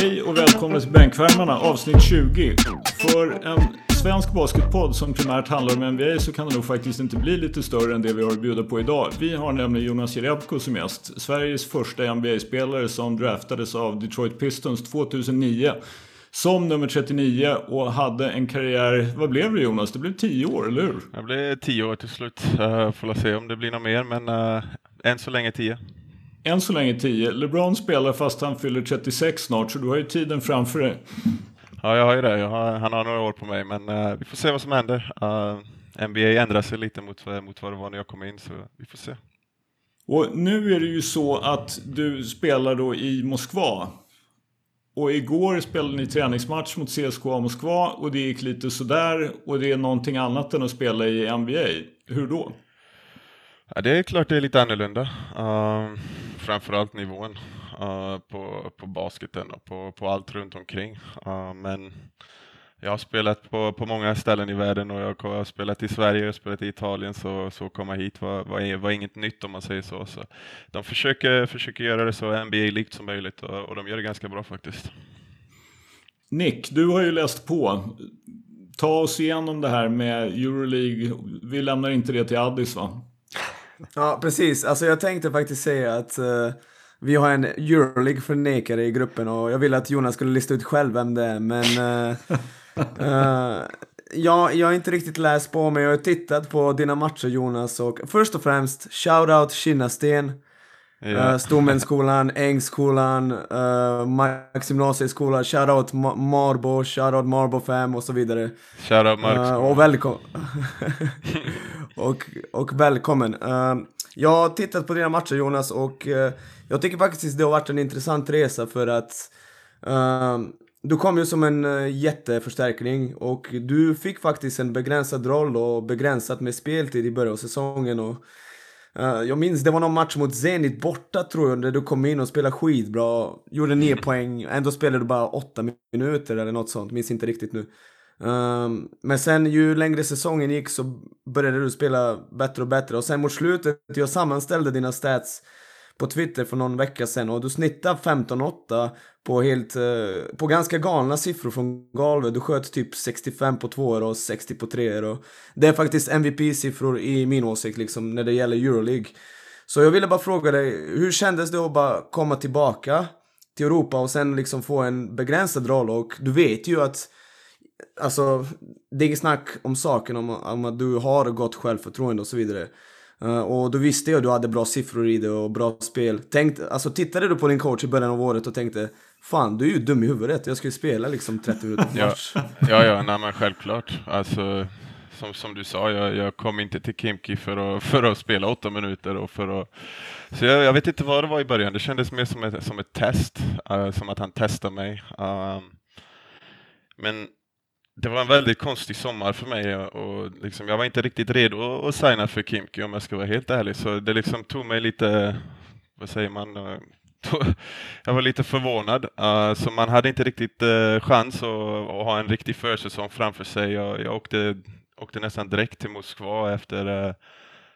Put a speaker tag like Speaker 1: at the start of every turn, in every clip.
Speaker 1: Hej och välkomna till Bänkvärmarna avsnitt 20. För en svensk basketpodd som primärt handlar om NBA så kan det nog faktiskt inte bli lite större än det vi har att bjuda på idag. Vi har nämligen Jonas Jerebko som gäst. Sveriges första NBA-spelare som draftades av Detroit Pistons 2009 som nummer 39 och hade en karriär, vad blev det Jonas? Det blev 10 år, eller hur?
Speaker 2: Det blev 10 år till slut. Uh, får se om det blir något mer, men uh, än så länge 10.
Speaker 1: Än så länge 10. LeBron spelar fast han fyller 36 snart, så du har ju tiden framför dig.
Speaker 2: Ja, jag har ju det. Har, han har några år på mig, men uh, vi får se vad som händer. NBA ändrar sig lite mot, mot vad det var när jag kom in, så vi får se.
Speaker 1: Och nu är det ju så att du spelar då i Moskva. Och igår spelade ni träningsmatch mot CSKA Moskva och det gick lite sådär och det är någonting annat än att spela i NBA. Hur då?
Speaker 2: Ja, det är klart det är lite annorlunda. Uh, framförallt nivån uh, på, på basketen och på, på allt runt omkring. Uh, men jag har spelat på, på många ställen i världen och jag har spelat i Sverige och spelat i Italien så, så komma hit var, var, var inget nytt om man säger så. så de försöker, försöker göra det så NBA-likt som möjligt och, och de gör det ganska bra faktiskt.
Speaker 1: Nick, du har ju läst på. Ta oss igenom det här med Euroleague. Vi lämnar inte det till Addis va?
Speaker 3: Ja, precis. Alltså jag tänkte faktiskt säga att uh, vi har en Euroleague-förnekare i gruppen och jag ville att Jonas skulle lista ut själv vem det är, men uh, uh, ja, jag har inte riktigt läst på men jag har tittat på dina matcher Jonas och först och främst, shoutout Kinnasten. Ja. Uh, Stommenskolan, Ängsskolan, uh, Max gymnasieskola, shoutout Marbo, shoutout Marbo 5 och så vidare.
Speaker 2: Shoutout Marx. Uh,
Speaker 3: och välkommen. och, och välkommen. Uh, jag har tittat på dina matcher Jonas och uh, jag tycker faktiskt det har varit en intressant resa för att du kom ju som en jätteförstärkning och du fick faktiskt en begränsad roll och begränsat med speltid i början av säsongen och jag minns det var någon match mot Zenit borta tror jag, där du kom in och spelade skitbra. Gjorde nio poäng, ändå spelade du bara åtta minuter eller något sånt, minns inte riktigt nu. Um, men sen ju längre säsongen gick så började du spela bättre och bättre och sen mot slutet, jag sammanställde dina stats på Twitter för någon vecka sedan och du snittar 15-8 på helt, eh, på ganska galna siffror från golvet. Du sköt typ 65 på tvåor och 60 på treor och det är faktiskt MVP-siffror i min åsikt liksom när det gäller Euroleague. Så jag ville bara fråga dig, hur kändes det att bara komma tillbaka till Europa och sen liksom få en begränsad roll och du vet ju att Alltså, det är inget snack om saken om, om att du har gott självförtroende och så vidare. Uh, och då visste jag att du hade bra siffror i det och bra spel. Tänkt, alltså tittade du på din coach i början av året och tänkte Fan, du är ju dum i huvudet. Jag ska ju spela liksom 30 minuter
Speaker 2: på match. ja, ja, ja nej, men självklart. Alltså, som, som du sa, jag, jag kom inte till Kimki för att, för att spela åtta minuter och för att... Så jag, jag vet inte vad det var i början. Det kändes mer som ett, som ett test, uh, som att han testade mig. Uh, men det var en väldigt konstig sommar för mig och liksom, jag var inte riktigt redo att signa för Kimki om jag ska vara helt ärlig. Så det liksom tog mig lite, vad säger man, eh, jag var lite förvånad. Uh, så man hade inte riktigt uh, chans att, att, ha en riktig försäsong framför sig. Jag, jag åkte, åkte nästan direkt till Moskva efter uh,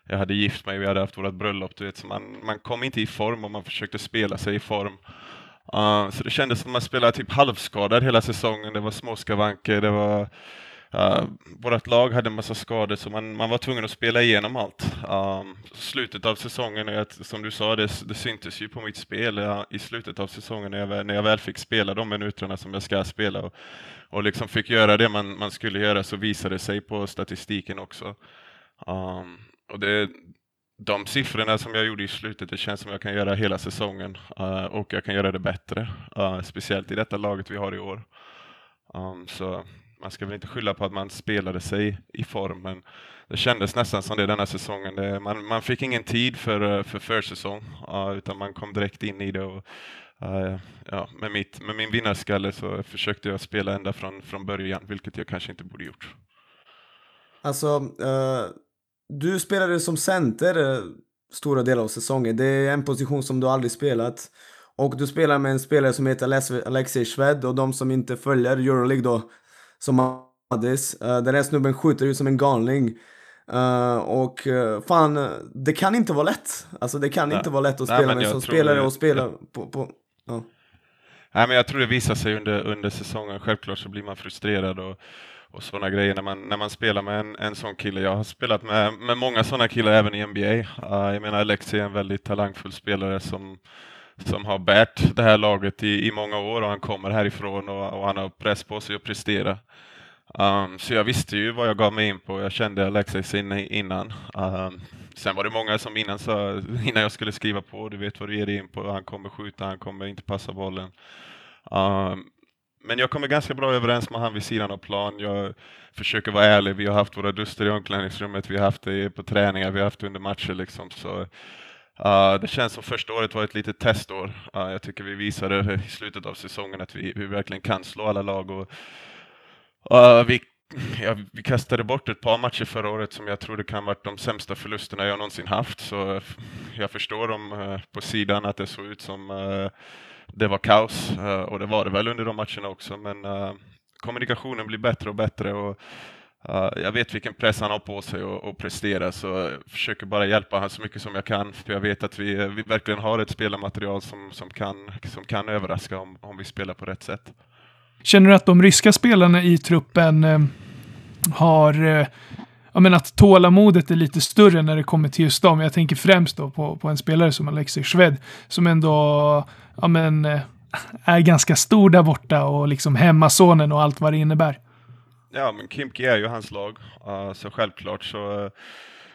Speaker 2: jag hade gift mig och vi hade haft vårt bröllop. Du vet, så man, man kom inte i form och man försökte spela sig i form. Uh, så det kändes som att man spelade typ halvskadad hela säsongen. Det var småskavanker, det var Uh, vårt lag hade en massa skador så man, man var tvungen att spela igenom allt. Uh, slutet av säsongen, som du sa, det, det syntes ju på mitt spel uh, i slutet av säsongen när jag, när jag väl fick spela de minuterna som jag ska spela och, och liksom fick göra det man, man skulle göra så visade det sig på statistiken också. Um, och det, de siffrorna som jag gjorde i slutet, det känns som jag kan göra hela säsongen uh, och jag kan göra det bättre. Uh, speciellt i detta laget vi har i år. Um, så man ska väl inte skylla på att man spelade sig i form, men det kändes nästan som det denna säsongen. Det, man, man fick ingen tid för, eh, för försäsong, uh, utan man kom direkt in i det. Och, ja, med, mitt, med min vinnarskalle så försökte jag spela ända från, från början, vilket jag kanske inte borde gjort.
Speaker 3: Alltså, du spelade som center eh, stora delar av säsongen. Det är en position som du aldrig spelat. Och du spelar med en spelare som heter Alexej Shved och de som inte följer Euroleague då, som Addis. Uh, den här snubben skjuter ju som en galning. Uh, och uh, fan, det kan inte vara lätt. Alltså det kan Nej. inte vara lätt att spela med som spelare och spela på... på ja.
Speaker 2: Nej, men jag tror det visar sig under, under säsongen. Självklart så blir man frustrerad och, och sådana grejer när man, när man spelar med en, en sån kille. Jag har spelat med, med många sådana killar även i NBA. Uh, ah, jag menar Alexi är en väldigt talangfull spelare som, som har bärt det här laget i, i många år och han kommer härifrån och, och han har press på sig att prestera. Um, så jag visste ju vad jag gav mig in på. Jag kände Alexis innan. Um, sen var det många som innan sa, innan jag skulle skriva på, du vet vad du ger dig in på, han kommer skjuta, han kommer inte passa bollen. Um, men jag kommer ganska bra överens med han vid sidan av plan. Jag försöker vara ärlig. Vi har haft våra duster i omklädningsrummet, vi har haft det på träningar, vi har haft det under matcher liksom. Så, uh, det känns som första året var ett litet testår. Uh, jag tycker vi visade i slutet av säsongen att vi, vi verkligen kan slå alla lag. Och, uh, vi, ja, vi kastade bort ett par matcher förra året som jag tror det kan varit de sämsta förlusterna jag någonsin haft. Så jag förstår dem eh, på sidan att det såg ut som eh, det var kaos eh, och det var det väl under de matcherna också. Men eh, kommunikationen blir bättre och bättre och eh, jag vet vilken press han har på sig att prestera så jag försöker bara hjälpa honom så mycket som jag kan. För jag vet att vi, vi verkligen har ett spelarmaterial som, som, kan, som kan överraska om, om vi spelar på rätt sätt.
Speaker 4: Känner du att de ryska spelarna i truppen har ja, men att tålamodet är lite större när det kommer till just dem. Jag tänker främst då på, på en spelare som Alexej Schwed som ändå ja, men, eh, är ganska stor där borta och liksom hemmasonen och allt vad det innebär.
Speaker 2: Ja, men Kimki är ju hans lag, uh, så självklart så,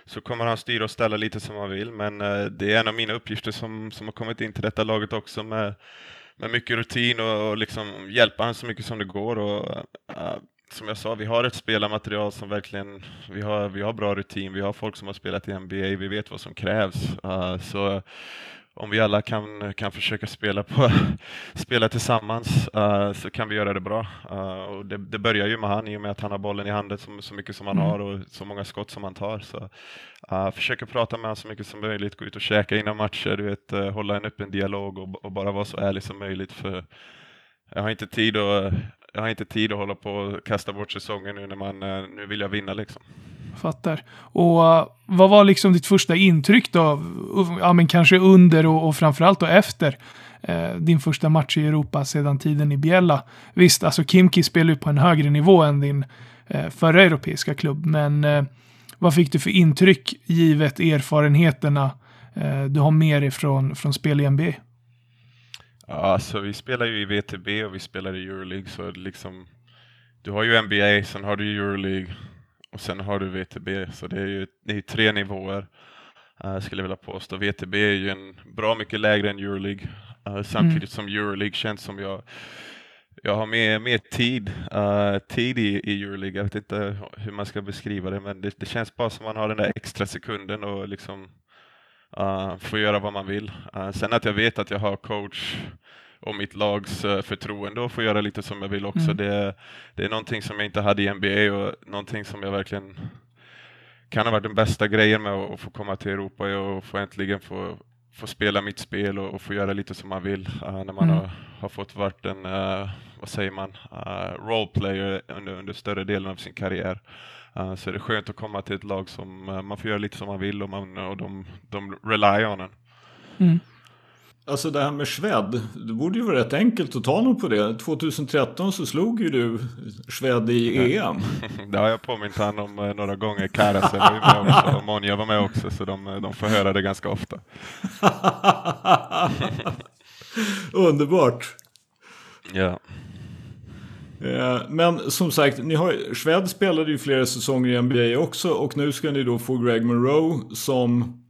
Speaker 2: så kommer han styra och ställa lite som han vill, men uh, det är en av mina uppgifter som, som har kommit in till detta laget också med, med mycket rutin och, och liksom hjälpa honom så mycket som det går. Och, uh, som jag sa, vi har ett spelarmaterial som verkligen, vi har, vi har bra rutin, vi har folk som har spelat i NBA, vi vet vad som krävs. så om vi alla kan, kan försöka spela, på, spela tillsammans uh, så kan vi göra det bra. Uh, och det, det, börjar ju med han i och med att han har bollen i handen så, så mycket som han mm. har och så många skott som han tar. Så, uh, försöker prata med honom så mycket som möjligt, gå ut och käka innan matcher, du vet, hålla en öppen dialog och, och, bara vara så ärlig som möjligt. För jag har inte tid att jag har inte tid att hålla på och kasta bort säsongen nu när man, eh, nu vill jag vinna liksom.
Speaker 4: Fattar. Och eh, vad var liksom ditt första intryck då? Ja, men kanske under och, och framförallt då efter eh, din första match i Europa sedan tiden i Biella. Visst, alltså Kimki spelar ju på en högre nivå än din eh, förra europeiska klubb, men eh, vad fick du för intryck givet erfarenheterna du har med dig från, från spel i NBA?
Speaker 2: Ja, alltså vi spelar ju i VTB och vi spelar i Euroleague, så liksom du har ju NBA, sen har du Euroleague och sen har du VTB, så det är ju det är tre nivåer. Uh, skulle jag vilja påstå. VTB är ju en bra mycket lägre än Euroleague. Uh, samtidigt mm. som Euroleague känns som jag jag har mer, mer tid, uh, tid i, i Euroleague. Jag vet inte hur man ska beskriva det, men det, det känns bara som man har den där extra sekunden och liksom uh, får göra vad man vill. Uh, sen att jag vet att jag har coach och mitt lags uh, förtroende och få göra lite som jag vill också. Mm. Det, det är någonting som jag inte hade i NBA och någonting som jag verkligen kan ha varit den bästa grejen med att, få komma till Europa och få äntligen få, få spela mitt spel och, och få göra lite som man vill när man mm. har, har, fått varit en, vad säger man, roleplayer under, under större delen av sin karriär. Uh, så det är skönt att komma till ett lag som man får göra lite som man vill och, man, och de, de rely on en. Mm.
Speaker 1: Alltså det här med Sved, det borde ju vara rätt enkelt att ta något på det. 2013 så slog ju du Sved i EM.
Speaker 2: Det har jag påmint honom om eh, några gånger. Karasen var ju med också och Monja var med också så de, de får höra det ganska ofta.
Speaker 1: Underbart.
Speaker 2: Ja.
Speaker 1: Eh, men som sagt, ni har, Schwed spelade ju flera säsonger i NBA också och nu ska ni då få Greg Monroe som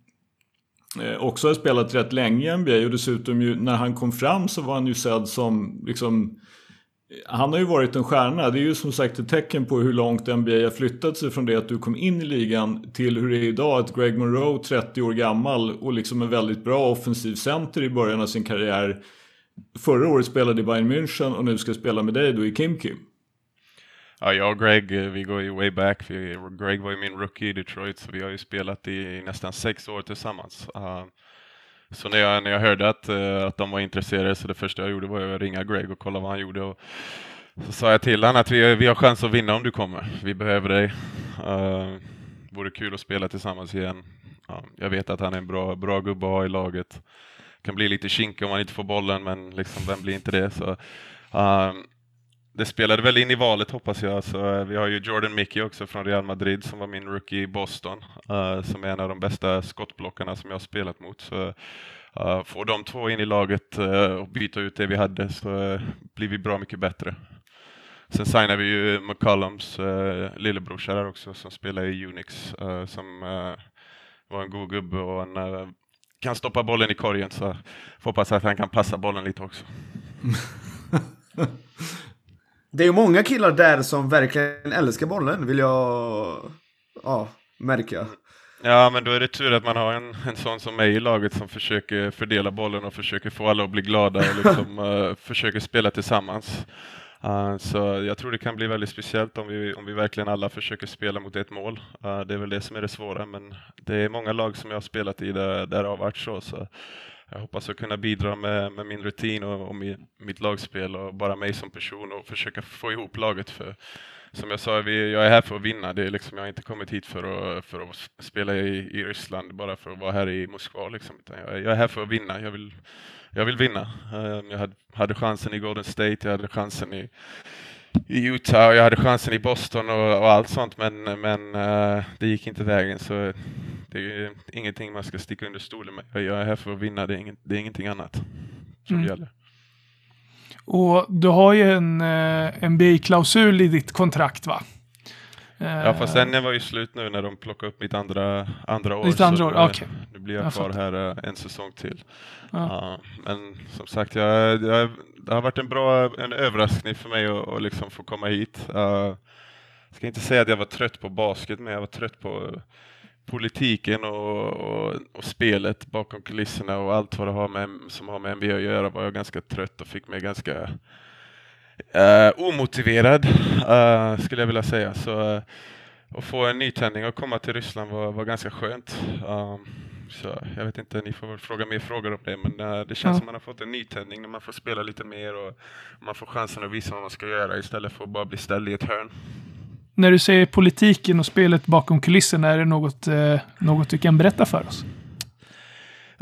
Speaker 1: eh, också har spelat rätt länge i NBA och dessutom ju när han kom fram så var han ju sedd som liksom eh, han har ju varit en stjärna. Det är ju som sagt ett tecken på hur långt NBA har flyttat sig från det att du kom in i ligan till hur det är idag. Att Greg Monroe, 30 år gammal och liksom en väldigt bra offensiv center i början av sin karriär. Förra året spelade i Bayern München och nu ska spela med dig då i Kimki.
Speaker 2: Ja, jag och Greg, eh, vi går ju way back. Vi, Greg var ju min rookie i Detroit, så vi har ju spelat i nästan sex år tillsammans. Uh, så när jag, när jag hörde att, uh, att de var intresserade, så det första jag gjorde var att ringa Greg och kolla vad han gjorde. Och så sa jag till honom att vi, vi har chans att vinna om du kommer. Vi behöver dig. Uh, vore kul att spela tillsammans igen. Uh, jag vet att han är en bra, bra gubbe att ha i laget kan bli lite kinkig om man inte får bollen, men liksom, vem blir inte det? Så, um, det spelade väl in i valet hoppas jag. Så, eh, vi har ju Jordan Mickey också från Real Madrid som var min rookie i Boston, uh, som är en av de bästa skottblockarna som jag har spelat mot. Så, uh, får de två in i laget uh, och byta ut det vi hade så blir vi bra mycket bättre. Sen signade vi ju McCollums uh, lillebrorsa där också som spelar i Unix uh, som uh, var en god gubbe och en uh, kan stoppa bollen i korgen så får hoppas att han kan passa bollen lite också.
Speaker 3: det är ju många killar där som verkligen älskar bollen vill jag ja, märka.
Speaker 2: Ja, men då är det tur att man har en, en sån som mig i laget som försöker fördela bollen och försöker få alla att bli glada och liksom, uh, försöker spela tillsammans. Uh, så jag tror det kan bli väldigt speciellt om vi, om vi verkligen alla försöker spela mot ett mål. Uh, det är väl det som är det svåra, men det är många lag som jag har spelat i där, där det har varit så. så jag hoppas att kunna bidra med, med min rutin och, och mitt lagspel och bara mig som person och försöka få ihop laget. för som jag sa, vi, jag är här för att vinna. Det är liksom, jag har inte kommit hit för att, för att spela i, i Ryssland bara för att vara här i Moskva. Liksom. Jag, jag, är här för att vinna. Jag vill, jag vill vinna. Um, jag hade, chansen i Golden State, jag hade chansen i, i Utah och jag hade chansen i Boston och, och allt sånt men, men uh, det gick inte vägen så det är ingenting man ska sticka under stolen med. Jag är här för att vinna, det är, inget, det är ingenting annat som mm. gäller.
Speaker 4: Och du har ju en eh, NBA-klausul i ditt kontrakt va?
Speaker 2: Ja fast den var ju slut nu när de plockade upp mitt andra, andra år.
Speaker 4: Ditt andra år, okej. Okay.
Speaker 2: Nu blir jag, jag kvar fattar. här uh, en säsong till. Ja. Uh, men som sagt, jag, jag, det har varit en bra en överraskning för mig att, att liksom få komma hit. Uh, jag ska inte säga att jag var trött på basket, men jag var trött på politiken och, och, och, spelet bakom kulisserna och allt vad det har med, som har med NBA att göra var jag ganska trött och fick mig ganska uh, omotiverad, uh, skulle jag vilja säga. Så uh, att få en nytändning och komma till Ryssland var, var ganska skönt. Um, så jag vet inte, ni får väl fråga mer frågor om det, men det känns ja. som man har fått en nytändning när man får spela lite mer och man får chansen att visa vad man ska göra istället för att bara bli ställd i ett hörn
Speaker 4: när du säger politiken och spelet bakom kulisserna, är det något, eh, något du kan berätta för oss?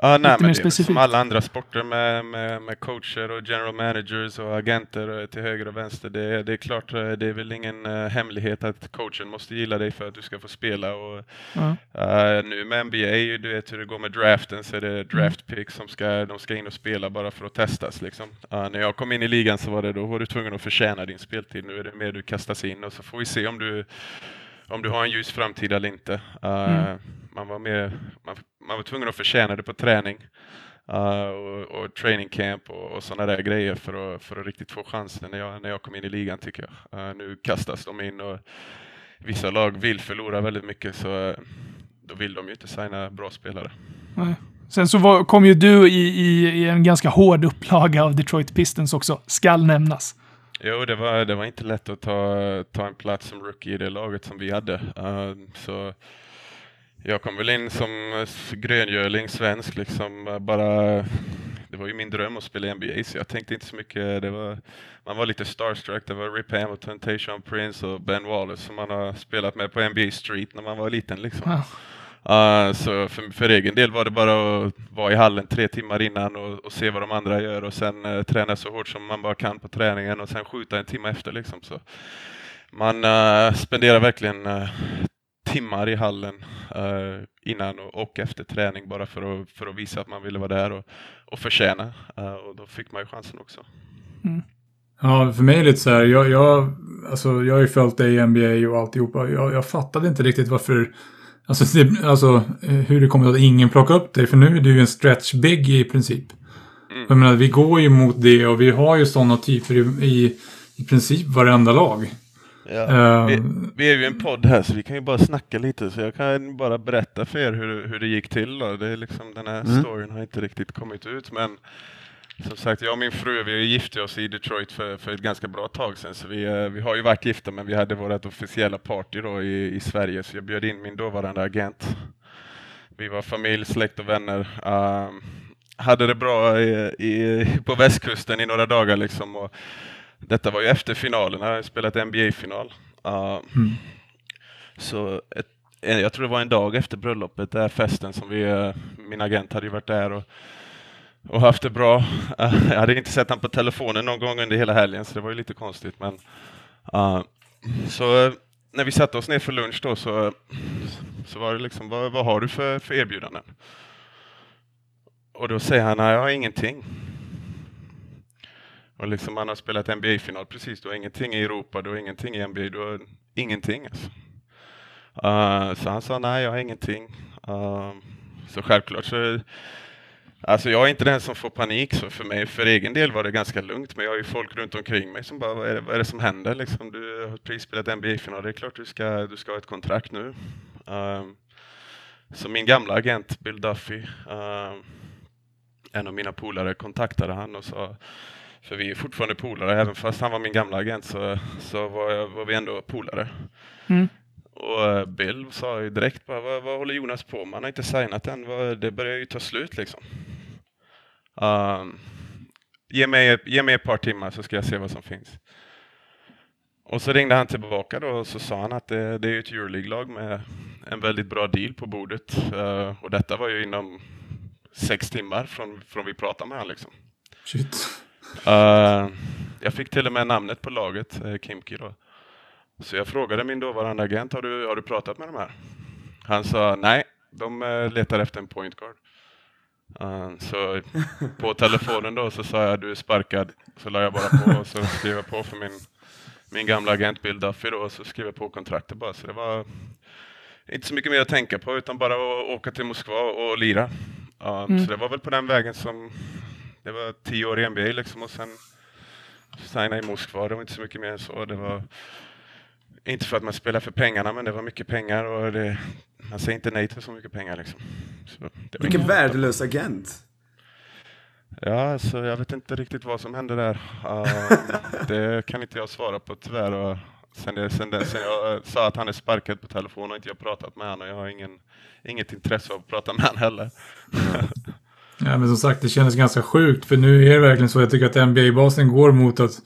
Speaker 2: Ja, nej, men det är som alla andra sporter med, med, med, coacher och general managers och agenter till höger och vänster. Det, det är klart, eh, det är väl ingen uh, hemlighet att coachen måste gilla dig för att du ska få spela. Och, mm. uh, nu med NBA, du vet hur det går med draften, så är det draft pick som ska, de ska in och spela bara för att testas. Liksom. Uh, när jag kom in i ligan så var det då var du tvungen att förtjäna din speltid. Nu är det mer du kastas in och så får vi se om du om du har en ljus framtid eller inte. Mm. Man var mer, man, man var tvungen att förtjäna det på träning uh, och, och, training camp och, och sådana där grejer för att, för att riktigt få chansen när jag, när jag kom in i ligan tycker jag. Uh, nu kastas de in och vissa lag vill förlora väldigt mycket så då vill de ju inte signa bra spelare.
Speaker 4: Nej. Sen så var, kom ju du i, i, i, en ganska hård upplaga av Detroit Pistons också, skall nämnas.
Speaker 2: Jo, det var, det var inte lätt att ta, ta en plats som rookie i det laget som vi hade. Uh, så jag kom väl in som gröngöling, svensk liksom, eh, bara det var ju min dröm att spela i NBA så jag tänkte inte så mycket. Det var, man var lite starstruck. Det var Rip Hamilton, Tayshaun Prince och Ben Wallace som man har spelat med på NBA Street när man var liten. Liksom. Wow. Uh, så för, för egen del var det bara att vara i hallen tre timmar innan och, och se vad de andra gör och sen uh, träna så hårt som man bara kan på träningen och sen skjuta en timme efter. Liksom. Så man uh, spenderar verkligen timmar i hallen uh, innan och, och, efter träning bara för att, för att visa att man ville vara där och, och förtjäna. Uh, och då fick man ju chansen också.
Speaker 1: Mm. Ja, för mig är det lite så här, jag, jag, alltså, jag har ju följt dig i NBA och alltihopa. Jag, jag fattade inte riktigt varför, alltså, det, alltså hur det kommer att ingen plockar upp dig. För nu är du ju en stretch big i princip. Mm. Jag menar, vi går ju mot det och vi har ju sådana typer i, i, i princip varenda lag.
Speaker 2: Ja. Um, vi, vi, är ju en podd här så vi kan ju bara snacka lite så jag kan bara berätta för er hur, hur det gick till. Då. Det är liksom, den här mm. storyn har inte riktigt kommit ut men som sagt, jag och min fru vi gifte oss i Detroit för, för ett ganska bra tag sedan. Så vi, eh, vi har ju varit gifta men vi hade vårt officiella party då i, i Sverige så jag bjöd in min dåvarande agent. Vi var familj, släkt och vänner. Um, hade det bra i, i, på västkusten i några dagar liksom. Och, detta var ju efter finalen, jag har spelat NBA-final. Uh, mm. Så ett, jag tror det var en dag efter bröllopet, där festen som vi, uh, min agent hade ju varit där och och haft det bra. Eh, jag hade inte sett honom på telefonen någon gång under hela helgen, så det var ju lite konstigt. Men, uh, så eh, när vi satte oss ner för lunch då så, så var det liksom, vad, vad har du för, för erbjudanden? Och då säger han, nej jag har ingenting. Och liksom han har spelat NBA-final precis, du har ingenting i Europa, du har ingenting i NBA, du har ingenting. Alltså. Uh, så han sa, nej jag har ingenting. Uh, så självklart så Alltså jag är inte den som får panik, så för mig för egen del var det ganska lugnt, men jag har ju folk runt omkring mig som bara, vad är det, vad är det som händer liksom? Du har precis spelat NBA-final, det är klart du ska, du ska ha ett kontrakt nu. Um, så min gamla agent Bill Duffy, um, en av mina polare, kontaktade han och sa, för vi är fortfarande polare, även fast han var min gamla agent så, så var, jag, var vi ändå polare. Mm. Och eh, Bill sa ju direkt bara, vad, vad håller Jonas på med? Han har inte signat än, det börjar ju ta slut liksom. Um, ge, mig, ge mig ett par timmar så ska jag se vad som finns. Och så ringde han tillbaka då och så sa han att det, det är ett Euroleague-lag med en väldigt bra deal på bordet. Uh, och detta var ju inom sex timmar från, från vi pratade med honom. Liksom. Uh, jag fick till och med namnet på laget, uh, Kimki då. Så jag frågade min dåvarande agent, har du, har du pratat med de här? Han sa nej, de letar efter en point guard. Uh, så på telefonen då så sa jag du är sparkad. Så la jag bara på och så skrev jag på för min, min gamla agent Bill Duffy då och så skrev jag på kontraktet bara. Så det var inte så mycket mer att tänka på utan bara att åka till Moskva och lira. Mm. Så det var väl på den vägen som det var tio år i NBA liksom och sen signa i Moskva. Det var inte så mycket mer än så. Det var inte för att man spelar för pengarna men det var mycket pengar och det, man säger inte nej till så mycket pengar liksom.
Speaker 3: Vilken värdelös agent.
Speaker 2: Ja, alltså, jag vet inte riktigt vad som hände där. Uh, det kan inte jag svara på tyvärr. Och sen, det, sen, det, sen jag sa att han är sparkad på telefon och inte jag pratat med honom och jag har ingen, inget intresse av att prata med honom heller.
Speaker 1: ja, men som sagt, det kändes ganska sjukt för nu är det verkligen så. Jag tycker att NBA-basen går mot att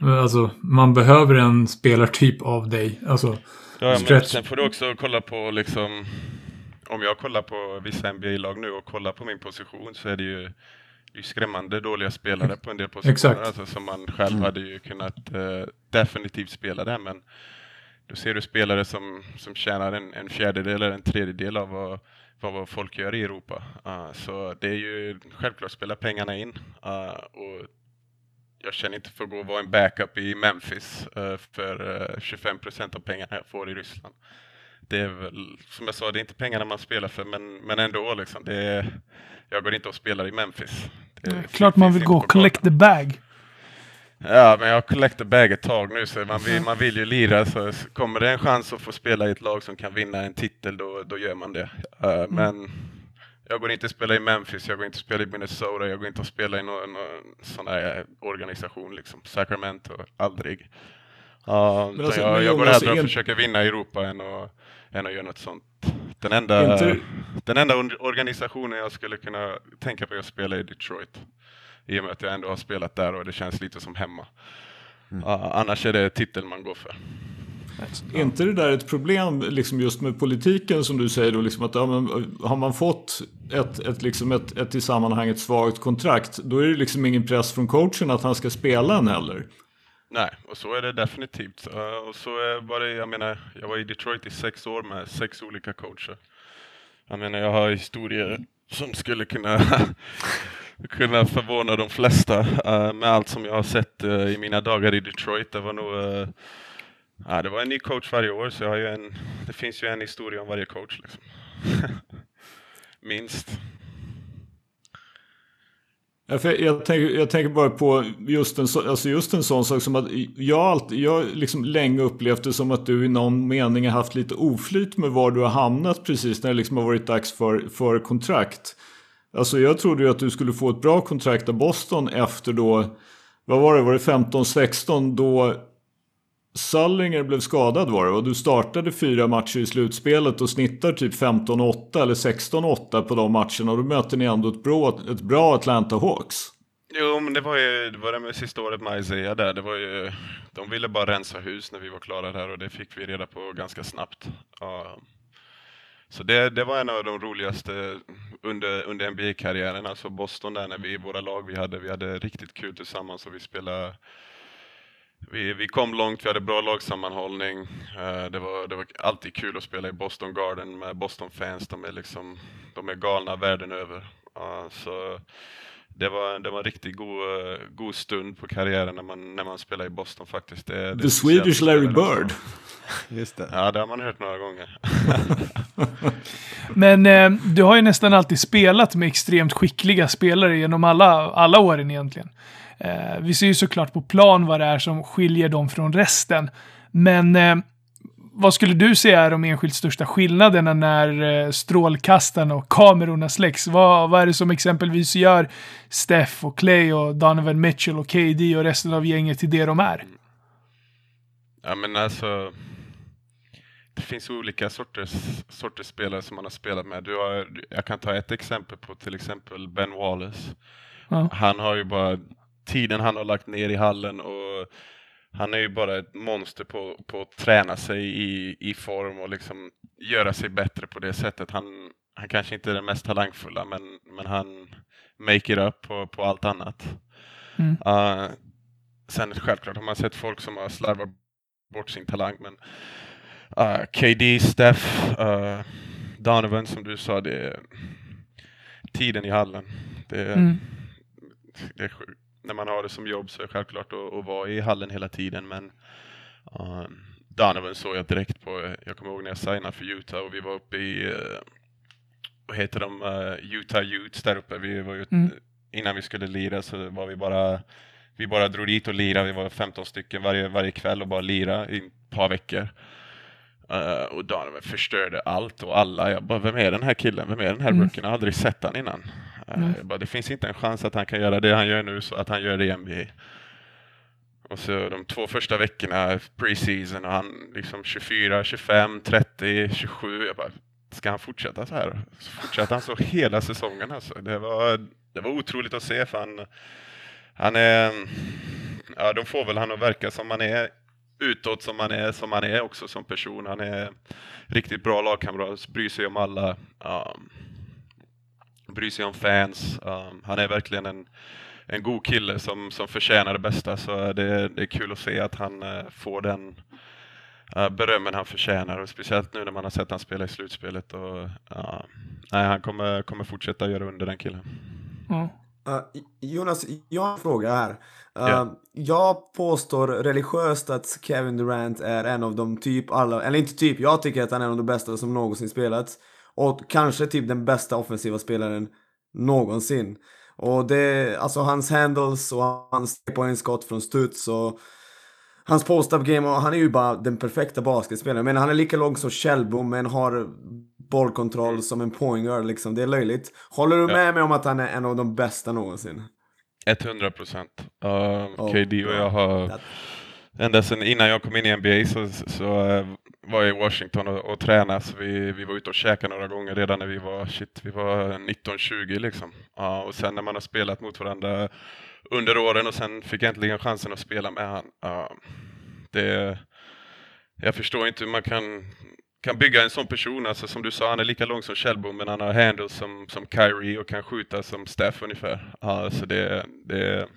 Speaker 1: alltså, man behöver en spelartyp av dig. Alltså,
Speaker 2: Ja, men sen får du också kolla på liksom om jag kollar på vissa NBA-lag nu och kollar på min position så är det ju, det är skrämmande dåliga spelare på en del positioner. Exakt. Alltså, som man själv mm. hade ju kunnat uh, definitivt spela där. Men då ser du spelare som, som tjänar en, en fjärdedel eller en tredjedel av vad, vad, vad folk gör i Europa. Uh, så det är ju självklart spela pengarna in. Uh, och jag känner inte för att gå och vara en backup i Memphis uh, för uh, 25 procent av pengarna jag får i Ryssland. Det är väl, som jag sa, det är inte pengarna man spelar för, men, men ändå liksom. Det är, jag går inte och spelar i Memphis.
Speaker 4: Det är, klart man vill gå collect the bag.
Speaker 2: Ja, men jag har collect the bag ett tag nu, så man vill, man vill ju lira. Så kommer det en chans att få spela i ett lag som kan vinna en titel, då, då gör man det. Uh, mm. Men jag går inte att spela i Memphis, jag går inte att spela i Minnesota, jag går inte att spela i någon, någon sån här organisation, liksom. Sacramento, aldrig. Uh, alltså, jag, jag går hellre och en... försöker vinna i Europa än att, än att göra något sånt. Den enda, inte... den enda organisationen jag skulle kunna tänka på att spela i Detroit. I och med att jag ändå har spelat där och det känns lite som hemma. Mm. Uh, annars är det titeln man går för.
Speaker 1: Är inte det där ett problem liksom just med politiken som du säger då? Liksom att, ja, men, har man fått ett, ett, liksom ett, ett i sammanhanget svagt kontrakt då är det liksom ingen press från coachen att han ska spela en heller.
Speaker 2: Nej, och så är det definitivt. Uh, och så var det, jag menar, jag var i Detroit i sex år med sex olika coacher. Jag menar, jag har historier som skulle kunna kunna förvåna de flesta uh, med allt som jag har sett uh, i mina dagar i Detroit. Det var nog Ja, det var en ny coach varje år, så jag har ju en, det finns ju en historia om varje coach. Liksom. Minst.
Speaker 1: Jag, tänker, jag tänker bara på just en, alltså just en sån sak som att jag, alltid, jag liksom länge upplevt det som att du i någon mening har haft lite oflyt med var du har hamnat precis när det liksom har varit dags för, för kontrakt. Alltså jag trodde ju att du skulle få ett bra kontrakt av Boston efter då, vad var det, var det 15-16 då Sullinger blev skadad var det och du startade fyra matcher i slutspelet och snittar typ 15-8 eller 16-8 på de matcherna och då möter ni ändå ett bra, ett bra Atlanta Hawks.
Speaker 2: Jo, men det var ju det, var det med sista året med Isaiah där. Det var ju, de ville bara rensa hus när vi var klara där och det fick vi reda på ganska snabbt. Ja. så det, det var en av de roligaste under, under NBA-karriären, alltså Boston där när vi, våra lag vi hade, vi hade riktigt kul tillsammans och vi spelade vi, vi kom långt, vi hade bra lagsammanhållning. Uh, det, var, det var alltid kul att spela i Boston Garden med Boston-fans. De är, liksom, de är galna världen över. Så det var, det var en riktigt god, uh, god stund på karriären när man, när man spelar i Boston faktiskt. Det,
Speaker 1: The Swedish Larry Bird.
Speaker 3: Just det.
Speaker 2: Ja, det har man hört några gånger.
Speaker 4: Men eh, du har ju nästan alltid spelat med extremt skickliga spelare genom alla, alla åren egentligen. Eh, vi ser ju såklart på plan vad det är som skiljer dem från resten. Men eh, vad skulle du säga är de enskilt största skillnaderna när eh, strålkastarna och kamerorna släcks? Vad, vad är det som exempelvis gör Steph och Clay och Donovan Mitchell och KD och resten av gänget till det de är?
Speaker 2: Ja men alltså det finns olika sorters, sorters spelare som man har spelat med. Du har, jag kan ta ett exempel på till exempel Ben Wallace.
Speaker 4: Ja.
Speaker 2: Han har ju bara tiden han har lagt ner i hallen och han är ju bara ett monster på, på att träna sig i, i form och liksom göra sig bättre på det sättet. Han, han kanske inte är den mest talangfulla men, men han make it up på, på allt annat.
Speaker 4: Mm.
Speaker 2: Uh, sen självklart har man sett folk som har slarvat bort sin talang men uh, KD, Steph, uh, Donovan som du sa, det är tiden i hallen. Det, är-
Speaker 4: Mm.
Speaker 2: det är sjukt. När man har det som jobb så är det självklart att, att vara i hallen hela tiden men uh, Donovan såg jag direkt på, jag kommer ihåg när jag signade för Utah och vi var uppe i, uh, vad heter de, uh, Utah Utes där uppe. Vi var ju,
Speaker 4: Mm.
Speaker 2: Innan vi skulle lira så var vi bara, vi bara drog dit och lirade. Vi var 15 stycken varje, varje kväll och bara lira i ett par veckor. Uh, och Donovan förstörde allt och alla. Jag bara, vem är den här killen? Vem är den här
Speaker 4: Mm.
Speaker 2: rookien? Jag har aldrig sett han innan. Uh,
Speaker 4: Mm.
Speaker 2: bara, det finns inte en chans att han kan göra det han gör nu, så att han gör det i NBA. Och så de två första veckorna preseason och han liksom 24, 25, 30, 27. Jag bara, ska han fortsätta så här? Så fortsatte han så hela säsongen alltså. Det var, det var otroligt att se för han, han är, ja de får väl han att verka som han är utåt som han är, som han är också som person. Han är riktigt bra lagkamrat, bryr sig om alla, um, bryr sig om fans. Um, han är verkligen en, en god kille som, som förtjänar det bästa. Så det, det är kul att se att han uh, får den uh, berömmen han förtjänar. Och speciellt nu när man har sett han spela i slutspelet. Och, ja, nej, han kommer, kommer fortsätta göra under den killen.
Speaker 4: Ja.
Speaker 3: Uh, Jonas, jag har en fråga här. Uh,
Speaker 2: Ja.
Speaker 3: Jag påstår religiöst att Kevin Durant är en av de typ alla, eller inte typ, jag tycker att han är en av de bästa som någonsin spelats. Och kanske typ den bästa offensiva spelaren någonsin. Och det, alltså hans handles och hans poängskott från studs och hans post-up game, och han är ju bara den perfekta basketspelaren. Men han är lika lång som Shelbom men har bollkontroll som en point guard liksom. Det är löjligt. Håller du
Speaker 2: Ja.
Speaker 3: med mig om att han är en av de bästa någonsin?
Speaker 2: 100 procent. Uh,
Speaker 3: Oh,
Speaker 2: KD och jag har
Speaker 3: That-
Speaker 2: Ända sedan innan jag kom in i NBA så, så eh, var jag i Washington och, och tränade. Så vi, vi var ute och käkade några gånger redan när vi var, shit, vi var 19-20 liksom. Ja, och sen när man har spelat mot varandra under åren och sen fick jag äntligen chansen att spela med han. Ja, det, jag förstår inte hur man kan, kan bygga en sån person. Alltså som du sa, han är lika lång som Shelbo men han har handles som, som Kyrie och kan skjuta som Steph ungefär. Ja, så det, det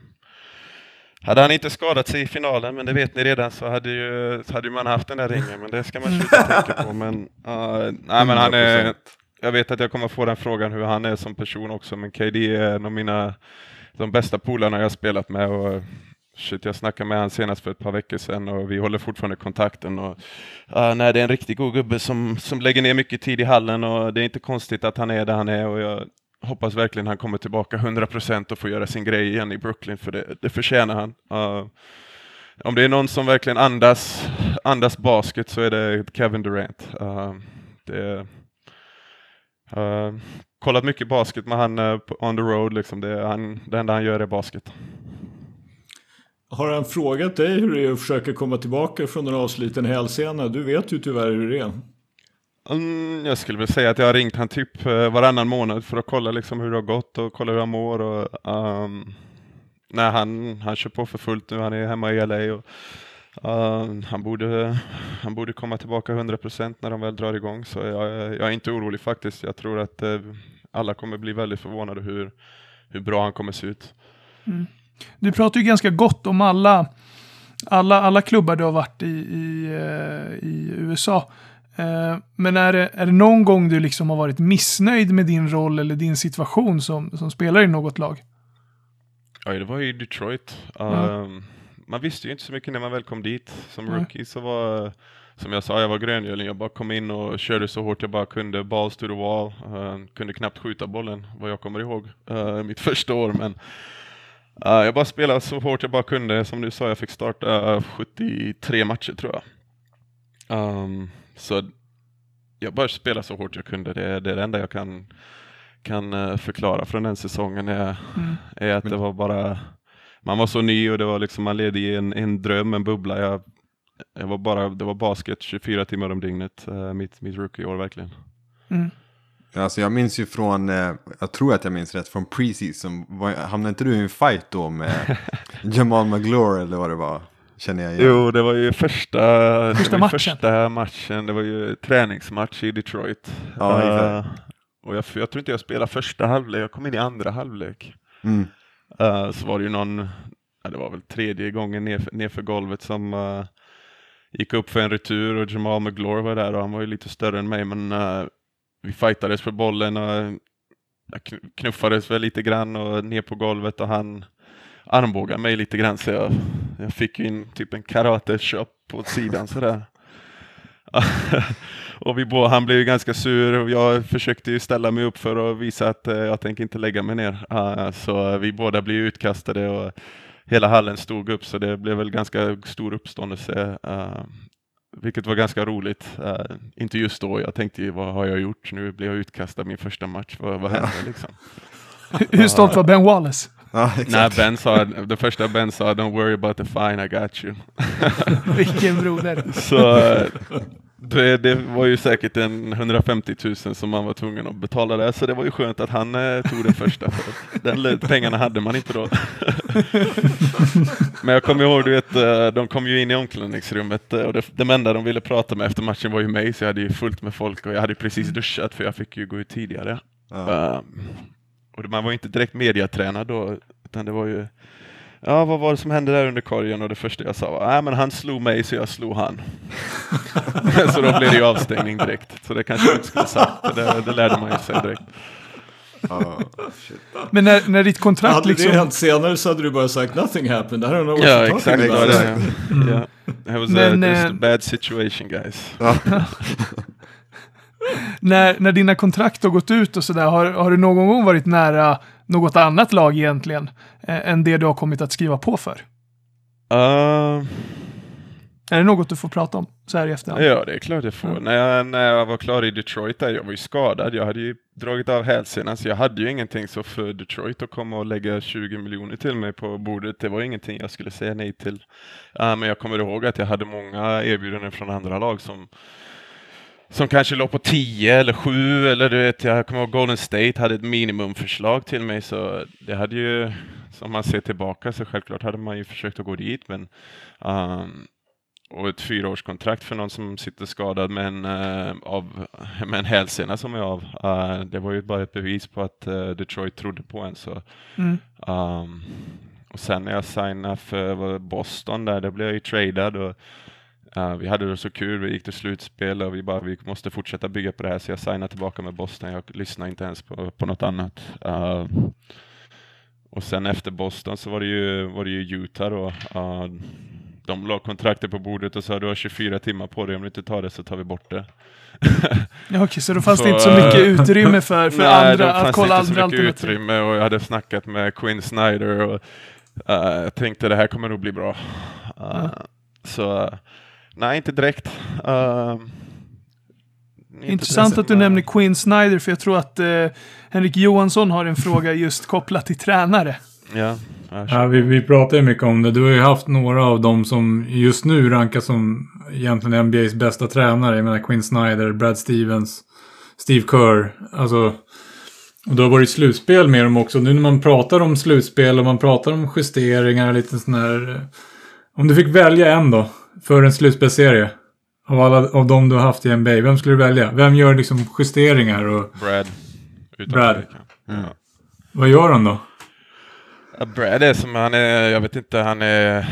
Speaker 2: hade han inte skadat sig i finalen, men det vet ni redan, så hade ju, så hade man haft den där ringen, men det ska man sluta tänka på. Men, uh, nej, men han är,
Speaker 3: 100%.
Speaker 2: jag vet att jag kommer få den frågan hur han är som person också, men KD är en av mina, de bästa polarna jag har spelat med. Och, Shit, jag snackade med honom senast för ett par veckor sedan och vi håller fortfarande kontakten. Och, uh, nej, det är en riktigt god gubbe som, som lägger ner mycket tid i hallen och det är inte konstigt att han är där han är. Och jag, hoppas verkligen han kommer tillbaka 100% och får göra sin grej igen i Brooklyn, för det, det förtjänar han. Uh, om det är någon som verkligen andas, andas basket så är det Kevin Durant. Uh, det, uh, kollat mycket basket med han uh, on the road, liksom. det, han, det enda han gör är basket.
Speaker 1: Har han frågat dig hur det är att försöka komma tillbaka från en avsliten hälsena? Du vet ju tyvärr hur det är.
Speaker 2: Mm, jag skulle väl säga att jag har ringt han typ eh, varannan månad för att kolla liksom hur det har gått och kolla hur han mår. Och, ehm, nej, han, han kör på för fullt nu, han är hemma i LA och Uh, han, borde, han borde komma tillbaka 100% när de väl drar igång, så jag, jag är inte orolig faktiskt. Jag tror att uh, alla kommer bli väldigt förvånade hur, hur bra han kommer se ut.
Speaker 4: Mm. Du pratar ju ganska gott om alla, alla, alla klubbar du har varit i, i, uh, i USA. Men är det, är det någon gång du liksom har varit missnöjd med din roll eller din situation som, som spelare i något lag?
Speaker 2: Ja, det var ju Detroit. Mm man visste ju inte så mycket när man väl kom dit. Som mm. rookie så var, som jag sa, jag var gröngöling. Jag bara kom in och körde så hårt jag bara kunde. Balls to the wall. Uh, kunde knappt skjuta bollen, vad jag kommer ihåg, uh, mitt första år. Men jag bara spelade så hårt jag bara kunde. Som du sa, jag fick starta 73 matcher tror jag. Um, så jag bara spelade så hårt jag kunde. Det, det är det enda jag kan, kan förklara från den säsongen. Är, mm. är att det var bara man var så ny och det var liksom, man levde i en, en dröm, en bubbla. Jag, jag var bara, det var basket 24 timmar om dygnet, uh, mitt, mitt rookie-år verkligen.
Speaker 5: Mm. Alltså jag minns ju från, eh, jag tror att jag minns rätt, från preseason. Hamnade inte du i en fight då med Jamal McGlure eller vad det var? Känner jag igen.
Speaker 2: Jo, det var ju första, första, matchen. första matchen. Det var ju träningsmatch i Detroit. Ja, uh, och jag, jag tror inte jag spelade första halvlek, jag kom in i andra halvlek. Mm. Uh, så var det ju någon, ja, det var väl tredje gången nerför, nerför golvet som uh, gick upp för en retur och Jamal McGlure var där och han var ju lite större än mig men uh, vi fightades för bollen och knuffades väl lite grann och ner på golvet och han armbågade mig lite grann så jag, jag fick in typ en karate-chop på sidan sådär. och vi båda, han blev ju ganska sur och jag försökte ju ställa mig upp för att visa att eh, jag tänker inte lägga mig ner. Uh, så vi båda blev utkastade och hela hallen stod upp så det blev väl ganska stor uppståndelse. Uh, vilket var ganska roligt. inte just då, jag tänkte ju vad har jag gjort? Nu blev jag utkastad min första match, vad, vad hände liksom?
Speaker 4: Hur stolt var Ben Wallace?
Speaker 2: Ja, Nej, Ben sa, det första Ben sa, don't worry about the fine, I got you.
Speaker 4: Vilken broder.
Speaker 2: så det, det, var ju säkert en 150 000 som man var tvungen att betala där, så det var ju skönt att han eh, tog den första. För den pengarna hade man inte då. Men jag kommer ihåg, du vet, eh, de kom ju in i omklädningsrummet eh, och det, det enda de ville prata med efter matchen var ju mig, så jag hade ju fullt med folk och jag hade precis duschat för jag fick ju gå ut tidigare. Ja. Um, och man var inte direkt mediatränad då, utan det var ju Ja, vad var det som hände där under korgen? Och det första jag sa var, nej men han slog mig så jag slog han. så då blev det ju avstängning direkt. Så det kanske jag inte skulle sagt, det, det lärde man ju sig direkt.
Speaker 4: Oh, men när, när ditt kontrakt
Speaker 1: hade
Speaker 4: liksom...
Speaker 1: Hade det hänt senare så hade du bara sagt nothing happened. I don't know what
Speaker 2: ja, you're talking about. Ja, exakt. Mm. Yeah. It was men, a, just a eh, bad situation guys.
Speaker 4: när, när dina kontrakt har gått ut och sådär, har, har du någon gång varit nära något annat lag egentligen eh, än det du har kommit att skriva på för?
Speaker 2: Uh...
Speaker 4: Är det något du får prata om så här i efterhand?
Speaker 2: Ja, det är klart jag får. Mm. När, jag, när jag var klar i Detroit, där, jag var ju skadad. Jag hade ju dragit av hälsenan, så jag hade ju ingenting. Så för Detroit att komma och lägga 20 miljoner till mig på bordet, det var ingenting jag skulle säga nej till. Uh, men jag kommer ihåg att jag hade många erbjudanden från andra lag som som kanske låg på 10 eller 7 eller du vet, jag kommer ihåg Golden State hade ett minimumförslag till mig så det hade ju, som man ser tillbaka så självklart hade man ju försökt att gå dit men um, och ett fyraårskontrakt för någon som sitter skadad med en, uh, av, med en hälsena som är av. Uh, det var ju bara ett bevis på att uh, Detroit trodde på en. Så, mm. um, och sen när jag signade för Boston där, då blev jag ju tradad och Uh, vi hade det så kul, vi gick till slutspel och vi bara, vi måste fortsätta bygga på det här, så jag signade tillbaka med Boston. Jag lyssnade inte ens på, på något annat. Uh, och sen efter Boston så var det ju, var det ju Utah då. Uh, de la kontraktet på bordet och sa du har 24 timmar på dig, om du inte tar det så tar vi bort det.
Speaker 4: ja, okej, så då fanns så, det inte så mycket utrymme för, för nej, andra att kolla andra
Speaker 2: alternativ? Inte så mycket utrymme och jag hade snackat med Quinn Snyder och jag tänkte det här kommer nog bli bra. Så Nej, inte direkt. Uh,
Speaker 4: inte Intressant att du nämner Quinn Snyder, för jag tror att uh, Henrik Johansson har en fråga just kopplat till tränare.
Speaker 2: Ja,
Speaker 6: ja vi, vi pratar ju mycket om det. Du har ju haft några av dem som just nu rankas som egentligen NBAs bästa tränare. Jag menar Quinn Snyder, Brad Stevens, Steve Kerr. Alltså, och det har varit slutspel med dem också. Nu när man pratar om slutspel och man pratar om justeringar och lite sån här... Om du fick välja en då? För en slutspelsserie? Av alla av dem du har haft i NBA, vem skulle du välja? Vem gör liksom justeringar och
Speaker 2: Brad. Utan
Speaker 6: Brad.
Speaker 2: tvekan. Ja.
Speaker 6: vad gör han då?
Speaker 2: Ja, Brad är som, han är, jag vet inte, han är,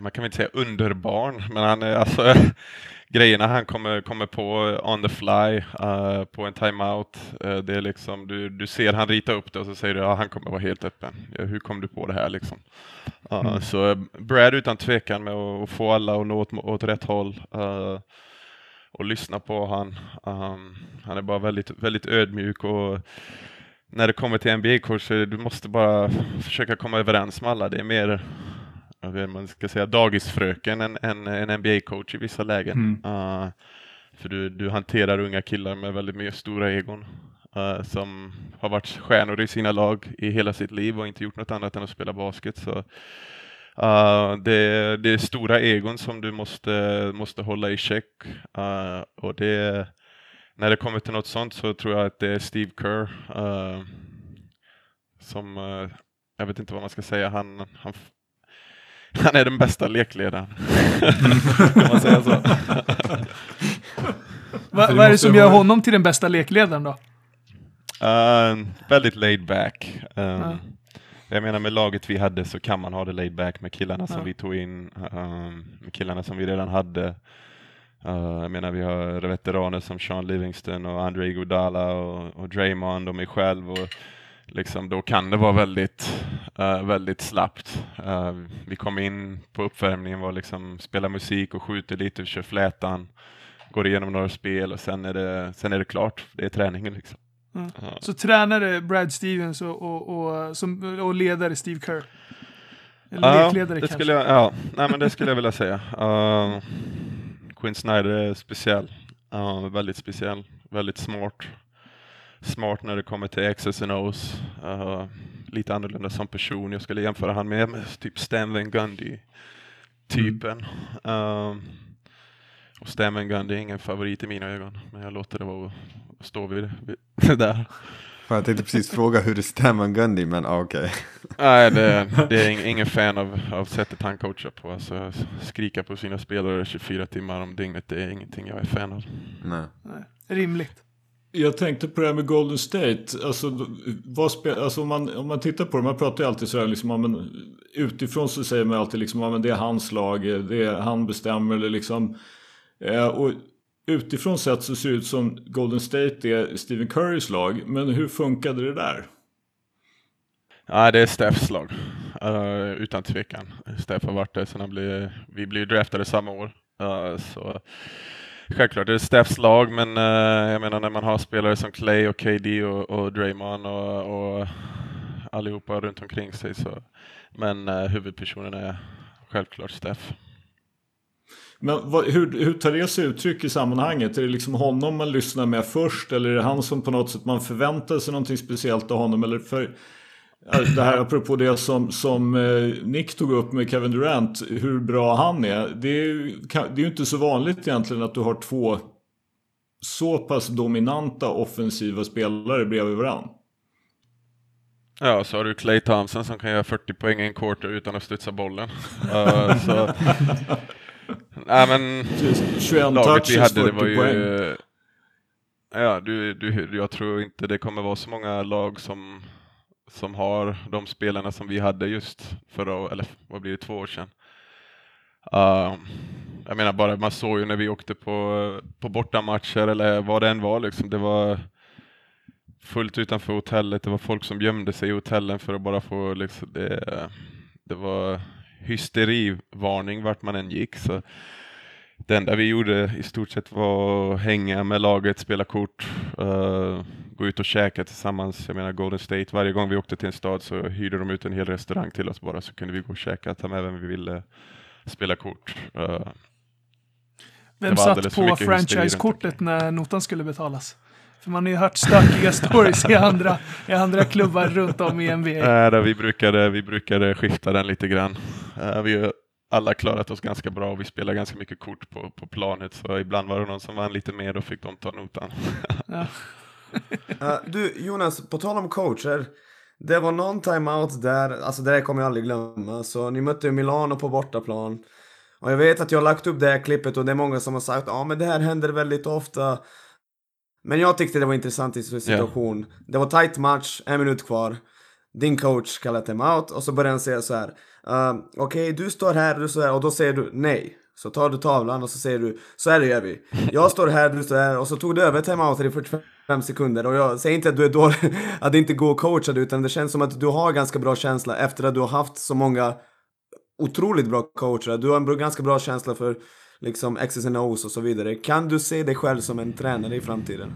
Speaker 2: man kan väl inte säga underbarn, men han är alltså grejerna han kommer, kommer på on the fly, eh, på en timeout. Uh, det är liksom, du, du ser han rita upp det och så säger du, ja han kommer vara helt öppen. Ja, hur kom du på det här liksom? Uh, Så eh, Brad utan tvekan med att, att få alla att nå åt, åt rätt håll. eh, och lyssna på han. Um, han är bara väldigt, väldigt ödmjuk och när det kommer till så det- du måste bara försöka komma överens med alla. Det är mer, man ska säga dagisfröken än en, en NBA-coach i vissa lägen.
Speaker 6: Mm.
Speaker 2: Uh, för du, du hanterar unga killar med väldigt mycket stora egon. uh, som har varit stjärnor i sina lag i hela sitt liv och inte gjort något annat än att spela basket. Så, uh, det, det är stora egon som du måste, måste hålla i check. Och det när det kommer till något sånt så tror jag att det är Steve Kerr som, eh, jag vet inte vad man ska säga, han, han, han är den bästa lekledaren. kan man säga så?
Speaker 4: Va, vad är det som
Speaker 6: vara-
Speaker 4: gör honom till den bästa lekledaren då?
Speaker 2: Eh, väldigt laid back. Eh,
Speaker 4: Ja.
Speaker 2: Jag menar med laget vi hade så kan man ha det laid back med killarna som vi tog in, eh, med killarna som vi redan hade. Jag menar vi har veteraner som Sean Livingston och Andre Iguodala och, och Draymond och mig själv. Och liksom, då kan det vara väldigt, eh, väldigt slappt. Eh, vi kom in på uppvärmningen var liksom spela musik och skjuter lite, kör flätan, går igenom några spel och sen är det, sen är det klart. Det är träningen liksom.
Speaker 4: Mm.
Speaker 2: Ja.
Speaker 4: Så tränare Brad Stevens och, och, och, som, och ledare Steve Kerr. Eller lekledare
Speaker 2: det
Speaker 4: kanske.
Speaker 2: skulle jag, ja, nej, men det skulle jag vilja säga. Uh, Quinn Snyder är speciell. Uh, väldigt speciell. Väldigt smart. Smart när det kommer till X's and O's. Uh, lite annorlunda som person. Jag skulle jämföra han med, med typ Stan Van Gundy typen. Uh, och Stan Van Gundy är ingen favorit i mina ögon. Men jag låter det vara att stå vid, vid det där.
Speaker 5: Jag tänkte precis fråga hur det stämmer Gundy, men ah, okej.
Speaker 2: Nej, det, det är ing- ingen fan av, av sättet han coachar på. Alltså, skrika på sina spelare 24 timmar om dygnet, det är ingenting jag är fan av.
Speaker 5: Nej.
Speaker 4: Nej, rimligt.
Speaker 1: Jag tänkte på det här med Golden State. Alltså, vad spel, alltså om, man, om man tittar på det, man pratar ju alltid så här, liksom, ja, men, utifrån så säger man alltid liksom, ja, men det är hans lag, det är, han bestämmer eller liksom. Eh, och utifrån sett så ser det ut som Golden State är Stephen Currys lag. Men hur funkade det där?
Speaker 2: Ja, det är Steffs lag. Uh, utan tvekan. Steff har varit där sedan han blev, vi blev draftade samma år. Uh, så Självklart det är lag, men eh, jag menar när man har spelare som Clay och KD och, och Draymond och, och allihopa runt omkring sig så. Men eh, huvudpersonen är självklart Steff.
Speaker 1: Men vad, hur, hur tar det sig uttryck i sammanhanget? Är det liksom honom man lyssnar med först? Eller är det han som på något sätt man förväntar sig någonting speciellt av honom? Eller för, det här apropå det som, som eh, Nick tog upp med Kevin Durant, hur bra han är. Det är ju det är inte så vanligt egentligen att du har två så pass dominanta offensiva spelare bredvid varandra.
Speaker 2: Ja, så har du Clay Thompson som kan göra 40 poäng i en quarter utan att studsa bollen. Eh, så, nej men
Speaker 1: 21
Speaker 2: laget vi hade,
Speaker 1: 40
Speaker 2: det var ju...
Speaker 1: poäng.
Speaker 2: Ja, du, du, jag tror inte det kommer vara så många lag som, som har de spelarna som vi hade just förra eller vad blir det, två år sedan. Uh, jag menar bara, man såg ju när vi åkte på, på bortamatcher eller vad det än var liksom, det var fullt utanför hotellet, det var folk som gömde sig i hotellen för att bara få liksom, det, det var hysterivarning vart man än gick. Så det enda vi gjorde i stort sett var att hänga med laget, spela kort, uh, gå ut och käka tillsammans. Jag menar Golden State, varje gång vi åkte till en stad så hyrde de ut en hel restaurang till oss bara så kunde vi gå och käka, ta med vem vi ville, spela kort. Eh,
Speaker 4: Vem satt på franchisekortet när notan skulle betalas? För man har ju hört stökiga stories i andra, i andra klubbar runt om i NBA.
Speaker 2: Nej, då vi, brukade, vi brukade skifta den lite grann. Eh, vi har alla klarat oss ganska bra och vi spelar ganska mycket kort på, på planet så ibland var det någon som vann lite mer och fick de ta notan.
Speaker 4: Ja.
Speaker 3: Eh, du Jonas, på tal om coacher. Det var någon timeout där, alltså det där kommer jag aldrig glömma. Så ni mötte Milano på bortaplan. Och jag vet att jag har lagt upp det här klippet och det är många som har sagt ja men det här händer väldigt ofta. Men jag tyckte det var intressant i situation. Yeah. Det var tight match, en minut kvar. Din coach kallar timeout och så börjar han säga så här. Uh, Okej, okay, du står här, du står här och då säger du nej. Så tar du tavlan och så säger du så här gör vi. Jag står här, du står här och så tog du över timeouten i 45 sekunder och jag säger inte att du är dålig, att det inte går att coacha dig utan det känns som att du har ganska bra känsla efter att du har haft så många otroligt bra coacher. Du har en ganska bra känsla för liksom X's and O's och så vidare. Kan du se dig själv som en tränare i framtiden?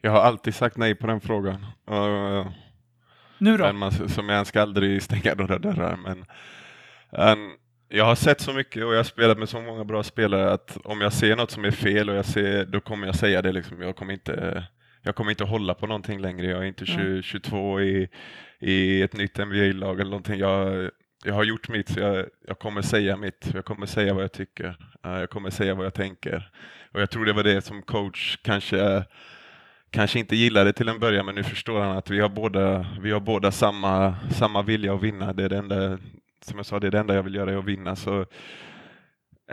Speaker 2: Jag har alltid sagt nej på den frågan. Uh,
Speaker 4: nu då?
Speaker 2: Man, som jag ska aldrig stänga några dörrar. Men, um, jag har sett så mycket och jag har spelat med så många bra spelare att om jag ser något som är fel och jag ser, då kommer jag säga det. Liksom. Jag, kommer inte, jag kommer inte hålla på någonting längre. Jag är inte 20, mm. 22 i, i ett nytt NBA-lag eller någonting. Jag, jag har gjort mitt, så jag, jag, kommer säga mitt. Jag kommer säga vad jag tycker. Jag kommer säga vad jag tänker. Och jag tror det var det som coach kanske kanske inte gillade till en början, men nu förstår han att vi har båda, vi har båda samma, samma vilja att vinna. Det är det enda, som jag sa, det är det enda jag vill göra är att vinna. Så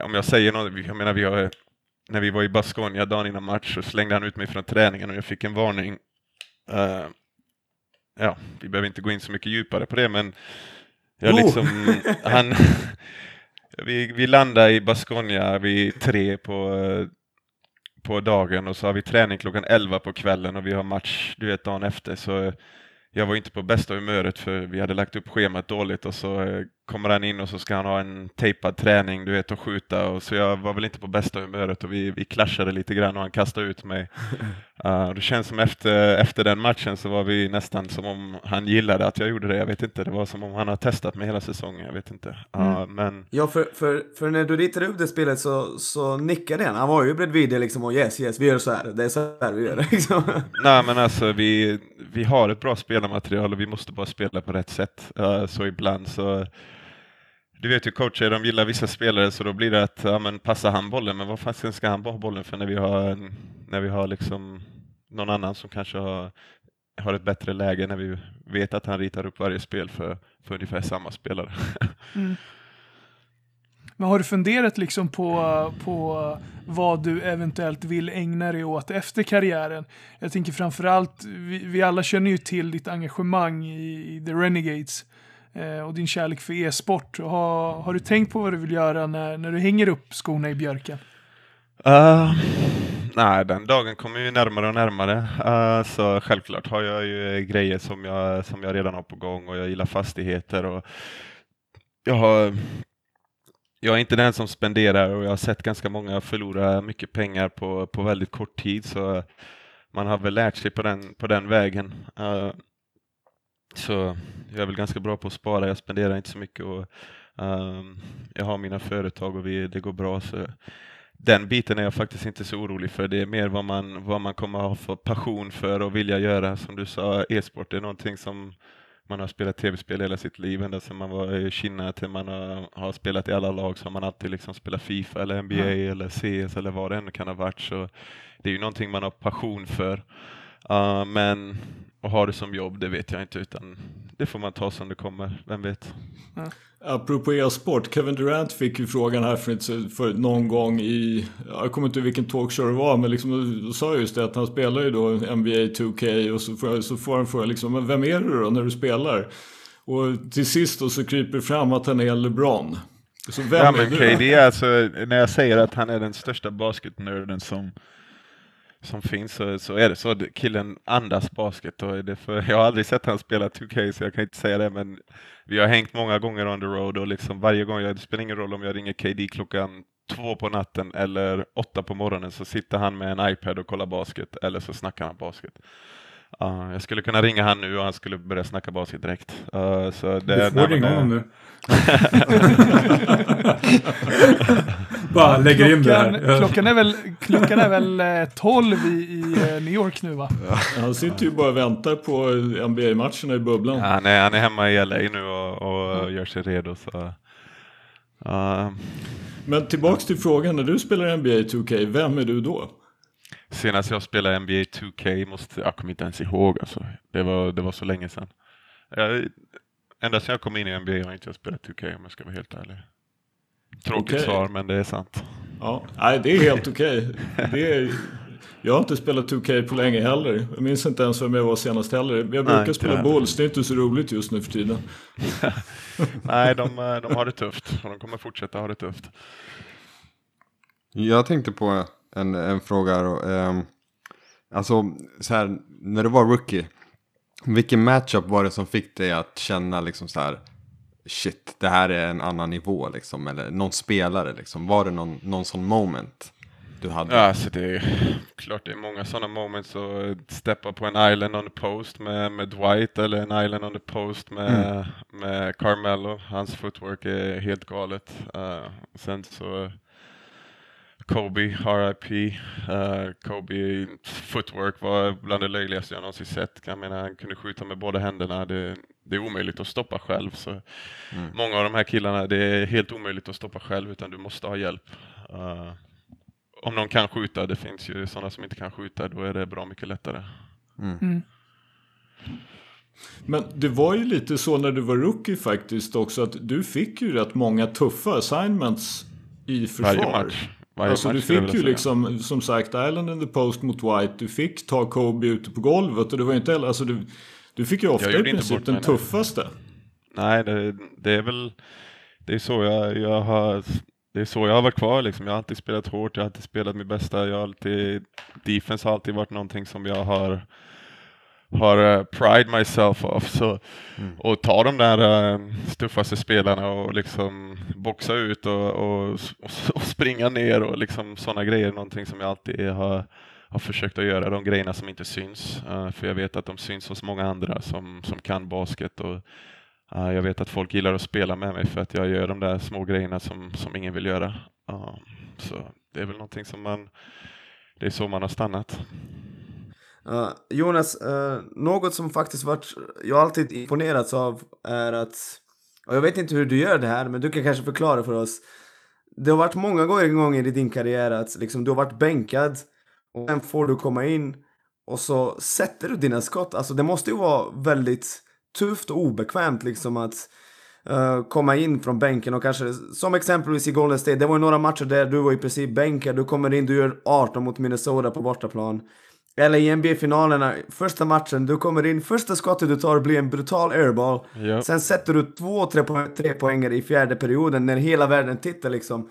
Speaker 2: om jag säger något, jag menar vi har, när vi var i Baskonia dagen innan match så slängde han ut mig från träningen och jag fick en varning. Uh, ja, vi behöver inte gå in så mycket djupare på det, men jag oh. liksom, han, vi, vi landade i Baskonia vid tre på, på dagen och så har vi träning klockan elva på kvällen och vi har match du vet dagen efter. Så jag var inte på bästa humöret för vi hade lagt upp schemat dåligt och så eh, kommer han in och så ska han ha en tejpad träning, du vet, och skjuta och så jag var väl inte på bästa humöret och vi, vi clashade lite grann och han kastade ut mig. Uh, det känns som efter, efter den matchen så var vi nästan som om han gillade att jag gjorde det, jag vet inte, det var som om han har testat mig hela säsongen, jag vet inte. Uh, mm. men...
Speaker 3: Ja, för, för, för när du ritade upp det spelet så, så nickade han, han var ju bredvid det liksom och yes, yes, vi gör så här, det är så här vi gör det liksom.
Speaker 2: Nej men alltså vi, vi har ett bra spelarmaterial och vi måste bara spela på rätt sätt, uh, så ibland så du vet ju coacher, de gillar vissa spelare så då blir det att ja, men passa han bollen, men vad fan ska han ha bollen för när vi har, när vi har liksom någon annan som kanske har, har ett bättre läge när vi vet att han ritar upp varje spel för, för ungefär samma spelare. Mm.
Speaker 4: Men har du funderat liksom på, på vad du eventuellt vill ägna dig åt efter karriären? Jag tänker framförallt, vi, vi alla känner ju till ditt engagemang i, i The Renegades Eh, och din kärlek för e-sport. Har, har du tänkt på vad du vill göra när, när du hänger upp skorna i björken?
Speaker 2: Uh, nej, den dagen kommer ju närmare och närmare. Uh, så självklart har jag ju grejer som jag, som jag redan har på gång och jag gillar fastigheter. och jag har jag är inte den som spenderar och jag har sett ganska många förlora mycket pengar på, på väldigt kort tid så man har väl lärt sig på den, på den vägen. Uh, så jag är väl ganska bra på att spara, jag spenderar inte så mycket och um, jag har mina företag och vi, det går bra. Så den biten är jag faktiskt inte så orolig för. Det är mer vad man, vad man kommer ha för passion för och vilja göra. Som du sa, e-sport är någonting som man har spelat tv-spel hela sitt liv, ända sedan man var i Kina till man har, har, spelat i alla lag så har man alltid liksom spelat Fifa eller NBA mm. eller CS eller vad det än kan ha varit. Så det är ju någonting man har passion för. Uh, men att ha det som jobb, det vet jag inte, utan det får man ta som det kommer, vem vet.
Speaker 1: Ja. Apropå e-sport, Kevin Durant fick ju frågan här för, för någon gång i, jag kommer inte ihåg vilken talkshow det var, men liksom, då sa just det att han spelar ju då NBA 2K och så får, så får han fråga liksom, men vem är du då när du spelar? Och till sist då så kryper fram att han är LeBron.
Speaker 2: Så vem ja, men är KD, alltså, när jag säger att han är den största basketnörden som som finns så, så är det så. Killen andas basket och det för, jag har aldrig sett han spela 2K så jag kan inte säga det men vi har hängt många gånger on the road och liksom varje gång, jag, det spelar ingen roll om jag ringer KD klockan två på natten eller åtta på morgonen så sitter han med en iPad och kollar basket eller så snackar han basket. Uh, jag skulle kunna ringa han nu och han skulle börja snacka basket direkt. Uh, så det,
Speaker 6: du får ringa honom nu. Bara lägger klockan, in det här.
Speaker 4: klockan är väl, klockan är väl 12 eh, i, i eh, New York nu va?
Speaker 1: Ja, han sitter ju bara och väntar på NBA-matcherna i bubblan.
Speaker 2: Ja, nej, han är hemma i LA nu och, och gör sig redo. Så. Uh,
Speaker 1: Men tillbaks till frågan, när du spelar NBA 2K, vem är du då?
Speaker 2: Senast jag spelade NBA 2K, måste, jag kommer inte ens ihåg alltså. Det var, det var så länge sedan. Jag, ända sedan jag kom in i NBA har jag inte spelat 2K om jag ska vara helt ärlig. Tråkigt
Speaker 1: Okej.
Speaker 2: svar, men det är sant.
Speaker 1: Ja, nej, det är helt okej. Det är... Jag har inte spelat 2K på länge heller. Jag minns inte ens vem jag var senast heller. Jag brukar
Speaker 2: inte
Speaker 1: spela. Bulls, det är inte så roligt just nu för tiden.
Speaker 2: Nej, de, eh, de har det tufft och de kommer fortsätta ha det tufft.
Speaker 5: Jag tänkte på en, en fråga. Då. ehm, alltså, så här, när du var rookie. Vilken matchup var det som fick dig att känna liksom så här. Shit, det här är en annan nivå liksom. Eller någon spelare liksom. Var det någon, någon sån moment du hade?
Speaker 2: Ja, alltså det är klart det är många sådana moments att steppa på en island on the post med, med Dwight eller en island on the post med, med Carmelo. Hans footwork är helt galet. Uh, sen så Kobe, RIP. Uh, Kobe footwork var bland det löjligaste jag någonsin sett. Jag menar, han kunde skjuta med båda händerna. Det, det är omöjligt att stoppa själv. Så Många av de här killarna, det är helt omöjligt att stoppa själv utan du måste ha hjälp. Uh, om någon kan skjuta, det finns ju sådana som inte kan skjuta, då är det bra mycket lättare.
Speaker 1: Men det var ju lite så när du var rookie faktiskt också att du fick ju rätt många tuffa assignments i försvar.
Speaker 2: Varje match. Varje
Speaker 1: alltså
Speaker 2: match
Speaker 1: du fick ju liksom, som sagt, Island in the post mot White. Du fick ta Kobe ute på golvet och det var inte heller, alltså du, du fick ju ofta i princip den tuffaste.
Speaker 2: Nej, det, det är väl det är så jag, jag har det är så jag har varit kvar liksom. Jag har alltid spelat hårt, jag har alltid spelat mitt bästa. Jag har alltid, defense har alltid varit någonting som jag har har uh, pride myself of. Så, Och ta de där uh, tuffaste spelarna och liksom boxa ut och, och, och, och springa ner och liksom sådana grejer. Någonting som jag alltid har, har försökt att göra. De grejerna som inte syns. Uh, för jag vet att de syns hos många andra som, som kan basket. Och, jag vet att folk gillar att spela med mig för att jag gör de där små grejerna som, som ingen vill göra. Så det är väl någonting som man, det är så man har stannat.
Speaker 3: Uh, Jonas, uh, något som faktiskt varit, jag alltid imponerats av är att, och jag vet inte hur du gör det här, men du kan kanske förklara för oss. Det har varit många gånger i din karriär att liksom, du har varit bänkad och sen får du komma in och så sätter du dina skott. Alltså det måste ju vara väldigt tufft och obekvämt liksom att uh, komma in från bänken och kanske, som exempelvis i Golden State, det var ju några matcher där du var i princip bänkad, du kommer in, du gör 18 mot Minnesota på bortaplan. Eller i NBA-finalerna, första matchen, du kommer in, första skottet du tar blir en brutal airball.
Speaker 2: Ja.
Speaker 3: Sen sätter du två tre, po tre poängare i fjärde perioden när hela världen tittar liksom.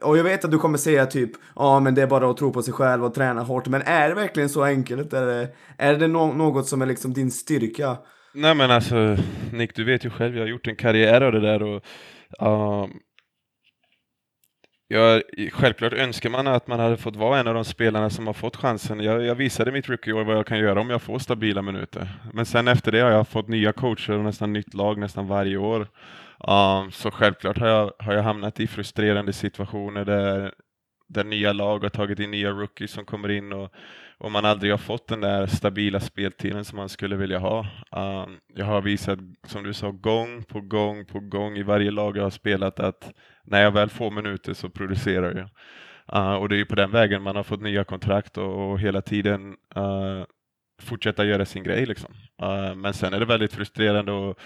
Speaker 3: Och jag vet att du kommer säga typ, ja men det är bara att tro på sig själv och träna hårt. Men är det verkligen så enkelt? Eller är det no något som är liksom din styrka?
Speaker 2: Nej men alltså Nick, du vet ju själv, jag har gjort en karriär av det där och um, jag, självklart önskar man att man hade fått vara en av de spelarna som har fått chansen. Jag, jag visade mitt rookieår vad jag kan göra om jag får stabila minuter. Men sen efter det har jag fått nya coacher och nästan nytt lag nästan varje år. Um, så självklart har jag, har jag hamnat i frustrerande situationer där, där nya lag har tagit in nya rookies som kommer in och, och man aldrig har fått den där stabila speltiden som man skulle vilja ha. Um, jag har visat, som du sa, gång på gång på gång i varje lag jag har spelat att när jag väl får minuter så producerar jag. Uh, och det är ju på den vägen man har fått nya kontrakt och, och hela tiden uh, fortsätta göra sin grej. Liksom. Uh, men sen är det väldigt frustrerande och,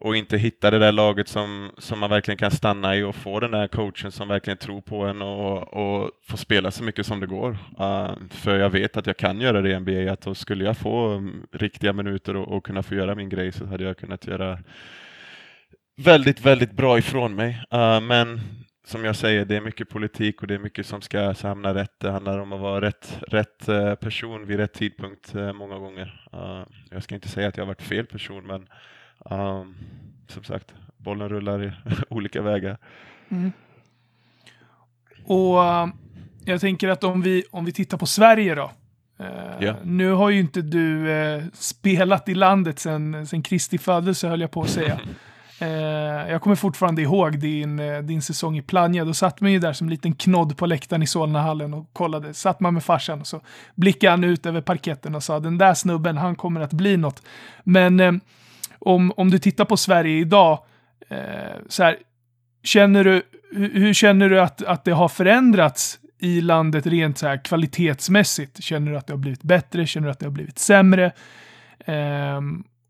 Speaker 2: och inte hitta det där laget som, som man verkligen kan stanna i och få den där coachen som verkligen tror på en och, och få spela så mycket som det går. Uh, för jag vet att jag kan göra det i NBA, att då skulle jag få mm, riktiga minuter och, och kunna få göra min grej så hade jag kunnat göra väldigt, väldigt bra ifrån mig. Uh, men som jag säger, det är mycket politik och det är mycket som ska hamna rätt. Det handlar om att vara rätt, rätt eh, person vid rätt tidpunkt eh, många gånger. Jag ska inte säga att jag har varit fel person, men um, som sagt, bollen rullar i olika vägar.
Speaker 4: Och eh, jag tänker att om vi, om vi tittar på Sverige då. Eh,
Speaker 2: Ja.
Speaker 4: Nu har ju inte du eh, spelat i landet sen, sen Kristi födelse höll jag på att säga. Eh, jag kommer fortfarande ihåg din, din säsong i Plannja. Då satt man ju där som liten knodd på läktaren i Solnahallen och kollade. Satt man med farsan och så blickade han ut över parketten och sa den där snubben, han kommer att bli något. Men eh, om, om du tittar på Sverige idag, eh, så här, känner du, hur, hur känner du att, att det har förändrats i landet rent så här kvalitetsmässigt? Känner du att det har blivit bättre? Känner du att det har blivit sämre? Eh,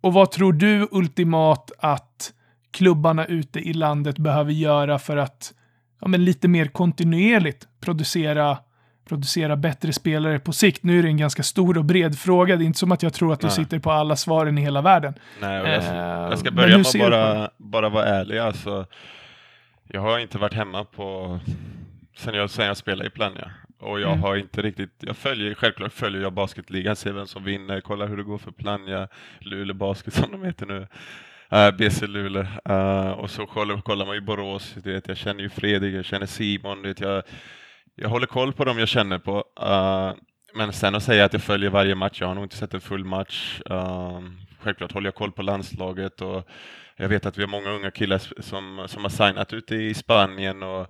Speaker 4: och vad tror du ultimat att klubbarna ute i landet behöver göra för att ja, men lite mer kontinuerligt producera, producera bättre spelare på sikt? Nu är det en ganska stor och bred fråga. Det är inte som att jag tror att du
Speaker 2: Nej.
Speaker 4: sitter på alla svaren i hela världen.
Speaker 2: Nej, jag,
Speaker 4: Eh,
Speaker 2: jag ska börja med att bara, bara vara ärlig. Alltså, jag har inte varit hemma på sen jag, sen jag spelade i Plannja. Och jag
Speaker 4: Mm.
Speaker 2: har inte riktigt, jag följer, självklart följer jag basketligan, ser vem som vinner, kollar hur det går för Plannja, Luleå Basket som de heter nu. Uh, BC Luleå. Eh, och så kollar, kollar man ju Borås, du vet, jag känner ju Fredrik, jag känner Simon, du vet, jag, jag håller koll på dem jag känner på. Uh, men sen att säga att jag följer varje match, jag har nog inte sett en full match. Uh, självklart håller jag koll på landslaget och jag vet att vi har många unga killar som, som har signat ute i Spanien och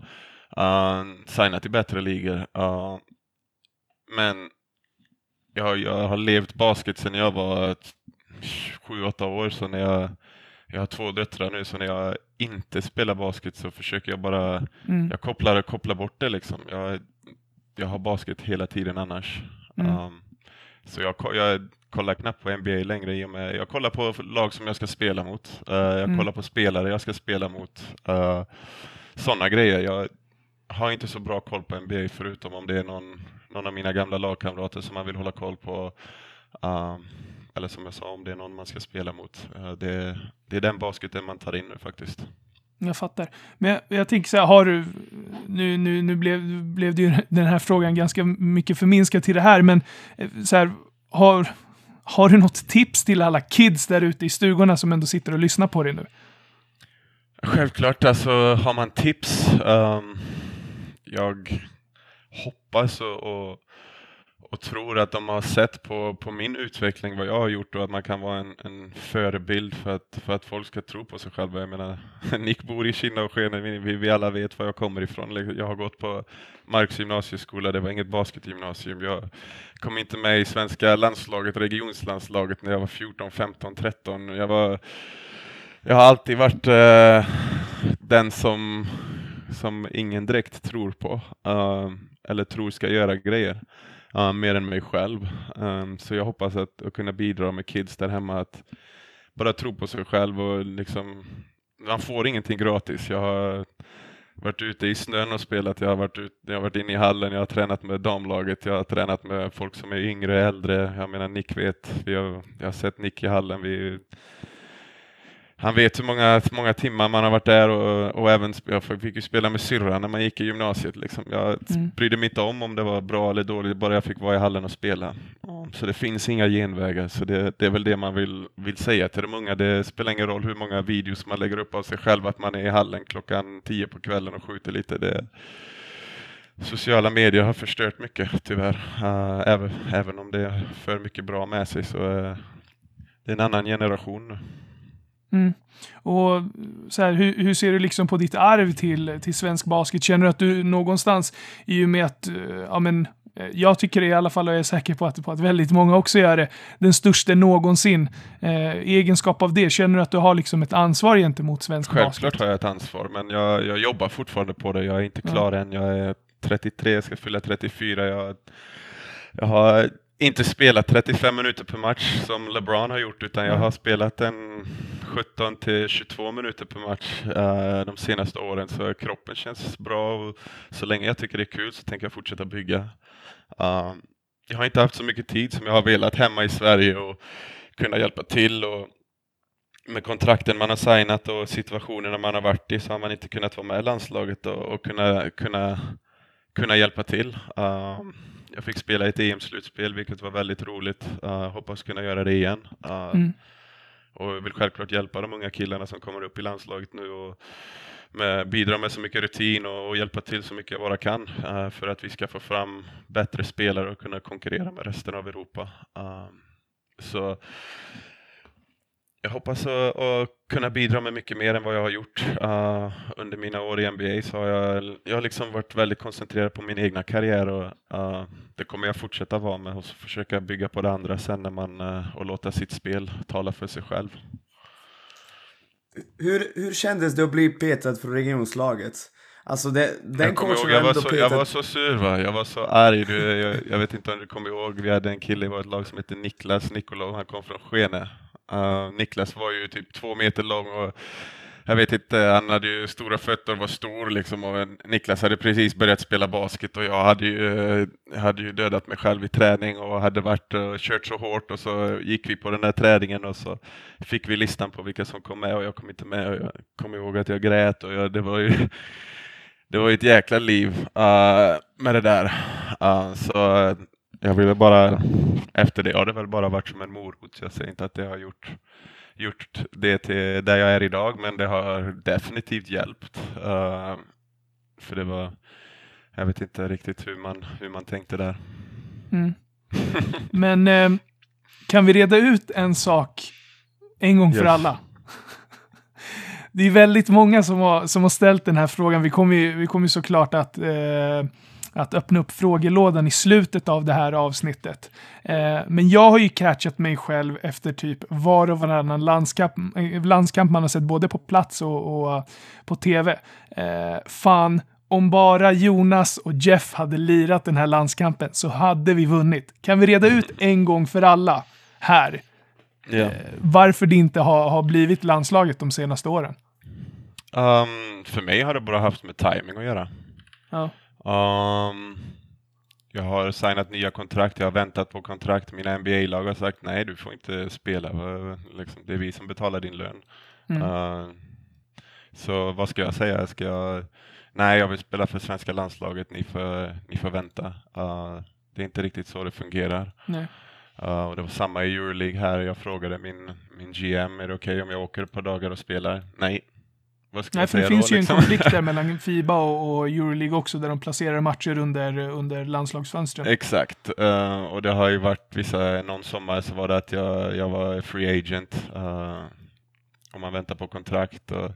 Speaker 2: uh, signat i bättre ligor. Uh, men jag, jag har levt basket sedan jag var ett- sju, åtta år, så när jag, jag har två döttrar nu, så när jag inte spelar basket så försöker jag bara,
Speaker 4: Mm.
Speaker 2: jag kopplar, kopplar bort det liksom. Jag, jag har basket hela tiden annars.
Speaker 4: Mm.
Speaker 2: Um, så jag, jag kollar knappt på NBA längre i och med, jag kollar på lag som jag ska spela mot. Uh, jag
Speaker 4: Mm.
Speaker 2: kollar på spelare jag ska spela mot. Uh, Sådana grejer. Jag har inte så bra koll på NBA förutom om det är någon, någon av mina gamla lagkamrater som man vill hålla koll på. Um, eller som jag sa, om det är någon man ska spela mot. Uh, det, det är den basketen man tar in nu faktiskt.
Speaker 4: Jag fattar. Men jag, jag tänker så här, har du... Nu, nu, nu blev, blev det ju den här frågan ganska mycket förminskad till det här, men eh, så här, har, har du något tips till alla kids där ute i stugorna som ändå sitter och lyssnar på dig nu?
Speaker 2: Självklart, alltså har man tips. ehm, jag hoppas och, och, och tror att de har sett på, på min utveckling vad jag har gjort och att man kan vara en, en förebild för att, för att folk ska tro på sig själva. Jag menar, Nick bor i Kinna och Skene, vi, vi, alla vet var jag kommer ifrån. Liksom, jag har gått på Marks gymnasieskola, det var inget basketgymnasium. Jag kom inte med i svenska landslaget, regionslandslaget när jag var 14, 15, 13. Jag var jag har alltid varit uh, den som, som ingen direkt tror på, uh, eller tror ska göra grejer, eh, mer än mig själv. Um, så jag hoppas att, att kunna bidra med kids där hemma att bara tro på sig själv och liksom, man får ingenting gratis. Jag har varit ute i snön och spelat, jag har varit, ut, jag har varit inne i hallen, jag har tränat med damlaget, jag har tränat med folk som är yngre, äldre. Jag menar Nick vet, vi har, jag har sett Nick i hallen, vi han vet hur många, många timmar man har varit där och, och även jag fick ju spela med syrran när man gick i gymnasiet. Liksom. Jag
Speaker 4: Mm.
Speaker 2: brydde mig inte om om det var bra eller dåligt, bara jag fick vara i hallen och spela. Så det finns inga genvägar, så det, det är väl det man vill, vill säga till de unga. Det spelar ingen roll hur många videos man lägger upp av sig själv, att man är i hallen klockan tio på kvällen och skjuter lite. Det, sociala medier har förstört mycket tyvärr. Uh, även, även om det för mycket bra med sig så uh, det är en annan generation nu.
Speaker 4: Mm. Och så här, hur, hur ser du liksom på ditt arv till, till svensk basket? Känner du att du någonstans, i och med att, eh, ja men, eh, jag tycker det i alla fall, och jag är säker på att, på att väldigt många också gör det, den största någonsin. Eh, egenskap av det, känner du att du har liksom ett ansvar gentemot svensk
Speaker 2: Självklart
Speaker 4: basket?
Speaker 2: har jag ett ansvar, men jag, jag jobbar fortfarande på det. Jag är inte klar än. Jag är 33, jag ska fylla 34. Jag, jag har inte spelat 35 minuter per match som LeBron har gjort, utan jag
Speaker 4: Mm.
Speaker 2: har spelat en 17 till 22 minuter per match eh, de senaste åren, så kroppen känns bra och så länge jag tycker det är kul så tänker jag fortsätta bygga. Uh, jag har inte haft så mycket tid som jag har velat hemma i Sverige och kunna hjälpa till och med kontrakten man har signat och situationerna man har varit i så har man inte kunnat vara med i landslaget och, och kunna, kunna, kunna hjälpa till. Uh, jag fick spela ett EM-slutspel vilket var väldigt roligt. Uh, hoppas kunna göra det igen. Uh,
Speaker 4: Mm.
Speaker 2: Och vill självklart hjälpa de unga killarna som kommer upp i landslaget nu och med, bidra med så mycket rutin och, och hjälpa till så mycket jag bara kan uh, för att vi ska få fram bättre spelare och kunna konkurrera med resten av Europa. Uh, så jag hoppas att, att kunna bidra med mycket mer än vad jag har gjort. Uh, under mina år i NBA så har jag, jag har liksom varit väldigt koncentrerad på min egna karriär och uh, det kommer jag fortsätta vara med och försöka bygga på det andra sen när man, uh, och låta sitt spel tala för sig själv.
Speaker 3: Hur, hur kändes det att bli petad från regionslaget? Alltså det, den
Speaker 2: jag, kommer ihåg, jag, var så,
Speaker 3: petad...
Speaker 2: jag var så sur va, jag var så arg. Du, jag, jag vet inte om du kommer ihåg, vi hade en kille i vårt lag som hette Niklas Nikolov, han kom från Skene. Uh, Niklas var ju typ två meter lång och jag vet inte, han hade ju stora fötter och var stor liksom och Niklas hade precis börjat spela basket och jag hade ju, eh, hade ju dödat mig själv i träning och hade varit och kört så hårt och så gick vi på den där träningen och så fick vi listan på vilka som kom med och jag kom inte med och jag kommer ihåg att jag grät och jag, det var ju det var ett jäkla liv uh, med det där. Uh, så jag ville bara, efter det har det väl bara varit som en morot. Jag säger inte att det har gjort gjort det till där jag är idag, men det har definitivt hjälpt. Uh, för det var, jag vet inte riktigt hur man, hur man tänkte där.
Speaker 4: Mm. Men eh, kan vi reda ut en sak en gång för
Speaker 2: Yes.
Speaker 4: alla? Det är väldigt många som har, som har ställt den här frågan. Vi kommer ju, vi kommer ju såklart att, eh, att öppna upp frågelådan i slutet av det här avsnittet. Eh, men jag har ju catchat mig själv efter typ var och varannan landskamp, eh, landskamp man har sett både på plats och, och på tv. Eh, fan, om bara Jonas och Jeff hade lirat den här landskampen så hade vi vunnit. Kan vi reda ut en gång för alla här
Speaker 2: Ja.
Speaker 4: varför det inte har, har blivit landslaget de senaste åren?
Speaker 2: Um, för mig har det bara haft med timing att göra.
Speaker 4: Ja.
Speaker 2: Um, jag har signat nya kontrakt, jag har väntat på kontrakt. Mina NBA-lag har sagt nej, du får inte spela. Eh, Liksom, det är vi som betalar din lön.
Speaker 4: Mm.
Speaker 2: Uh, så vad ska jag säga? Ska jag... Nej, jag vill spela för svenska landslaget. Ni får, ni får vänta. Uh, det är inte riktigt så det fungerar. Uh, och det var samma i Euroleague här. Jag frågade min, min GM, är det okej om jag åker ett par dagar och spelar? Nej.
Speaker 4: Nej, för det
Speaker 2: säga
Speaker 4: finns
Speaker 2: då,
Speaker 4: ju
Speaker 2: liksom?
Speaker 4: en konflikt där mellan Fiba och, och Euroleague också, där de placerar matcher under, under landslagsfönstren.
Speaker 2: Exakt, uh, och det har ju varit vissa, någon sommar så var det att jag, jag var free agent uh, och man väntar på kontrakt. Och,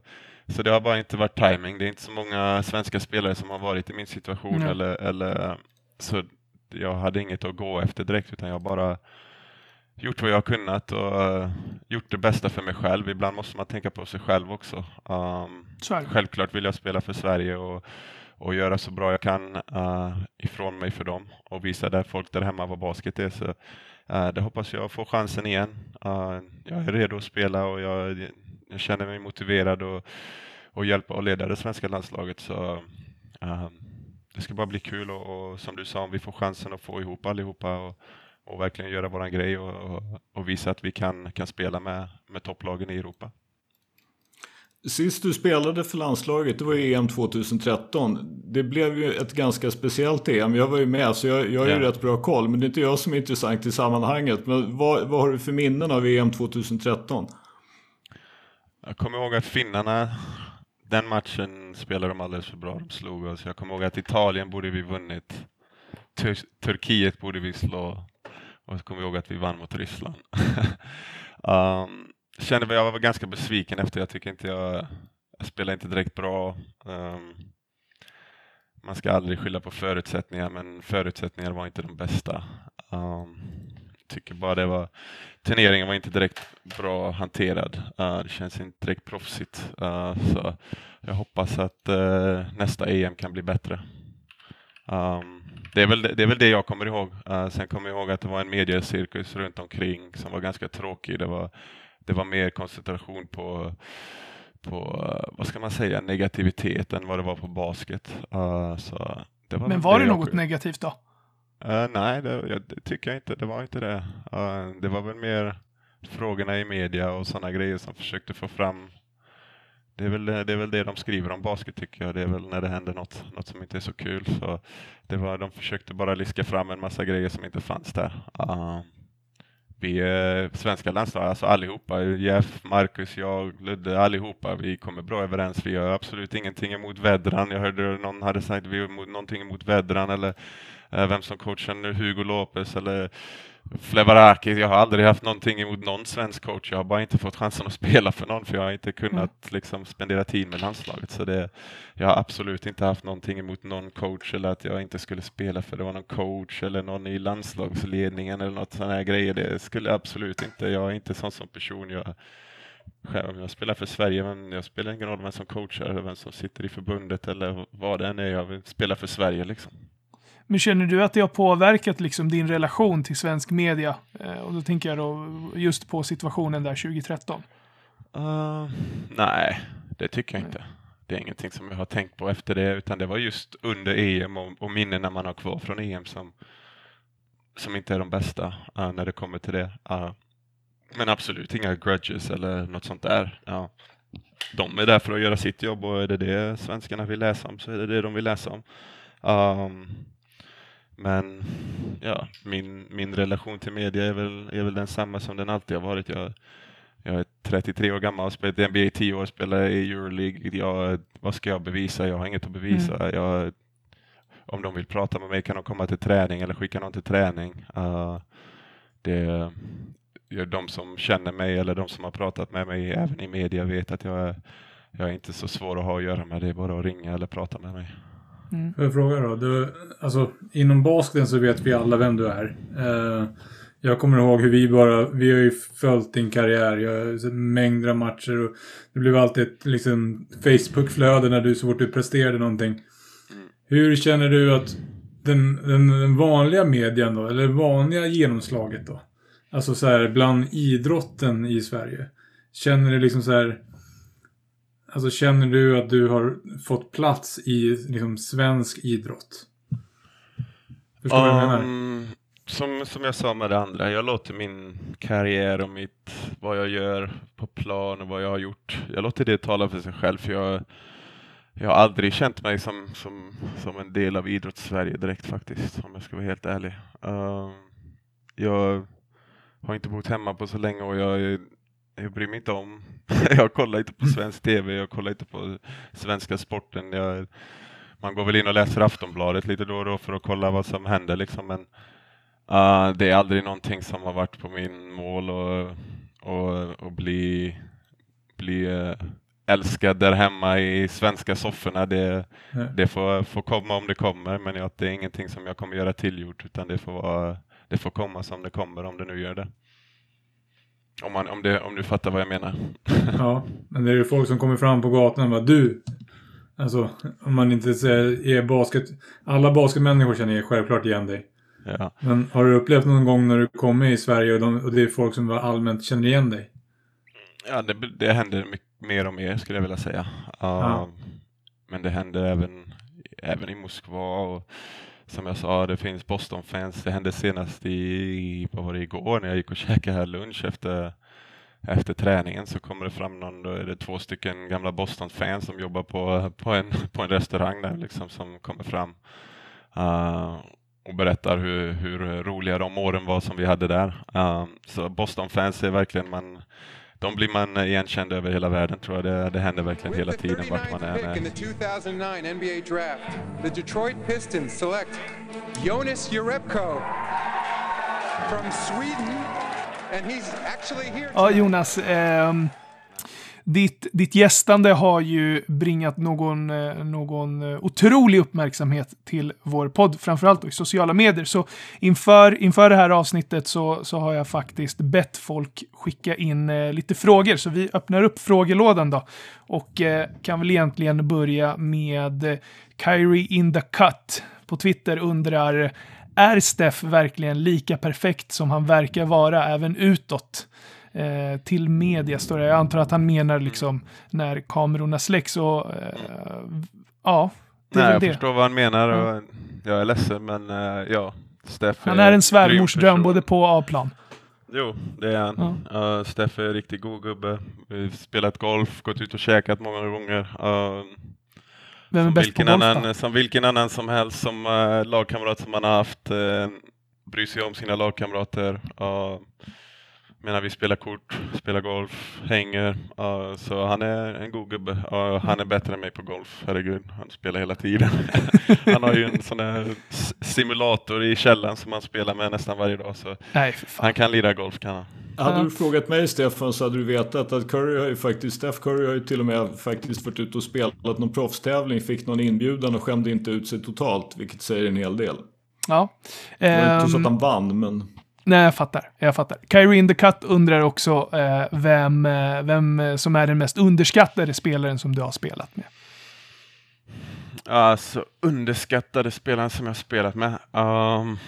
Speaker 2: så det har bara inte varit timing. Det är inte så många svenska spelare som har varit i min situation
Speaker 4: Nej.
Speaker 2: eller, eller så jag hade inget att gå efter direkt utan jag bara gjort vad jag har kunnat och uh, gjort det bästa för mig själv. Ibland måste man tänka på sig själv också. Um. Självklart vill jag spela för Sverige och, och göra så bra jag kan uh, ifrån mig för dem och visa där folk där hemma vad basket är. Så, uh, det hoppas jag får chansen igen. Uh, jag är redo att spela och jag, jag känner mig motiverad och, och hjälpa och leda det svenska landslaget. Så, uh, det ska bara bli kul och, och som du sa, om vi får chansen att få ihop allihopa och, och verkligen göra våran grej och, och, visa att vi kan, kan spela med, med topplagen i Europa.
Speaker 1: Sist du spelade för landslaget, det var ju EM 2013. Det blev ju ett ganska speciellt EM. Jag var ju med, så jag, jag har ju
Speaker 2: Ja.
Speaker 1: rätt bra koll. Men det är inte jag som är intressant i sammanhanget. Men vad, vad har du för minnen av EM 2013?
Speaker 2: Jag kommer ihåg att finnarna, den matchen spelade de alldeles för bra. De slog oss. Jag kommer ihåg att Italien borde vi vunnit. Tur- Turkiet borde vi slå. Och så kommer jag ihåg att vi vann mot Ryssland. um, kände jag var ganska besviken efter. Jag tycker inte jag, jag spelar inte direkt bra. Um, man ska aldrig skylla på förutsättningar, men förutsättningar var inte de bästa. Um, tycker bara det var turneringen var inte direkt bra hanterad. Uh, det känns inte direkt proffsigt. Uh, så jag hoppas att uh, nästa EM kan bli bättre. Um, det, är väl, det är väl det jag kommer ihåg. Uh, sen kommer jag ihåg att det var en mediecirkus runt omkring som var ganska tråkig. Det var, det var mer koncentration på på, uh, vad ska man säga, negativitet än vad det var på basket. Uh, så det var
Speaker 4: Men var det
Speaker 2: jag-
Speaker 4: något negativt då?
Speaker 2: Eh, nej, det, jag, det tycker jag inte. Det var inte det. Eh, det var väl mer frågorna i media och sådana grejer som försökte få fram. Det är, väl, det är väl det de skriver om basket tycker jag. Det är väl när det händer något, något som inte är så kul. Så det var, de försökte bara liska fram en massa grejer som inte fanns där. Uh, vi är svenska landslag, alltså allihopa, Jeff, Marcus, jag, Ludde, allihopa, vi kommer bra överens. Vi har absolut ingenting emot Vedran. Jag hörde någon hade sagt vi har emot, någonting emot Vedran eller eh, vem som coachar nu, Hugo Lopez eller Flevaraki. Jag har aldrig haft någonting emot någon svensk coach. Jag har bara inte fått chansen att spela för någon för jag har inte kunnat liksom, spendera tid med landslaget. Så det, jag har absolut inte haft någonting emot någon coach eller att jag inte skulle spela för det var någon coach eller någon i landslagsledningen eller något sådana här grejer. Det skulle jag absolut inte. Jag är inte sån som person. Jag, själv, jag spelar för Sverige men jag spelar ingen roll vem som coachar eller vem som sitter i förbundet eller vad det än är. Jag vill spela för Sverige liksom.
Speaker 4: Men känner du att det har påverkat liksom din relation till svensk media? Eh, och då tänker jag då just på situationen där 2013.
Speaker 2: Uh, eh, nej, Det tycker jag inte. Det är ingenting som jag har tänkt på efter det, utan det var just under EM och, och minnena man har kvar från EM som, som inte är de bästa uh, när det kommer till det. Uh, men absolut inga grudges eller något sånt där. Ja. De är där för att göra sitt jobb och är det det svenskarna vill läsa om så är det det de vill läsa om. Um, men ja, min, min relation till media är väl, är väl densamma som den alltid har varit. Jag, jag är 33 år gammal, har spelat i NBA i 10 år, spelar i Euroleague. Jag, vad ska jag bevisa? Jag har inget att bevisa. Mm. Jag, om de vill prata med mig kan de komma till träning eller skicka någon till träning. Uh, det, de som känner mig eller de som har pratat med mig även i media vet att jag är, jag är inte så svår att ha att göra med. Det är bara att ringa eller prata med mig.
Speaker 6: Mm. Får jag fråga då? Du, alltså, inom basketen så vet vi alla vem du är. Uh, jag kommer ihåg hur vi bara, vi har ju följt din karriär. Jag har sett mängder av matcher och det blev alltid ett liksom, Facebook-flöde när du så fort du presterade någonting. Hur känner du att den, den, den vanliga medien då, eller det vanliga genomslaget då? Alltså så här bland idrotten i Sverige. Känner du liksom så här... Alltså känner du att du har fått plats i liksom svensk idrott?
Speaker 2: Förstår du um, vad jag menar? Ehm, som, som jag sa med det andra, jag låter min karriär och mitt, vad jag gör på plan och vad jag har gjort, jag låter det tala för sig själv. För jag, jag har aldrig känt mig som, som, som en del av idrottssverige direkt faktiskt, om jag ska vara helt ärlig. Um, jag har inte bott hemma på så länge och jag, jag bryr mig inte om, jag kollar inte på svensk TV, jag kollar inte på svenska sporten. Jag, man går väl in och läser Aftonbladet lite då och då för att kolla vad som händer liksom, men uh, det är aldrig någonting som har varit på min mål och, och, och bli, bli uh, älskad där hemma i svenska sofforna. Det, det får, får komma om det kommer, men ja, det är ingenting som jag kommer göra tillgjort, utan det får vara det får komma som det kommer om det nu gör det. Om, man, om, det, om du fattar vad jag menar.
Speaker 6: ja, men det är ju folk som kommer fram på gatan och bara du. Alltså, om man inte säger är basket. Alla basketmänniskor känner självklart igen dig.
Speaker 2: Ja.
Speaker 6: Men har du upplevt någon gång när du kommer i Sverige och, de, och det är folk som allmänt känner igen dig?
Speaker 2: Ja, det, det händer mycket, mer och mer skulle jag vilja säga. Uh, ja. Men det händer även, även i Moskva och som jag sa, det finns Boston-fans. Det hände senast i, vad var det, igår när jag gick och käkade här lunch efter, efter träningen så kommer det fram någon, då är det två stycken gamla Boston-fans som jobbar på, på, en, på en restaurang där liksom som kommer fram uh, och berättar hur, hur roliga de åren var som vi hade där. Uh, så Boston-fans är verkligen man de blir man igenkänd över hela världen tror jag. Det, det händer verkligen hela tiden vart man än är. NBA draft, the Detroit Pistons select Jonas Jerebko
Speaker 4: from Sweden and he's actually here. Ja, Jonas. Um ditt, ditt gästande har ju bringat någon, eh, någon eh, otrolig uppmärksamhet till vår podd, framförallt i sociala medier. Så inför, inför det här avsnittet så, så har jag faktiskt bett folk skicka in eh, lite frågor, så vi öppnar upp frågelådan då. Och kan väl egentligen börja med Kyrie in the cut på Twitter undrar är Steff verkligen lika perfekt som han verkar vara även utåt? Eh, till media. Står det. Jag antar att han menar liksom när kamerorna släcks och eh, ja.
Speaker 2: Nej, jag det. förstår vad han menar och jag är ledsen men eh, ja.
Speaker 4: Steff han är en svärmorsdröm både på och A-plan.
Speaker 2: Jo, det är han. Ja. Uh, Steff är en riktigt god gubbe. Vi spelat golf, gått ut och käkat många gånger. Uh,
Speaker 4: Vem är bäst på golf
Speaker 2: annan, då? Som vilken annan som helst som uh, lagkamrat som man har haft. Uh, bryr sig om sina lagkamrater. Uh, menar vi spelar kort, spelar golf, hänger. Uh, så han är en god gubbe. Uh, han är bättre än mig på golf, herregud. Han spelar hela tiden. han har ju en sån där simulator i källaren som han spelar med nästan varje dag. Så
Speaker 4: Nej,
Speaker 2: han kan lira golf kan han.
Speaker 1: Hade du frågat mig Stefan så hade du vetat att Curry har ju faktiskt, Steph Curry har ju till och med faktiskt varit ute och spelat någon proffstävling, fick någon inbjudan och skämde inte ut sig totalt, vilket säger en hel del.
Speaker 4: Ja.
Speaker 1: Det var inte så att ehm, han vann, men...
Speaker 4: Nej, jag fattar. Jag fattar. Kyrie in the Cut undrar också eh, vem, eh, vem som är den mest underskattade spelaren som du har spelat med.
Speaker 2: Alltså, underskattade spelaren som jag har spelat med? Um...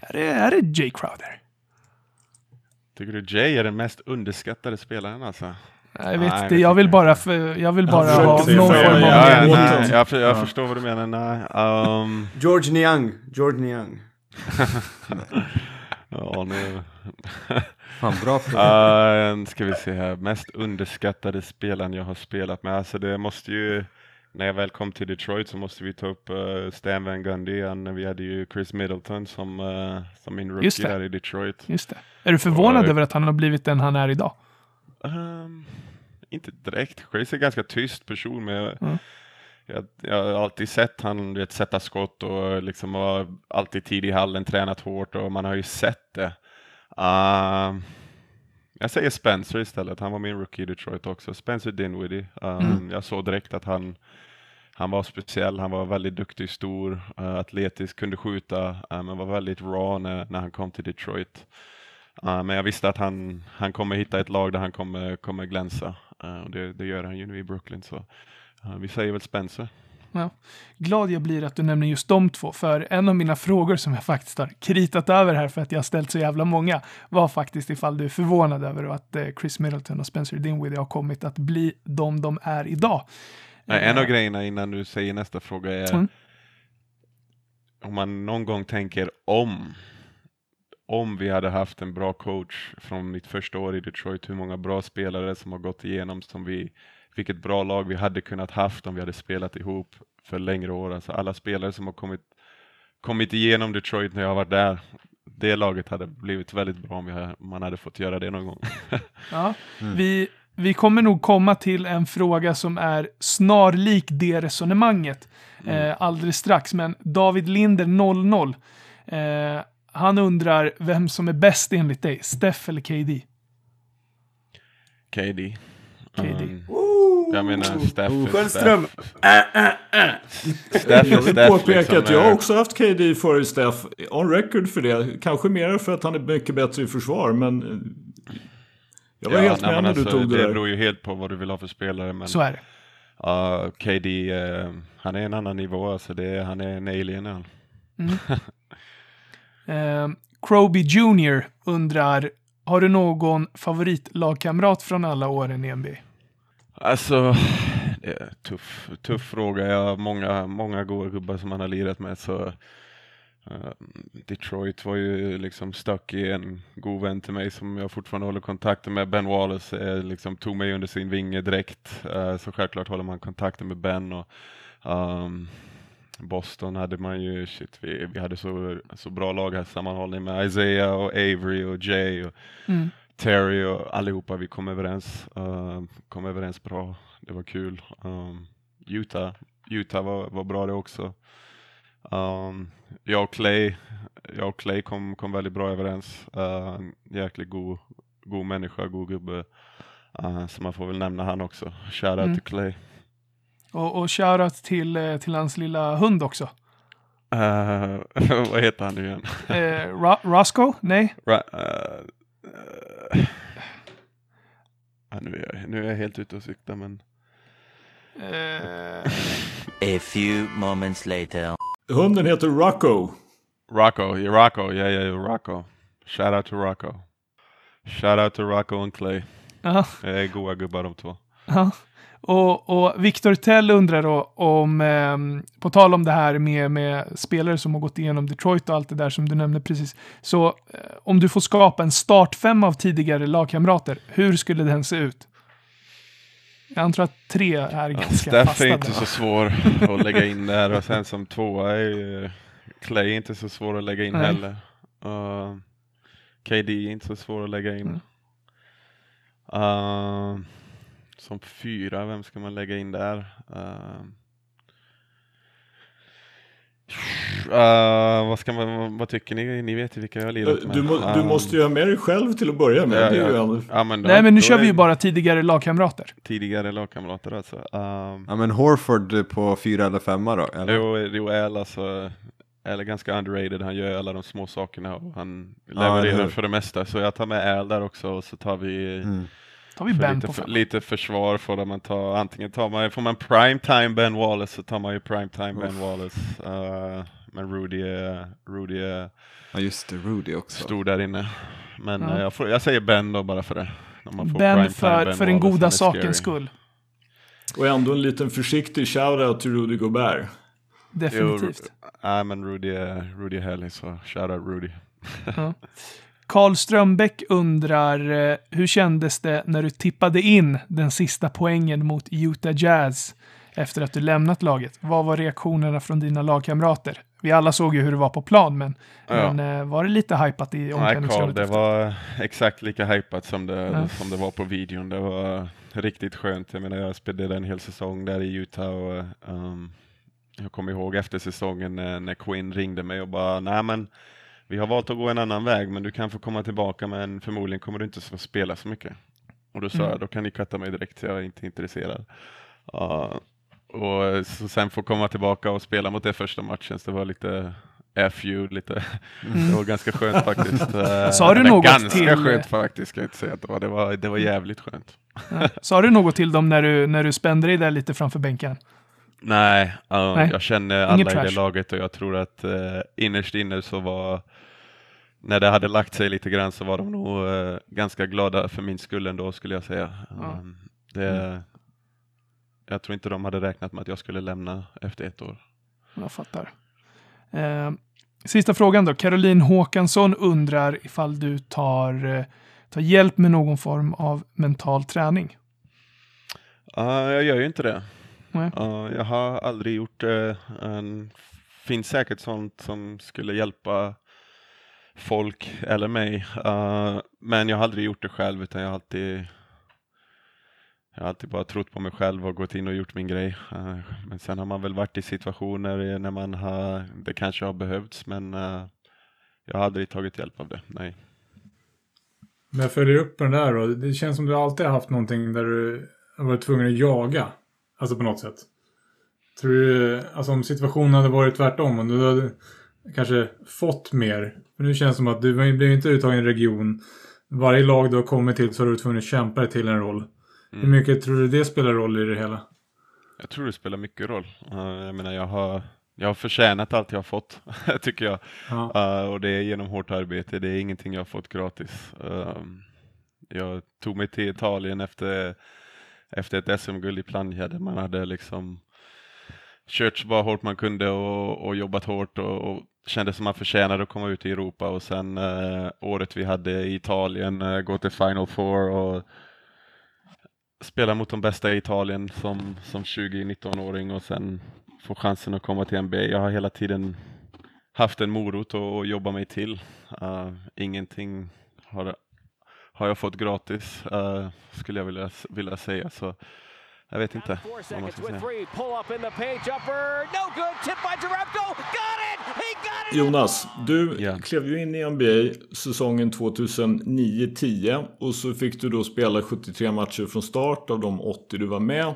Speaker 4: Är, det, är det Jay Crowder?
Speaker 2: Tycker du Jay är den mest underskattade spelaren alltså?
Speaker 4: Jag vet
Speaker 2: Nej,
Speaker 4: inte,
Speaker 2: jag
Speaker 4: vill bara, för, jag vill bara ha någon form av...
Speaker 2: Ja, nej, jag, för- jag
Speaker 1: Ja.
Speaker 2: förstår vad du menar. Nej. Um,
Speaker 3: George Niang, George Niang.
Speaker 2: ja, nu.
Speaker 5: Fan, bra fråga.
Speaker 2: Uh, ska vi se här, mest underskattade spelaren jag har spelat med. Alltså det måste ju, när jag väl kom till Detroit så måste vi ta upp uh, Stan Van Gundy. Han, vi hade ju Chris Middleton som, uh, som min rookie där i Detroit.
Speaker 4: Just det. Är du förvånad
Speaker 2: Ja,
Speaker 4: över att han har blivit den han är idag?
Speaker 2: Ehm, inte direkt. Chris är en ganska tyst person men
Speaker 4: Mm.
Speaker 2: Jag, jag har alltid sett han du vet, sätta skott och liksom har alltid tid i hallen, tränat hårt och man har ju sett det. Ehm, jag säger Spencer istället, han var min rookie i Detroit också. Spencer Dinwiddie. Ehm,
Speaker 4: Mm.
Speaker 2: Jag såg direkt att han, han var speciell, han var väldigt duktig, stor, uh, atletisk, kunde skjuta, uh, men var väldigt raw när, när han kom till Detroit. Uh, men jag visste att han, han kommer hitta ett lag där han kommer, kommer glänsa. Uh, och det, det gör han ju nu i Brooklyn. Så uh, vi säger väl Spencer.
Speaker 4: Glad jag blir att du nämner just de två, för en av mina frågor som jag faktiskt har kritat över här för att jag har ställt så jävla många var faktiskt ifall du är förvånad över att eh, Chris Middleton och Spencer Dinwiddie har kommit att bli de de är idag.
Speaker 2: Nej, en
Speaker 4: Eh,
Speaker 2: av grejerna innan du säger nästa fråga är
Speaker 4: Mm.
Speaker 2: om man någon gång tänker om om vi hade haft en bra coach från mitt första år i Detroit, hur många bra spelare som har gått igenom, som vi, vilket bra lag vi hade kunnat haft om vi hade spelat ihop för längre år. Alltså alla spelare som har kommit, kommit igenom Detroit när jag har varit där, det laget hade blivit väldigt bra om man hade fått göra det någon gång.
Speaker 4: Ja, vi, vi kommer nog komma till en fråga som är snarlik det resonemanget eh, alldeles strax. Men David Linder 00, eh, han undrar vem som är bäst enligt dig, Steph eller KD?
Speaker 2: KD.
Speaker 4: KD.
Speaker 2: Um, jag menar är
Speaker 3: Sköldström.
Speaker 2: Steph. Steph är
Speaker 1: Jag vill
Speaker 2: Steph,
Speaker 1: påpeka
Speaker 2: liksom,
Speaker 1: att jag
Speaker 2: eh,
Speaker 1: har också haft KD före Steph. On record för det. Kanske mer för att han är mycket bättre i försvar, men... eh, Jag var
Speaker 2: ja,
Speaker 1: helt
Speaker 2: nej,
Speaker 1: med när du
Speaker 2: alltså,
Speaker 1: tog det
Speaker 2: Det
Speaker 1: där.
Speaker 2: beror ju helt på vad du vill ha för spelare. Men
Speaker 4: Så är det.
Speaker 2: uh, KD, eh, han är en annan nivå. Alltså det är, han är en alien. Han.
Speaker 4: Eh, Croby Jr undrar, har du någon favoritlagkamrat från alla åren i NBA?
Speaker 2: Alltså, det är en tuff, tuff fråga. Jag har många, många goda gubbar som man har lirat med. Så, uh, Detroit var ju liksom stuck i en god vän till mig som jag fortfarande håller kontakten med. Ben Wallace eh, liksom tog mig under sin vinge direkt. Uh, så självklart håller man kontakten med Ben. Och, um, Boston hade man ju, shit, vi, vi hade så, så bra lag här sammanhållning med Isaiah och Avery och Jay. Och,
Speaker 4: Mm.
Speaker 2: Terry och allihopa, vi kom överens. Uh, kom överens bra. Det var kul. Um, Utah, Utah var, var bra det också. Um, jag och Clay, jag och Clay kom, kom väldigt bra överens. Uh, jäkligt god, god människa, god gubbe. Uh, så man får väl nämna han också. Shoutout
Speaker 4: Mm.
Speaker 2: till Clay.
Speaker 4: Och, och shoutout till, till hans lilla hund också.
Speaker 2: Uh, vad heter han nu igen?
Speaker 4: Ro- Roscoe? Nej?
Speaker 2: Ra- uh, uh, ja, nu, är jag, nu är jag helt ute och cyklar men
Speaker 4: Eh,
Speaker 7: A few moments later.
Speaker 1: Hunden heter Rocco.
Speaker 2: Rocco, yeah, Rocco, yeah, yeah, yeah, Rocco. Shout out to Rocco. Shout out to Rocco och Clay.
Speaker 4: ja.
Speaker 2: Det är goa gubbar de två.
Speaker 4: Ja. Och, och Victor Tell undrar då om, ehm, på tal om det här med, med spelare som har gått igenom Detroit och allt det där som du nämnde precis. Så eh, om du får skapa en startfem av tidigare lagkamrater, hur skulle den se ut? Jag antar att tre är
Speaker 2: Ja,
Speaker 4: ganska
Speaker 2: Steph
Speaker 4: fasta.
Speaker 2: är inte
Speaker 4: där,
Speaker 2: så svår att lägga in där och sen som tvåa är ju Clay är inte så svår att lägga in
Speaker 4: Nej.
Speaker 2: heller. Uh, KD är inte så svår att lägga in.
Speaker 4: Mm.
Speaker 2: Uh, som fyra, vem ska man lägga in där? Uh, uh, vad, ska man, vad tycker ni? Ni vet ju vilka jag har lirat med.
Speaker 1: Du, må, du
Speaker 2: Um,
Speaker 1: måste ju ha med dig själv till att börja med.
Speaker 2: ja,
Speaker 1: det är ju
Speaker 2: ja. Ja, men då-
Speaker 4: Nej, men nu kör vi ju bara tidigare lagkamrater.
Speaker 2: Tidigare lagkamrater alltså. Um,
Speaker 5: Ja men Horford på fyra eller femma då? Eller?
Speaker 2: Jo, jo El alltså, El är ganska underrated. Han gör alla de små sakerna och han levererar för det mesta. Så jag tar med El där också och så tar vi
Speaker 5: Mm.
Speaker 4: Tar vi
Speaker 2: för
Speaker 4: Ben
Speaker 2: lite,
Speaker 4: på
Speaker 2: för, lite försvar får man ta. Antingen tar man, får man primetime Ben Wallace så tar man ju primetime Ben Wallace. Uh, men Rudy är, Rudy är
Speaker 5: Ja just det, Rudy också.
Speaker 2: stor där inne. Men
Speaker 4: Ja.
Speaker 2: eh, jag, får, jag säger Ben då bara för det. När man får
Speaker 4: Ben
Speaker 2: primetime
Speaker 4: för,
Speaker 2: Ben
Speaker 4: för den goda sakens skull.
Speaker 1: Och ändå en liten försiktig shoutout till Rudy Gobert.
Speaker 4: Definitivt.
Speaker 2: Ja, men Rudy är, Rudy är härlig, så shoutout Rudy.
Speaker 4: Karl Strömbäck undrar, eh, hur kändes det när du tippade in den sista poängen mot Utah Jazz efter att du lämnat laget? Vad var reaktionerna från dina lagkamrater? Vi alla såg ju hur det var på plan, men,
Speaker 2: Ja.
Speaker 4: men eh, var det lite hypat i
Speaker 2: Nej, Carl,
Speaker 4: omklädningsrummet?
Speaker 2: det var exakt lika hypat som det,
Speaker 4: Ja.
Speaker 2: som det var på videon. Det var riktigt skönt. Jag menar, jag spelade en hel säsong där i Utah och um, jag kommer ihåg efter säsongen när, när Quinn ringde mig och bara, nej men vi har valt att gå en annan väg, men du kan få komma tillbaka, men förmodligen kommer du inte få spela så mycket. Och då sa
Speaker 4: Mm.
Speaker 2: jag, då kan ni katta mig direkt, jag är inte intresserad. Ja, och så sen få komma tillbaka och spela mot det första matchen, så det var lite FU, lite, det var ganska skönt faktiskt. Eh,
Speaker 4: Mm. Sa du något
Speaker 2: ganska
Speaker 4: till-
Speaker 2: skönt faktiskt, ska jag inte säga att det var, det var, det var jävligt skönt.
Speaker 4: Ja. Sa du något till dem när du, när du spände dig där lite framför bänken?
Speaker 2: Nej, ja,
Speaker 4: Nej.
Speaker 2: jag känner
Speaker 4: Inget
Speaker 2: alla i det
Speaker 4: trash.
Speaker 2: laget och jag tror att eh, innerst inne så var, när det hade lagt sig lite grann så var de nog eh, ganska glada för min skull ändå skulle jag säga.
Speaker 4: Ja.
Speaker 2: Um, det, jag tror inte de hade räknat med att jag skulle lämna efter ett år.
Speaker 4: Jag fattar. Eh, sista frågan då. Caroline Håkansson undrar ifall du tar, eh, tar hjälp med någon form av mental träning.
Speaker 2: Ja, jag gör ju inte det.
Speaker 4: Nej.
Speaker 2: Ja, jag har aldrig gjort det. Det finns säkert sånt som skulle hjälpa folk eller mig. Uh, men jag har aldrig gjort det själv utan jag har alltid jag har alltid bara trott på mig själv och gått in och gjort min grej. Uh, men sen har man väl varit i situationer när man har, det kanske har behövts men uh, jag har aldrig tagit hjälp av det, nej.
Speaker 6: Men jag följer upp den där då. Det känns som du alltid har haft någonting där du har varit tvungen att jaga. Alltså på något sätt. Tror du, alltså om situationen hade varit tvärtom, om du hade kanske fått mer. För nu känns det som att du blev inte uttagen i en region. Varje lag du har kommit till så har du tvungen att kämpa dig till en roll. Hur mycket tror du det spelar roll i det hela?
Speaker 2: Jag tror det spelar mycket roll. Uh, jag menar, jag har, jag har förtjänat allt jag har fått, tycker jag.
Speaker 6: Ja.
Speaker 2: Uh, och det är genom hårt arbete, det är ingenting jag har fått gratis. Um, jag tog mig till Italien efter, efter ett SM-guld i Plannja där man hade liksom kört så bara hårt man kunde och, och jobbat hårt och, och kände som man förtjänade att komma ut i Europa och sen eh, året vi hade i Italien, eh, gå till Final Four och spela mot de bästa i Italien som, som 20-19-åring och sen få chansen att komma till NBA. Jag har hela tiden haft en morot att att jobba mig till. Uh, ingenting har, har jag fått gratis, uh, skulle jag vilja, vilja säga. Så jag vet inte vad man ska säga.
Speaker 1: Jonas, du
Speaker 2: Ja.
Speaker 1: klev ju in i NBA säsongen 2009-10 och så fick du då spela 73 matcher från start av de 80 du var med.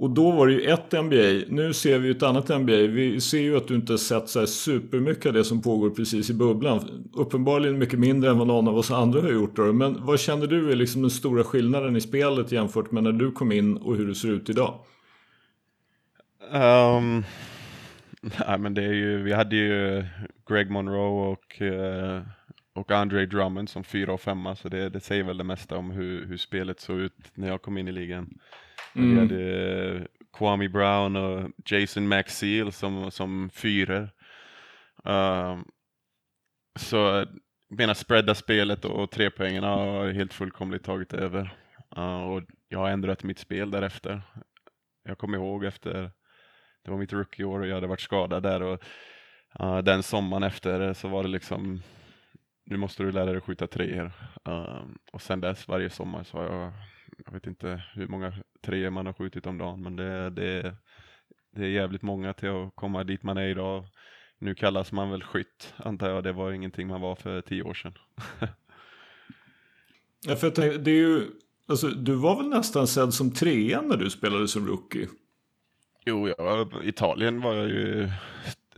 Speaker 1: Och då var det ju ett NBA, nu ser vi ju ett annat NBA. Vi ser ju att du inte sett så här supermycket av det som pågår precis i bubblan. Uppenbarligen mycket mindre än vad någon av oss andra har gjort då. Men vad känner du är liksom den stora skillnaden i spelet jämfört med när du kom in och hur det ser ut idag?
Speaker 2: Um, nej, men det är ju, vi hade ju Greg Monroe och, eh, och Andre Drummond som fyra och femma, så det, det säger väl det mesta om hur, hur spelet såg ut när jag kom in i ligan. Mm. Vi hade eh, Kwame Brown och Jason McSeal som, som fyror. Uh, ehm, så jag menar spreada spelet och, och trepoängarna har helt fullkomligt tagit över. Uh, och jag har ändrat mitt spel därefter. Jag kommer ihåg efter, det var mitt rookieår och jag hade varit skadad där och uh, den sommaren efter så var det liksom, nu måste du lära dig skjuta treor. Uh, och sen dess varje sommar så har jag, jag vet inte hur många treor man har skjutit om dagen men det, det, det är jävligt många till att komma dit man är idag. Nu kallas man väl skytt antar jag, det var ingenting man var för tio år sedan.
Speaker 1: Ja, för jag tänkte, det är ju, alltså, du var väl nästan sedd som trea när du spelade som rookie?
Speaker 2: Jo, jag var, Italien var jag ju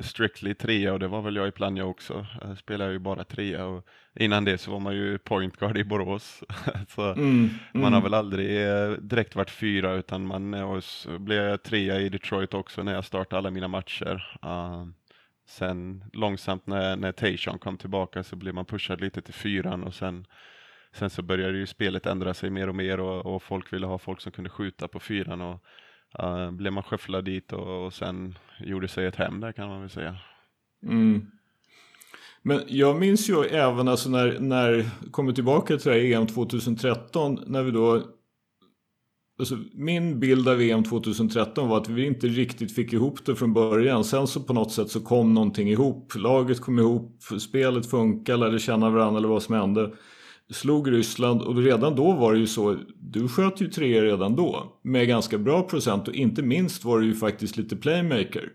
Speaker 2: strictly trea och det var väl jag i Plannja också. Jag spelade ju bara trea och innan det så var man ju point guard i Borås. så man har väl aldrig eh, direkt varit fyra utan man eh, och blev jag trea i Detroit också när jag startade alla mina matcher. Uh, sen långsamt när, när Tayshaun kom tillbaka så blev man pushad lite till fyran och sen sen så började ju spelet ändra sig mer och mer och, och folk ville ha folk som kunde skjuta på fyran och uh, blev man skyfflad dit och, och sen gjorde sig ett hem där kan man väl säga.
Speaker 1: Mm. Men jag minns ju även alltså när, när kommer tillbaka till det här EM 2013 när vi då Alltså, min bild av EM 2013 var att vi inte riktigt fick ihop det från början. Sen så på något sätt så kom någonting ihop. Laget kom ihop, spelet funkade, lärde känna varandra eller vad som hände. Slog Ryssland och redan då var det ju så, du sköt ju tre redan då. Med ganska bra procent och inte minst var du ju faktiskt lite playmaker.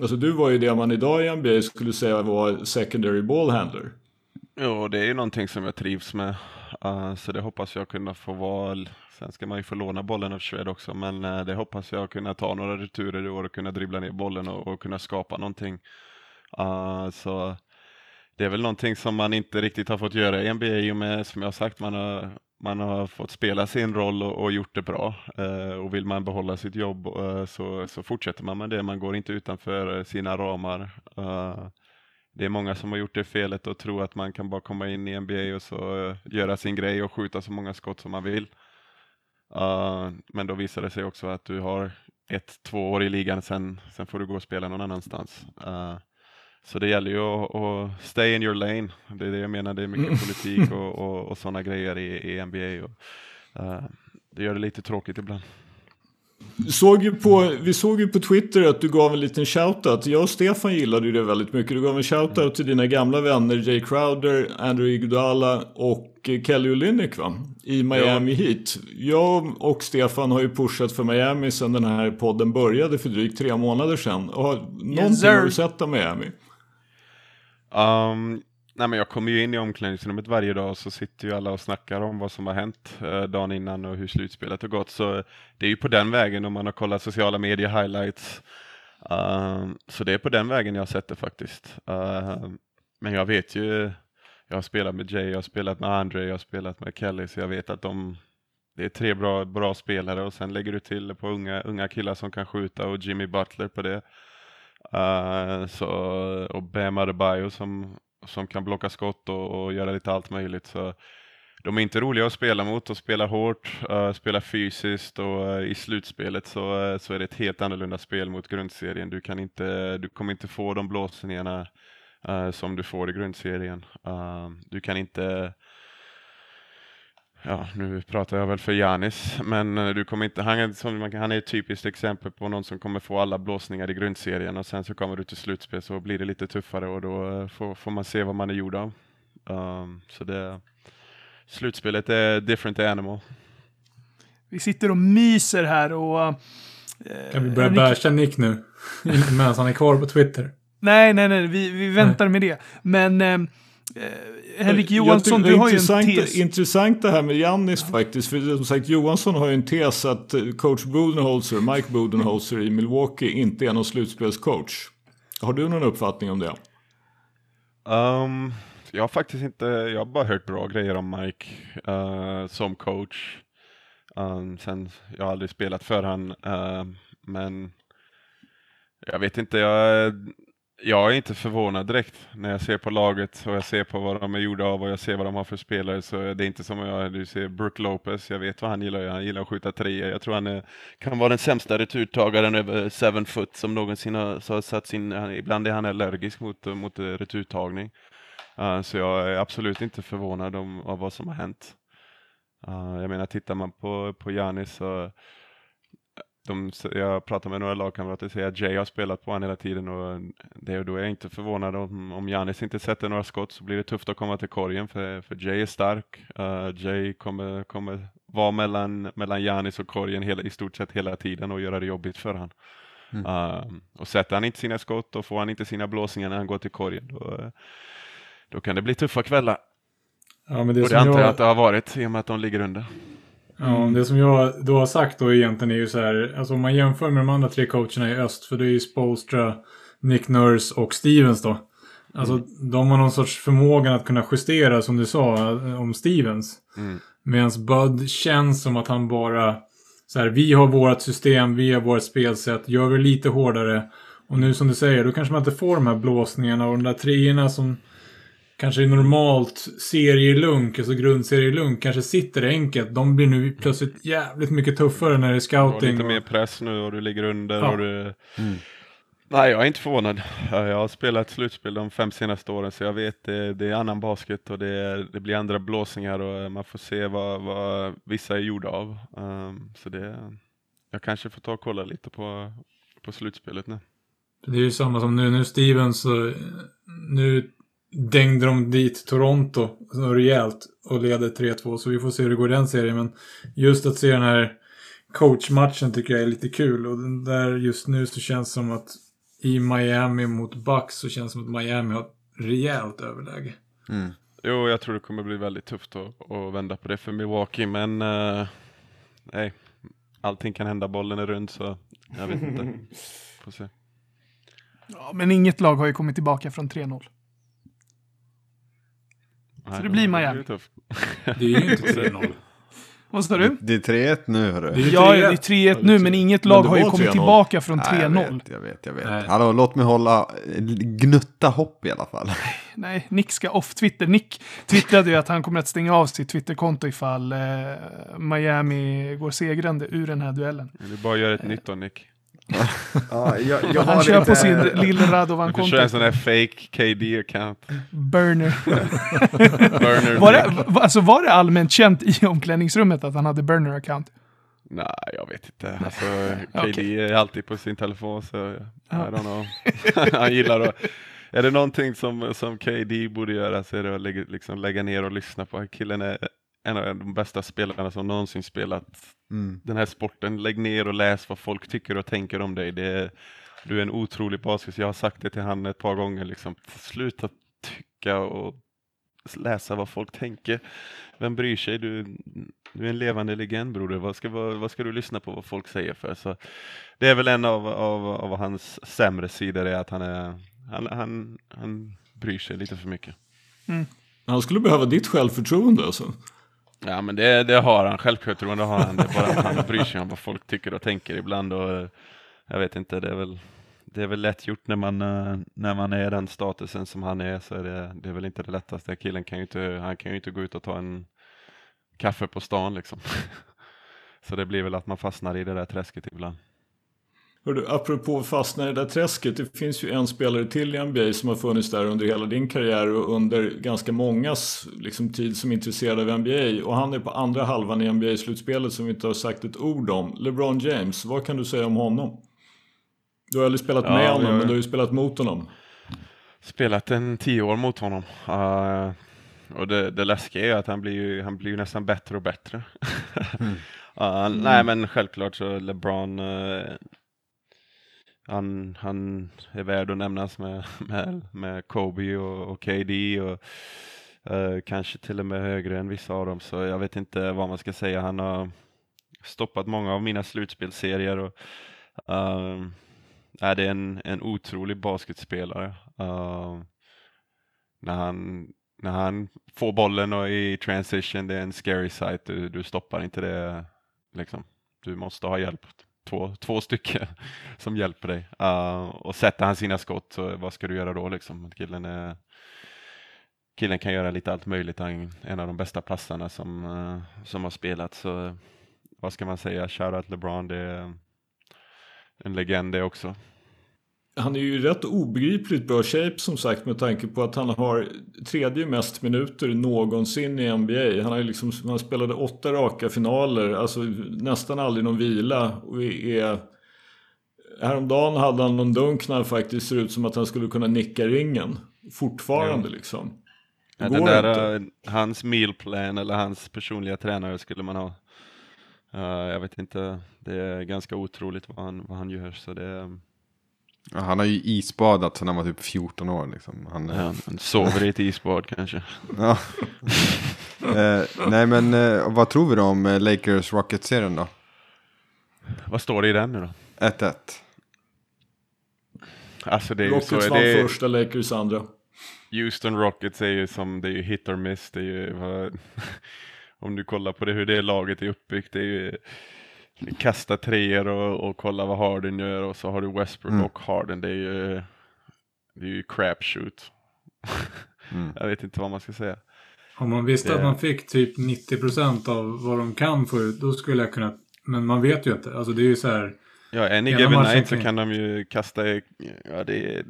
Speaker 1: Alltså du var ju det man idag i NBA skulle säga var secondary ball handler.
Speaker 2: Jo, det är ju någonting som jag trivs med. Uh, så det hoppas jag kunna få vara. Sen ska man ju få låna bollen av Shred också, men uh, det hoppas jag kunna ta några returer i år och kunna dribbla ner bollen och, och kunna skapa någonting. Uh, så det är väl någonting som man inte riktigt har fått göra i NBA i och med, som jag sagt, man har, man har fått spela sin roll och, och gjort det bra. Eh, och vill man behålla sitt jobb eh, så, så fortsätter man med det. Man går inte utanför sina ramar eh, det är många som har gjort det felet och tror att man kan bara komma in i NBA och så göra sin grej och skjuta så många skott som man vill. Uh, men då visar det sig också att du har ett, två år i ligan, sen, sen får du gå och spela någon annanstans. Uh, så det gäller ju att, att, stay in your lane. Det är det jag menar, det är mycket mm. politik och, och, och sådana grejer i, i NBA. Och, det gör det lite tråkigt ibland.
Speaker 1: Såg ju på, vi såg ju på Twitter att du gav en liten shoutout. Jag och Stefan gillade ju det väldigt mycket. Du gav en shoutout till dina gamla vänner Jay Crowder, Andrew Iguodala och Kelly Olynyk va? I Miami ja. Heat. Jag och Stefan har ju pushat för Miami sedan den här podden började för drygt tre månader sedan. Och har någonting yes, har du sett av Miami?
Speaker 2: Um, Nej, men jag kommer ju in i omklädningsrummet varje dag och så sitter ju alla och snackar om vad som har hänt eh, dagen innan och hur slutspelet har gått. Så det är ju på den vägen om man har kollat sociala medier highlights. Uh, så det är på den vägen jag har sett det faktiskt. Uh, men jag vet ju, jag har spelat med Jay, jag har spelat med Andre, jag har spelat med Kelly, så jag vet att de det är tre bra, bra spelare och sen lägger du till på unga, unga killar som kan skjuta och Jimmy Butler på det. Uh, så, och Bam Adebayo som som kan blocka skott och, och, göra lite allt möjligt. Så de är inte roliga att spela mot De spelar hårt, eh, uh, spelar fysiskt och uh, i slutspelet så, uh, så är det ett helt annorlunda spel mot grundserien. Du, kan inte, du kommer inte få de blåsningarna som du får i grundserien. du kan inte ja, nu pratar jag väl för Janis, men eh, du kommer inte, han, är, som, han är ett typiskt exempel på någon som kommer få alla blåsningar i grundserien och sen så kommer du till slutspel så blir det lite tuffare och då eh, får, får man se vad man är gjord av. Um, så det, slutspelet är different animal.
Speaker 4: Vi sitter och myser här och... Eh,
Speaker 6: kan vi börja basha Nick nu? Medan han är kvar på Twitter.
Speaker 4: Nej, nej, nej, vi, vi väntar nej. med det. Men eh, Eh, Henrik Johansson, du har ju en tes.
Speaker 1: Intressant det här med Jannis faktiskt. För som sagt, Johansson har ju en tes att eh, coach Budenholzer, Mike Budenholzer i Milwaukee inte är någon slutspelscoach. Har du någon uppfattning om det?
Speaker 2: Um, jag har faktiskt inte, jag har bara hört bra grejer om Mike uh, som coach. Um, sen, jag har aldrig spelat för han, uh, men jag vet inte, jag jag är inte förvånad direkt när jag ser på laget och jag ser på vad de är gjorda av och jag ser vad de har för spelare. Så det är inte som jag, du ser Brook Lopez, jag vet vad han gillar. Han gillar att skjuta treor. Jag tror han är, kan vara den sämsta returtagaren över seven foot som någonsin har, har satt sin, ibland är han allergisk mot, mot returtagning. Uh, så jag är absolut inte förvånad om, av vad som har hänt. Uh, jag menar, tittar man på, på Janis så de, jag pratar med några lagkamrater och säger att Jay har spelat på honom hela tiden och det, då är jag inte förvånad om, om Janis inte sätter några skott så blir det tufft att komma till korgen för, för Jay är stark. Uh, Jay kommer, kommer vara mellan, mellan Janis och korgen hela, i stort sett hela tiden och göra det jobbigt för honom. Mm. Uh, och sätter han inte sina skott och får han inte sina blåsningar när han går till korgen då, då kan det bli tuffa kvällar. Ja, men det och det antar jag att det har varit i och med att de ligger under.
Speaker 6: Ja, mm. det som jag då har sagt då egentligen är ju så här, alltså om man jämför med de andra tre coacherna i öst, för det är ju Spolstra, Nick Nurse och Stevens då. Alltså mm. de har någon sorts förmågan att kunna justera som du sa om Stevens. Mm. Medan Bud känns som att han bara, så här, vi har vårt system, vi har vårt spelsätt, gör vi lite hårdare. Och nu som du säger, då kanske man inte får de här blåsningarna och de där treorna som kanske i normalt serielunk, alltså grundserielunk, kanske sitter enkelt. De blir nu plötsligt jävligt mycket tuffare när det är
Speaker 2: Du har
Speaker 6: scouting.
Speaker 2: lite
Speaker 6: och-
Speaker 2: mer press nu och du ligger under
Speaker 6: Ja.
Speaker 2: och du... Nej, jag är inte förvånad. Ja, Jag har spelat slutspel de fem senaste åren så jag vet det, det är annan basket och det, det blir andra blåsningar och eh, man får se vad, vad vissa är gjorda av. Ehm, så det, jag kanske får ta och kolla lite på, på slutspelet nu.
Speaker 6: Det är ju samma som nu. Nu Stevens, så, nu dängde de dit Toronto rejält och leder 3-2. Så vi får se hur det går i den serien. Men just att se den här coachmatchen tycker jag är lite kul. Och den där just nu så känns det som att i Miami mot Bucks så känns det som att Miami har ett rejält överläge.
Speaker 2: Jo, jag tror det kommer bli väldigt tufft att, att vända på det för Milwaukee, men eh, nej, allting kan hända, bollen är rund så jag vet inte. Får se.
Speaker 4: Ja, men inget lag har ju kommit tillbaka från 3-0.
Speaker 2: Nej,
Speaker 4: det blir Miami.
Speaker 2: det.
Speaker 6: Det är ju inte 3-0.
Speaker 4: Vad sa du?
Speaker 5: Det är 3-1 nu hörru.
Speaker 6: Det är
Speaker 4: Ja,
Speaker 6: 3-1.
Speaker 4: det är 3-1 nu, men inget
Speaker 1: Men
Speaker 4: lag
Speaker 1: det
Speaker 4: har ju kommit
Speaker 1: 3-0.
Speaker 4: tillbaka från
Speaker 5: Nej, jag
Speaker 4: 3-0.
Speaker 5: vet, jag vet, jag vet.
Speaker 6: Nej.
Speaker 5: Hallå, låt mig hålla, gnutta hopp i alla fall.
Speaker 4: Nej, Nick ska off Twitter. Nick twittrade ju att han kommer att stänga av sitt Twitterkonto ifall eh, Miami går segrande ur den här duellen.
Speaker 2: Du bara gör ett nytt då Nick.
Speaker 3: Ja, jag, jag
Speaker 4: Han kör
Speaker 3: lite-
Speaker 4: på sin lilla
Speaker 2: Du kan köra en
Speaker 4: Radovan-konto.
Speaker 2: sån här fake KD-account.
Speaker 4: Burner.
Speaker 2: Burner.
Speaker 4: Var det, alltså var det allmänt känt i omklädningsrummet att han hade burner-account?
Speaker 2: Nej, jag vet inte. Alltså. KD är alltid på sin telefon så I don't know. Han gillar att... Är det någonting som, som KD borde göra så är det att lägga, liksom lägga ner och lyssna på. Killen är en av de bästa spelarna som någonsin spelat
Speaker 5: Mm.
Speaker 2: den här sporten. Lägg ner och läs vad folk tycker och tänker om dig. Det är, du är en otrolig basket. Jag har sagt det till han ett par gånger. Liksom. Sluta tycka och läsa vad folk tänker. Vem bryr sig? Du, du är en levande legend broder. Vad ska, vad, vad ska du lyssna på vad folk säger för? Så det är väl en av, av, av hans sämre sidor, är att han, är, han, han, han bryr sig lite för mycket.
Speaker 1: Han skulle behöva ditt självförtroende alltså.
Speaker 2: Ja men det, det har han, självförtroende har han. Det är bara att han bryr sig om vad folk tycker och tänker ibland. Och, eh, jag vet inte, det är väl, det är väl lätt gjort när man, eh, när man är den statusen som han är. Så är det, det är väl inte det lättaste. Killen kan ju inte, han kan ju inte gå ut och ta en kaffe på stan liksom. Så det blir väl att man fastnar i det där träsket ibland.
Speaker 1: Hördu, apropå fastna i det där träsket. Det finns ju en spelare till i NBA som har funnits där under hela din karriär och under ganska mångas liksom, tid som är intresserad av NBA. Och han är på andra halvan i NBA-slutspelet som vi inte har sagt ett ord om. LeBron James, vad kan du säga om honom? Du har aldrig spelat
Speaker 2: Ja,
Speaker 1: med honom, men du har ju spelat mot honom.
Speaker 2: Spelat en tio år mot honom. Eh, och det, det läskiga är att han blir ju, han blir ju nästan bättre och bättre. Eh, Nej men självklart så LeBron eh, han, han är värd att nämnas med, med, med Kobe och, och KD och eh, kanske till och med högre än vissa av dem så jag vet inte vad man ska säga. Han har stoppat många av mina slutspelsserier och eh, är det en, en otrolig basketspelare. Uh, när, han, när han får bollen och i transition, det är en scary sight. Du, du stoppar inte det. Liksom. Du måste ha hjälp. Två, två stycken som hjälper dig. Uh, och sätter han sina skott, så vad ska du göra då? Liksom? Killen, är, killen kan göra lite allt möjligt. Han är en av de bästa passarna som, uh, som har spelat. Så eh, vad ska man säga? Shoutout LeBron. Det är en legend det också.
Speaker 1: Han är ju rätt obegripligt bra shape som sagt med tanke på att han har tredje mest minuter någonsin i NBA. Han, har liksom, han spelade åtta raka finaler, alltså nästan aldrig någon vila. Och är, häromdagen hade han någon dunk när han faktiskt ser ut som att han skulle kunna nicka ringen. Fortfarande liksom. Det
Speaker 2: Ja,
Speaker 1: går
Speaker 2: den där,
Speaker 1: inte.
Speaker 2: eh, hans mealplan eller hans personliga tränare skulle man ha. Eh, jag vet inte, det är ganska otroligt vad han, vad han gör. Så det,
Speaker 5: Ja, Han har ju isbadat sedan han var typ 14 år liksom. Han,
Speaker 2: ja, han sover i ett isbad kanske.
Speaker 5: Ja. eh, nej men eh, vad tror vi då om eh, Lakers Rockets-serien då?
Speaker 2: Vad står det i den nu då?
Speaker 5: 1-1.
Speaker 2: Alltså det är ju så,
Speaker 1: Rockets vann
Speaker 2: det
Speaker 1: första, Lakers andra.
Speaker 2: Houston Rockets är ju som, det är ju hit or miss. Det är ju, om du kollar på det, hur det laget är uppbyggt, det är ju kasta treor och, och kolla vad Harden gör och så har du Westbrook
Speaker 5: Mm.
Speaker 2: och Harden. Det är ju, det är ju crapshoot. jag vet inte vad man ska säga.
Speaker 6: Om man visste
Speaker 2: Det-
Speaker 6: att man fick typ 90% av vad de kan få ut, då skulle jag kunna... Men man vet ju inte. Alltså det är ju så här...
Speaker 2: Ja, any given night så
Speaker 6: kan-
Speaker 2: de ju kasta, ja det är,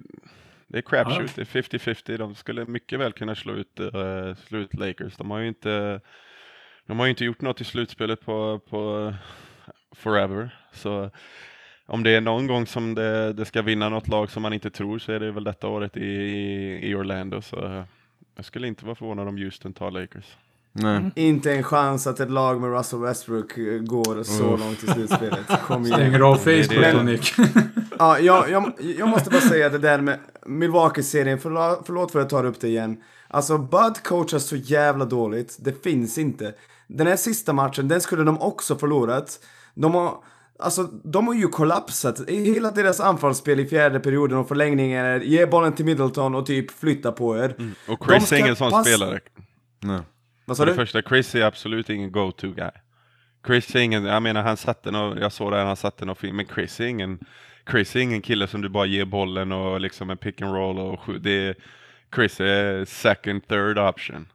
Speaker 2: det är crapshoot, det är 50-50, de skulle mycket väl kunna slå ut, uh, slå ut Lakers. De har ju inte, de har ju inte gjort något i slutspelet på, på forever, så om det är någon gång som det, det ska vinna något lag som man inte tror så är det väl detta året i, i, i Orlando, så jag skulle inte vara förvånad om Houston tar Lakers.
Speaker 5: Nej.
Speaker 3: Inte en chans att ett lag med Russell Westbrook eh, går så
Speaker 5: Uff.
Speaker 3: långt i slutspelet. Kom igen.
Speaker 6: Stänger av Facebook Nick.
Speaker 3: Ja, jag, jag, jag måste bara säga det där med Milwaukee-serien, förlåt, förlåt för att jag tar upp det igen. Alltså, Bud coachar så jävla dåligt, det finns inte. Den här sista matchen, den skulle de också förlorat. De har, alltså, de har ju kollapsat. Hela deras anfallsspel i fjärde perioden och förlängningen är ge bollen till Middleton och typ flytta på er.
Speaker 2: Och
Speaker 3: De
Speaker 2: Chris är ingen sån
Speaker 3: passa-
Speaker 2: spelare.
Speaker 5: Nej.
Speaker 3: Vad sa
Speaker 2: det
Speaker 3: du?
Speaker 2: första, Chris är absolut ingen go-to guy. Chris är ingen, jag menar han satte något, jag såg det, han satte något fint, men Chris är ingen, Chris är ingen kille som du bara ger bollen och liksom en pick and roll och det är, Chris är second, third option.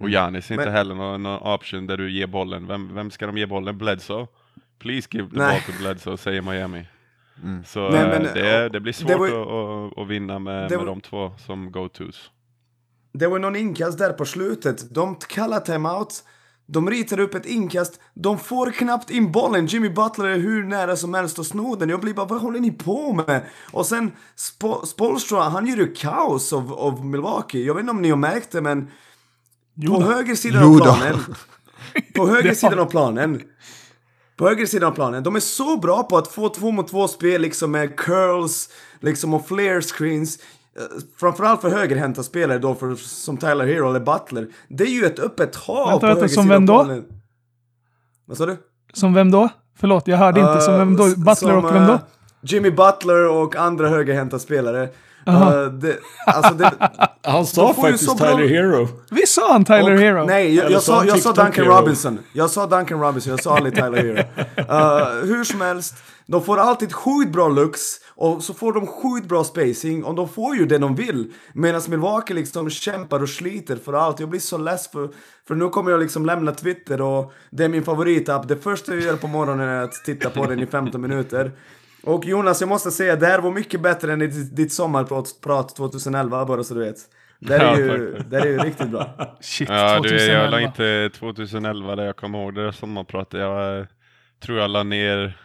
Speaker 2: Och Giannis är inte
Speaker 3: Men-
Speaker 2: heller någon, någon option där du ger bollen. Vem, vem ska de ge bollen? Bledsoe? Please give the
Speaker 3: Nej.
Speaker 2: ball to Bledsoe, säger Miami. Så
Speaker 3: Nej, men,
Speaker 2: eh, det, det blir svårt
Speaker 3: det var-
Speaker 2: att, att, att vinna med,
Speaker 3: var-
Speaker 2: de två som go-tos.
Speaker 3: Det var någon inkast där på slutet. De kallar timeout. De ritar upp ett inkast. De får knappt in bollen. Jimmy Butler är hur nära som helst att sno den. Jag blir bara, vad håller ni på med? Och sen Sp- Spolstra, han gör ju kaos av, av Milwaukee. Jag vet inte om ni har märkt det, men
Speaker 4: Jo
Speaker 3: på höger sidan av planen. På höger sidan av planen. På höger sidan av planen. De är så bra på att få två mot två spel liksom med curls liksom och flare screens. Eh, Framförallt för högerhänta spelare då för, som Tyler Hero eller Butler. Det är ju ett öppet hav
Speaker 4: Vänta,
Speaker 3: på
Speaker 4: vänta,
Speaker 3: höger
Speaker 4: som
Speaker 3: sida
Speaker 4: vem då?
Speaker 3: planen. Vad sa du?
Speaker 4: Som vem då? Förlåt, jag hörde inte. Som vem då?
Speaker 3: Eh,
Speaker 4: Butler
Speaker 3: som,
Speaker 4: och vem då?
Speaker 3: eh, Jimmy Butler och andra högerhänta spelare. Eh, det, alltså det,
Speaker 1: Han sa faktiskt
Speaker 3: så bra-
Speaker 1: Tyler Hero.
Speaker 4: Visst sa han Tyler
Speaker 3: Och-
Speaker 4: Hero?
Speaker 3: Nej, jag, jag,
Speaker 1: sa
Speaker 3: jag sa Duncan
Speaker 1: Hero?
Speaker 3: Robinson. Jag sa Duncan Robinson, jag sa aldrig Tyler Hero. Uh, hur som helst, de får alltid sjukt bra looks och så får de sjukt bra spacing och de får ju det de vill. Medan Milwaukee liksom kämpar och sliter för allt. Jag blir så less för, för nu kommer jag liksom lämna Twitter och det är min favoritapp. Det första jag gör på morgonen är att titta på den i 15 minuter. Och Jonas, jag måste säga, det här var mycket bättre än ditt, ditt sommarprat prat 2011, bara så du vet. Det är
Speaker 2: Ja,
Speaker 3: ju,
Speaker 2: tack, tack.
Speaker 3: det är ju riktigt bra.
Speaker 4: Shit,
Speaker 2: Ja, du,
Speaker 4: 2011.
Speaker 2: jag la inte 2011 där jag kommer ihåg det sommarpratet. Jag eh, tror jag la ner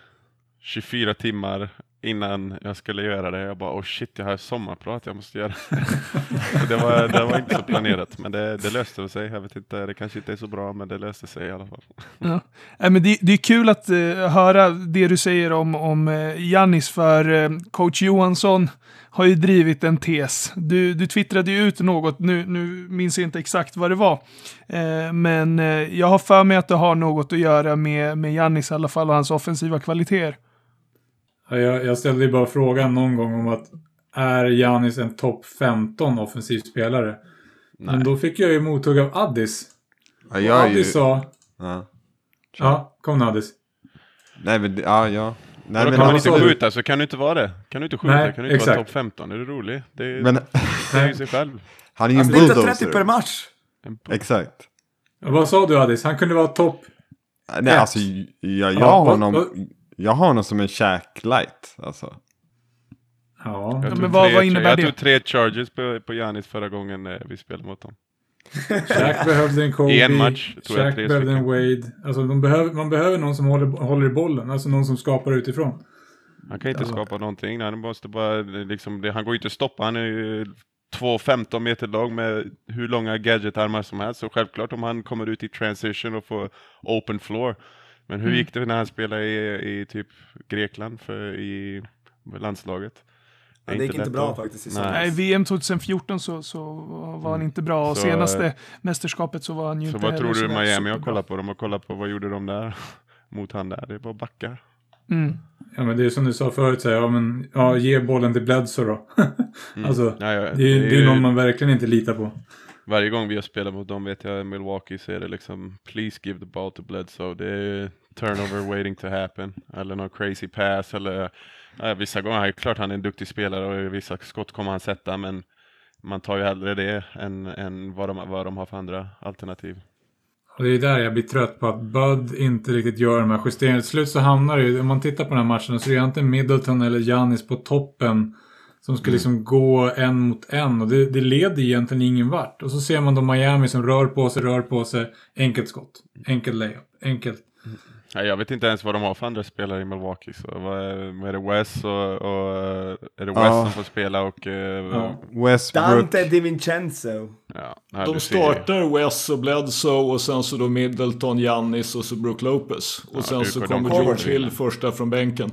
Speaker 2: 24 timmar innan jag skulle göra det. Jag bara, oh shit, jag har sommarprat, jag måste göra det. var, det var inte så planerat, men det, det löste sig. Jag vet inte, det kanske inte är så bra, men det löste sig i alla fall.
Speaker 4: Ja. Men det, det är kul att eh, höra det du säger om, om eh, uh, Jannis, för eh, coach Johansson har ju drivit en tes. Du, du twittrade ju ut något, nu, nu minns jag inte exakt vad det var. Eh, men jag har för mig att det har något att göra med, med Jannis i alla fall och hans offensiva kvaliteter.
Speaker 6: Ja, Jag, jag ställde ju bara frågan någon gång om att är Janis en topp 15 offensiv spelare? Men då fick jag ju mothugg av Addis.
Speaker 5: Ja,
Speaker 6: Och
Speaker 5: jag är ju...
Speaker 6: Addis sa...
Speaker 5: Ja.
Speaker 6: Ja, kom nu Addis.
Speaker 5: Nej men, ja, ja. Nej,
Speaker 2: Vadå,
Speaker 5: men,
Speaker 2: kan man
Speaker 6: vad
Speaker 2: inte skjuta så kan du inte vara det. Kan du inte skjuta
Speaker 6: Nej,
Speaker 2: kan du inte
Speaker 6: exakt.
Speaker 2: vara topp 15. Är du rolig? Det,
Speaker 5: men
Speaker 2: det är ju sig själv.
Speaker 5: han är ju en
Speaker 3: Alltså, det är inte 30
Speaker 5: bulldozer.
Speaker 3: per match.
Speaker 2: En
Speaker 5: Exakt.
Speaker 6: Ja, Vad sa du Addis? Han kunde vara topp...
Speaker 5: Nej
Speaker 6: Ett.
Speaker 5: alltså, jag, jag,
Speaker 6: Ja,
Speaker 5: har honom, jag har honom som en Shaq light. Alltså.
Speaker 6: Ja.
Speaker 2: Jag
Speaker 4: men
Speaker 2: tog
Speaker 4: vad-
Speaker 2: tre,
Speaker 4: vad innebär
Speaker 2: jag
Speaker 4: det?
Speaker 2: tog tre charges på, på Giannis förra gången eh, vi spelade mot dem.
Speaker 6: Shaq behövde en Kobe.
Speaker 2: I en match jag
Speaker 6: Shaq behövde en. Wade. Alltså de behöver, man behöver någon som håller, håller i bollen. Alltså någon som skapar utifrån.
Speaker 2: Han kan inte skapa någonting. Han måste bara, eh, liksom, det, han går ju inte att stoppa. Han är ju 2,15 meter lång med hur långa gadgetarmar som helst. Så självklart om han kommer ut i transition och får open floor. Men hur gick det när han spelade i, i typ Grekland för, i landslaget?
Speaker 3: Ja, det gick inte bra
Speaker 2: att-
Speaker 3: faktiskt i
Speaker 2: Nej.
Speaker 4: VM 2014 så, så var han inte bra och
Speaker 2: Så,
Speaker 4: senaste mästerskapet så var han ju
Speaker 2: Så
Speaker 4: inte
Speaker 2: vad tror
Speaker 4: heller
Speaker 2: du Miami har kollat på? De har kollat på vad gjorde de där mot han där? Det är bara backar.
Speaker 4: Mm.
Speaker 6: Ja men det är som du sa förut, så här, ja, men, ja, ge bollen till Bledsoe då. alltså,
Speaker 2: Ja, ja,
Speaker 6: det, är,
Speaker 2: det är
Speaker 6: det är
Speaker 2: ju-
Speaker 6: någon man verkligen inte litar på.
Speaker 2: Varje gång vi har spelat mot dem vet jag i Milwaukee så är det liksom Please give the ball to Bledsoe. Det är turnover waiting to happen. Eller någon crazy pass eller ja, vissa gånger, är klart han är en duktig spelare och vissa skott kommer han sätta men man tar ju hellre det än, än vad, de, vad de har för andra alternativ.
Speaker 6: Och det är där jag blir trött på att Bud inte riktigt gör de här justeringarna. Till slut så hamnar det ju, om man tittar på den här matchen så är det antingen Middleton eller Janis på toppen som ska liksom gå en mot en och det, det leder egentligen ingen vart. Och så ser man då Miami som rör på sig, rör på sig. Enkelt skott, enkelt layup, enkelt.
Speaker 2: Nej, jag vet inte ens vad de har för andra spelare i Milwaukee. Så vad är, vad är det Wes och, och är det Wes
Speaker 5: Ja.
Speaker 2: som får spela och... eh,
Speaker 6: Ja.
Speaker 5: Westbrook.
Speaker 3: Dante DiVincenzo.
Speaker 2: ja, ja,
Speaker 1: De startar Wes och Bledsoe och sen så då Middleton, Giannis och så Brook Lopez. Och sen
Speaker 2: det-
Speaker 1: så kommer George. Hill första från bänken.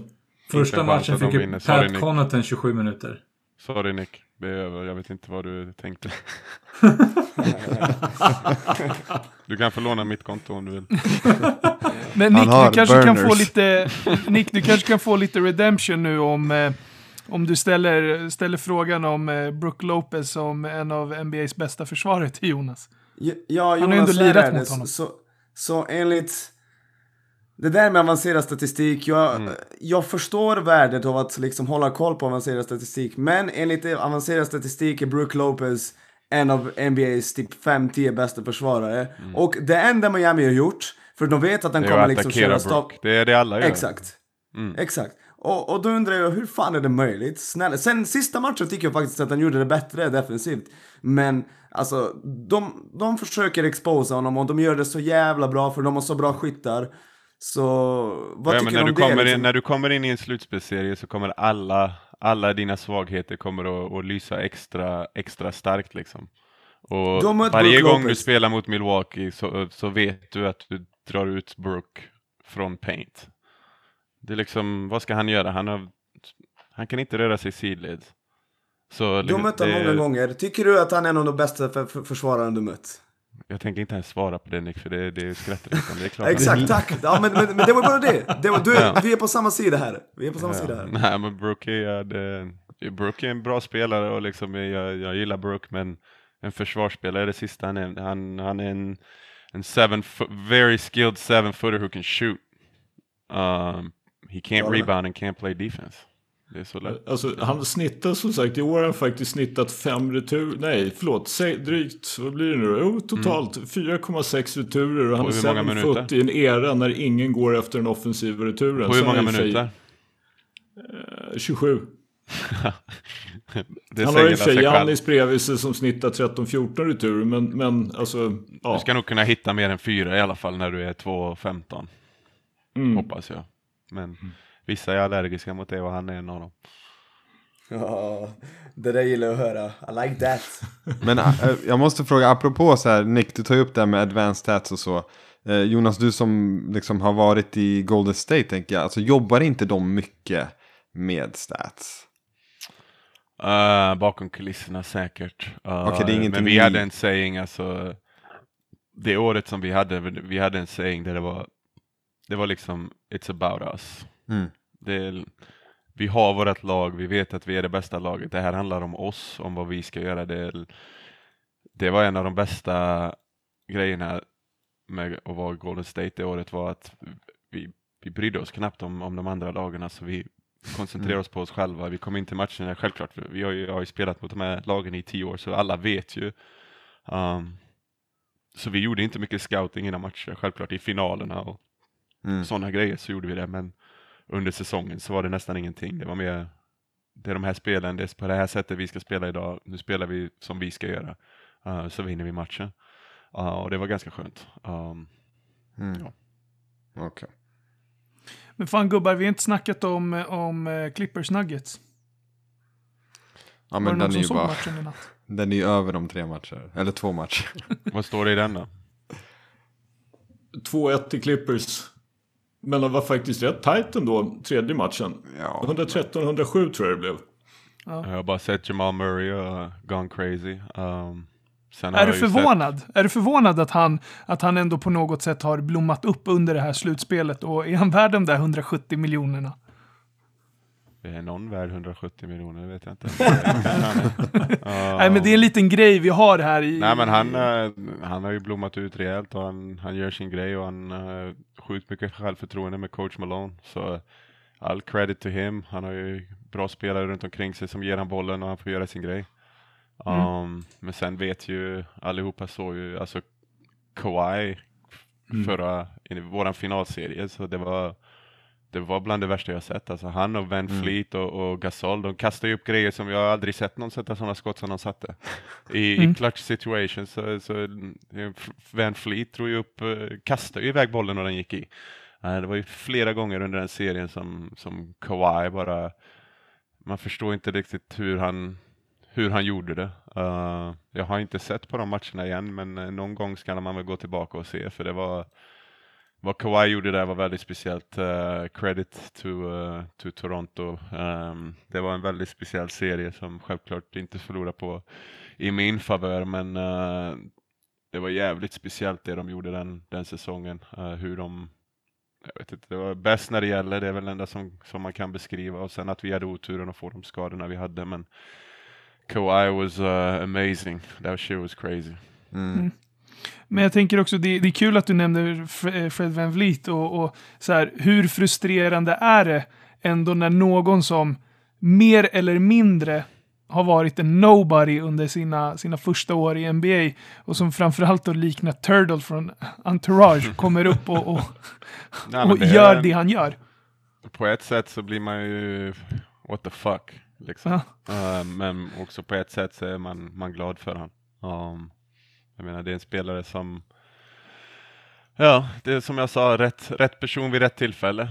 Speaker 6: Första matchen fick ju Pat. Connaughton 27 minuter.
Speaker 2: Sorry Nick, det är över. Jag vet inte vad du tänkte. du kan få låna mitt konto om du vill.
Speaker 4: Men
Speaker 5: Han
Speaker 4: Nick,
Speaker 5: har
Speaker 4: du kanske kan få lite... Nick, du kanske kan få lite redemption nu om... Eh, om du ställer, ställer frågan om eh, Brook Lopez som en av NBAs bästa försvarare till Jonas.
Speaker 3: Ja, ja
Speaker 4: ju ändå
Speaker 3: Jonas, så här
Speaker 4: lirat
Speaker 3: är det.
Speaker 4: mot honom.
Speaker 3: Så, så enligt det där med avancerad statistik, jag,
Speaker 2: Mm.
Speaker 3: jag förstår värdet av att liksom hålla koll på avancerad statistik. Men enligt avancerad statistik är Brook Lopez en av NBAs typ 5-10 bästa försvarare. Och det enda Miami har gjort, för de vet att
Speaker 2: Mm. Är
Speaker 3: kommer liksom köra stopp.
Speaker 2: Det är det alla gör.
Speaker 3: Exakt.
Speaker 2: Mm.
Speaker 3: Exakt. Och, och då undrar jag, hur fan är det möjligt? Snälla. Sen sista matchen tycker jag faktiskt att han gjorde det bättre defensivt. Men alltså, de, de försöker exposa honom och de gör det så jävla bra för de har så bra skyttar. Så vad
Speaker 2: Ja,
Speaker 3: tycker du
Speaker 2: när,
Speaker 3: om
Speaker 2: du
Speaker 3: det?
Speaker 2: kommer
Speaker 3: liksom?
Speaker 2: in, när du kommer in i en slutspelsserie så kommer alla, alla dina svagheter kommer att, att lysa extra, extra starkt liksom. Och varje gång du spelar mot Milwaukee så, så vet du att du drar ut Brook från paint. Det är liksom, vad ska han göra? Han, har, han kan inte röra sig i sidled. Så
Speaker 3: Du
Speaker 2: liksom,
Speaker 3: har mött honom många gånger. Tycker du att han är en av de bästa för, för, försvararna du mött?
Speaker 2: Jag tänker inte ens svara på det Nick, för det, det är skrattretande. Det är klart
Speaker 3: Exakt, tack! Ja, men, men, men det var bara det. det var, du,
Speaker 2: Ja.
Speaker 3: Vi är på samma sida här. Vi är på samma sida här.
Speaker 2: Nej men Brooke är, det, Brooke är en bra spelare och liksom jag, jag gillar Brooke men en försvarsspelare är det sista han är. Han, han är en, en seven foot, very skilled seven footer who can shoot. Um, he can't
Speaker 3: Ja,
Speaker 2: rebound and can't play defense. Det är så lätt.
Speaker 1: Alltså han snittar som sagt, i år har han faktiskt snittat fem retur, nej förlåt, se, drygt, vad blir det nu? Jo, totalt 4,6 returer och han är foot
Speaker 2: minuter?
Speaker 1: i en era när ingen går efter den offensiva returen.
Speaker 2: På hur många
Speaker 1: för sig,
Speaker 2: minuter?
Speaker 1: eh, 27.
Speaker 2: det
Speaker 1: han har för sig. Giannis bredvid sig som snittar 13-14 returer, men, men alltså, ja.
Speaker 2: Du ska nog kunna hitta mer än fyra i alla fall när du är 2,15.
Speaker 1: Mm.
Speaker 2: Hoppas jag. Men vissa är allergiska mot det och han är en av dem.
Speaker 3: Ja, det där gillar jag att höra. I like that.
Speaker 5: Men äh, jag måste fråga, apropå så här, Nick, du tar ju upp det här med advanced stats och så. Eh, Jonas, du som liksom har varit i Golden State, tänker jag, alltså jobbar inte de mycket med stats?
Speaker 2: Uh, bakom kulisserna säkert. Uh,
Speaker 5: Okej, det är ingenting
Speaker 2: men vi hade en saying, alltså. Det året som vi hade, vi hade en saying där det var, det var liksom, it's about us.
Speaker 5: Mm.
Speaker 2: Det är, vi har vårt lag, vi vet att vi är det bästa laget. Det här handlar om oss, om vad vi ska göra. Det, är- det var en av de bästa grejerna med att vara Golden State det året var att vi, vi brydde oss knappt om, om de andra lagen. Alltså vi koncentrerade
Speaker 5: Mm.
Speaker 2: oss på oss själva. Vi kom in till matcherna, självklart, vi har ju, jag har ju spelat mot de här lagen i tio år så alla vet ju. Um, så vi gjorde inte mycket scouting innan matcher, självklart i finalerna och
Speaker 5: Mm.
Speaker 2: sådana grejer så gjorde vi det. Men under säsongen så var det nästan ingenting. Det var mer, det är de här spelen, det är på det här sättet vi ska spela idag. Nu spelar vi som vi ska göra. Uh, så vinner vi matchen. Uh, och det var ganska skönt. Um,
Speaker 5: Mm.
Speaker 2: Ja.
Speaker 5: Okej.
Speaker 4: Men fan gubbar, vi har inte snackat om, om eh, Clippers Nuggets.
Speaker 5: Ja,
Speaker 4: Var
Speaker 5: men
Speaker 4: det
Speaker 5: den är ju bara,
Speaker 4: matchen i natt?
Speaker 5: den är ju över om tre matcher, eller två matcher.
Speaker 2: vad står det i den då?
Speaker 1: 2-1 till Clippers. Men det var faktiskt rätt tajt ändå, tredje matchen.
Speaker 5: Ja.
Speaker 1: 113-107 tror jag det blev.
Speaker 2: Jag har bara sett Jamal Murray och gone crazy. Um,
Speaker 4: Är du
Speaker 2: ju sett-
Speaker 4: förvånad? Är du förvånad att han, att han ändå på något sätt har blommat upp under det här slutspelet? Och är han värd de där 170 miljonerna?
Speaker 2: Är någon värd 170 miljoner? Det vet jag inte. uh,
Speaker 4: Nej, men det är en liten grej vi har här i...
Speaker 2: Nej men han, eh, han har ju blommat ut rejält och han, han gör sin grej och han har sjukt mycket självförtroende med coach Malone. Så all credit to him. Han har ju bra spelare runt omkring sig som ger han bollen och han får göra sin grej. Um, Men sen vet ju allihopa såg ju, alltså Kawhi förra, i våran finalserie, så det var det var bland det värsta jag sett. Alltså han och Van Fleet och, och Gasol, de kastar ju upp grejer som jag aldrig sett någon sätta sådana skott som de satte. I, i clutch situations så, så eh, Van Fleet drog ju upp, eh, kastade ju iväg bollen och den gick i. Eh, Det var ju flera gånger under den serien som, som Kawhi bara, man förstår inte riktigt hur han, hur han gjorde det. Eh, jag har inte sett på de matcherna igen, men någon gång ska man väl gå tillbaka och se, för det var vad Kawhi gjorde där var väldigt speciellt. Uh, credit to, uh, to Toronto. Um, det var en väldigt speciell serie som självklart inte förlorade på i min favör, men uh, det var jävligt speciellt det de gjorde den, den säsongen. Uh, hur de, jag vet inte, det var bäst när det gäller, det är väl det enda som, som man kan beskriva. Och sen att vi hade oturen att få de skadorna vi hade, men Kawhi was uh, amazing. That shit was crazy.
Speaker 4: Men jag tänker också, det, det är kul att du nämner eh, Fred Van Vliet och, och så här, hur frustrerande är det ändå när någon som mer eller mindre har varit en nobody under sina, sina första år i NBA och som framförallt då liknar Turtle från Entourage kommer upp och, och, och
Speaker 2: det är-
Speaker 4: gör det han gör.
Speaker 2: på ett sätt så blir man ju what the fuck. Liksom. Eh, men också på ett sätt så är man, man glad för han. Um, jag menar det är en spelare som Ja, det är som jag sa, rätt, rätt person vid rätt tillfälle.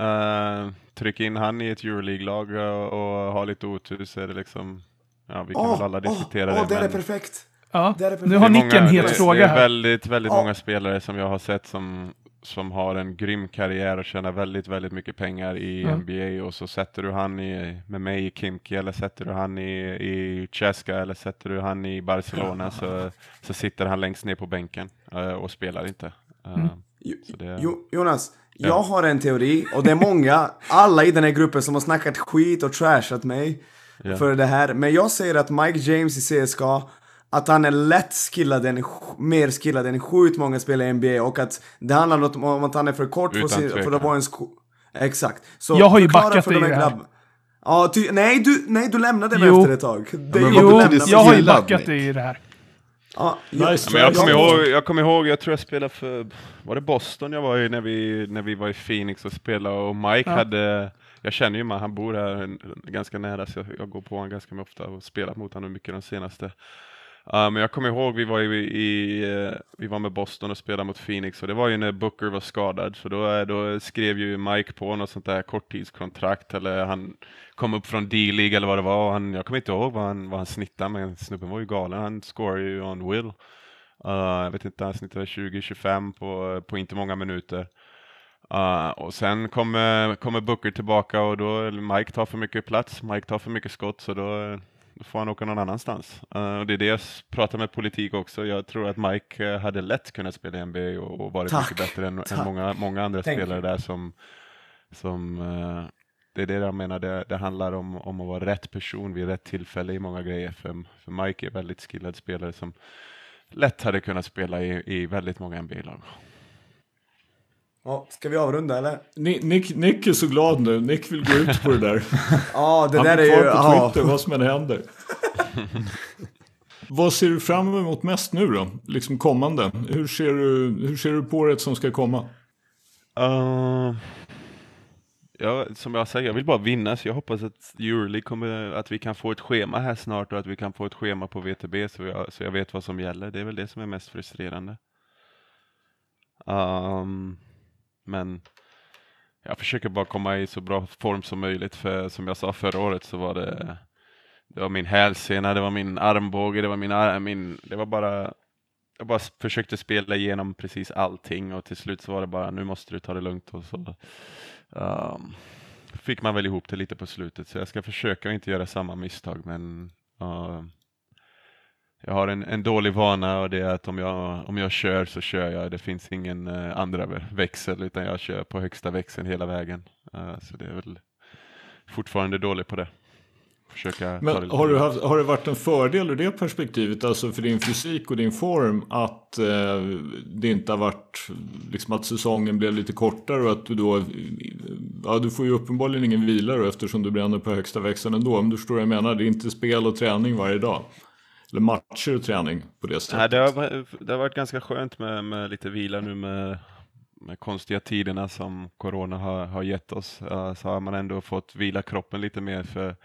Speaker 2: Uh, tryck in han i ett Euroleague-lag och, och ha lite otur så är det liksom Ja, vi kan väl alla diskutera
Speaker 3: åh,
Speaker 2: det.
Speaker 3: det är perfekt.
Speaker 4: Ja,
Speaker 3: Det är perfekt.
Speaker 4: nu har
Speaker 2: det är
Speaker 4: Nick en het
Speaker 2: det,
Speaker 4: fråga
Speaker 2: Det är väldigt, väldigt
Speaker 3: Ja.
Speaker 2: många spelare som jag har sett som, som har en grym karriär och tjänar väldigt, väldigt mycket pengar i
Speaker 4: Ja.
Speaker 2: NBA och så sätter du han i, med mig i Kimki eller sätter du han i, i Cheska eller sätter du han i Barcelona så, så sitter han längst ner på bänken eh, och spelar inte. Eh,
Speaker 4: Mm.
Speaker 2: Det-
Speaker 3: jo, Jonas,
Speaker 2: Ja.
Speaker 3: jag har en teori och det är många, alla i den här gruppen som har snackat skit och trashat mig
Speaker 2: Ja.
Speaker 3: för det här. Men jag säger att Mike James i CSKA, att han är lätt skillad än, mer skillad än sjukt många spelare i NBA och att det handlar något om att han är för kort för, sin, för att vara en sko... Exakt. Så
Speaker 4: Jag har ju backat
Speaker 3: för
Speaker 4: dig
Speaker 3: de
Speaker 4: i det här.
Speaker 3: grabb- Ja, ty, nej, du, nej, du lämnade mig
Speaker 4: Jo.
Speaker 3: efter ett tag. Det,
Speaker 5: men
Speaker 3: jo,
Speaker 4: jag har ju backat dig i det här.
Speaker 3: Ja,
Speaker 1: Nice
Speaker 2: men jag kommer
Speaker 3: Ja.
Speaker 2: ihåg, jag kommer ihåg, jag tror jag spelade för, var det Boston jag var i när vi, när vi var i Phoenix och spelade och Mike
Speaker 4: Ja.
Speaker 2: hade, jag känner ju man, han bor här ganska nära så jag, jag går på honom ganska ofta och spelat mot honom mycket de senaste. Uh, men jag kommer ihåg vi var i, i uh, vi var med Boston och spelade mot Phoenix och det var ju när Booker var skadad så då, eh, då skrev ju Mike på något sånt där korttidskontrakt eller han kom upp från D-League eller vad det var och han, jag kommer inte ihåg vad han, vad han snittade men snubben var ju galen, han scorar ju on will. Uh, jag vet inte, han snittade 20-25 på, på inte många minuter. Uh, och sen kommer, kommer Booker tillbaka och då Mike tar för mycket plats, Mike tar för mycket skott så då, eh, då får han åka någon annanstans. Uh, och det är det jag pratar med politik också. Jag tror att Mike eh, hade lätt kunnat spela i NBA och, och varit
Speaker 3: Tack.
Speaker 2: mycket bättre än, än många, många andra
Speaker 3: Thank
Speaker 2: spelare
Speaker 3: you.
Speaker 2: där som, som eh, det är det jag menar, det, det handlar om, om att vara rätt person vid rätt tillfälle i många grejer. För, för Mike är väldigt skillad spelare som lätt hade kunnat spela i, i väldigt många NBA-lag.
Speaker 3: Ja, ska vi avrunda eller?
Speaker 1: Ni- Nick, Nick är så glad nu. Nick vill gå ut på det där.
Speaker 3: Ja, det
Speaker 1: Han
Speaker 3: där
Speaker 1: är
Speaker 3: ju...
Speaker 1: på
Speaker 3: Ja.
Speaker 1: Twitter, vad som än händer. vad ser du fram emot mest nu då? Liksom kommande. Hur ser du, hur ser du på året som ska komma?
Speaker 2: Uh, ja, som jag säger, jag vill bara vinna, så jag hoppas att Euroleague kommer, att vi kan få ett schema här snart och att vi kan få ett schema på VTB så jag, så jag vet vad som gäller. Det är väl det som är mest frustrerande. Um, men jag försöker bara komma i så bra form som möjligt, för som jag sa förra året så var det det var min hälsena, det var min armbåge, det var min, ar- min det var bara jag bara försökte spela igenom precis allting och till slut så var det bara nu måste du ta det lugnt och så um, fick man väl ihop det lite på slutet. Så jag ska försöka inte göra samma misstag men uh, jag har en, en dålig vana och det är att om jag, om jag kör så kör jag. Det finns ingen eh, andra vä- växel utan jag kör på högsta växeln hela vägen. Eh, så det är väl fortfarande dålig på det. Försöka
Speaker 1: Men har, du haft, har det varit en fördel ur det perspektivet, alltså för din fysik och din form, att eh, det inte har varit, liksom att säsongen blev lite kortare och att du då, ja du får ju uppenbarligen ingen vila då eftersom du bränner på högsta växeln ändå, om du förstår vad jag menar, det är inte spel och träning varje dag. Eller matcher och träning på det sättet.
Speaker 2: Nej, det, har, varit- det har varit ganska skönt med, med lite vila nu med, med konstiga tiderna som corona har, har gett oss. Eh, så har man ändå fått vila kroppen lite mer för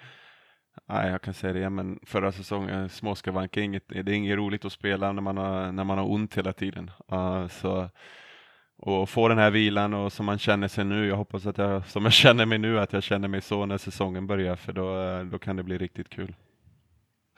Speaker 2: Nej, jag kan säga det, men förra säsongen, småskavanker, är inget, det är inget roligt att spela när man har, när man har ont hela tiden. Eh, så, och få den här vilan och som man känner sig nu, jag hoppas att jag, som jag känner mig nu, att jag känner mig så när säsongen börjar, för då, då kan det bli riktigt kul.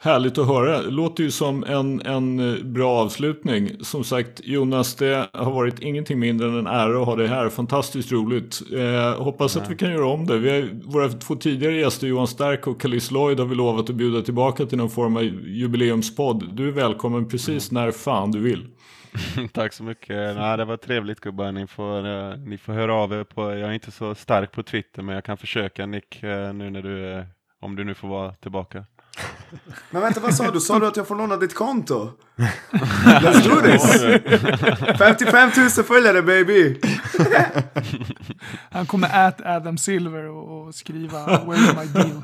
Speaker 1: Härligt att höra. Låter ju som en, en eh, bra avslutning. Som sagt, Jonas, det har varit ingenting mindre än en ära att ha dig här. Fantastiskt roligt. Eh, hoppas att vi kan göra om det. Vi har, våra två tidigare gäster, Johan Stark och Kalis Lloyd, har vi lovat att bjuda tillbaka till någon form av jubileumspodd. Du är välkommen precis när fan du vill.
Speaker 2: Tack så mycket. Nej, det var trevligt gubbar. Ni får, eh, ni får höra av er. På, jag är inte så stark på Twitter, men jag kan försöka Nick, eh, nu när du, eh, om du nu får vara tillbaka.
Speaker 3: Men vänta, vad sa du? Sa du att jag får låna ditt konto? Let's do this! 55 000 följare baby!
Speaker 4: Han kommer at Adam Silver och, skriva Where's my deal?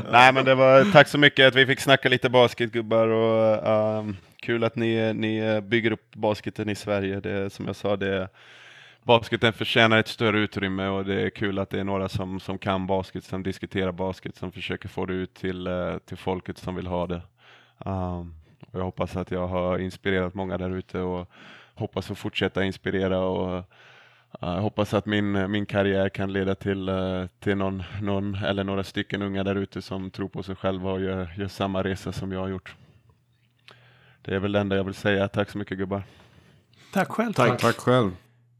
Speaker 2: Nej, men det var tack så mycket att vi fick snacka lite basket gubbar och ehm, kul att ni, ni bygger upp basketen i Sverige. Det, som jag sa, det, basketen förtjänar ett större utrymme och det är kul att det är några som, som kan basket, som diskuterar basket, som försöker få det ut till, eh, till folket som vill ha det. Ehm, och jag hoppas att jag har inspirerat många där ute och hoppas att fortsätta inspirera och jag hoppas att min, min karriär kan leda till, eh, till någon, någon eller några stycken unga där ute som tror på sig själva och gör, gör samma resa som jag har gjort. Det är väl det enda jag vill säga. Tack så mycket gubbar.
Speaker 4: Tack själv.
Speaker 1: Tack.
Speaker 5: Tack själv.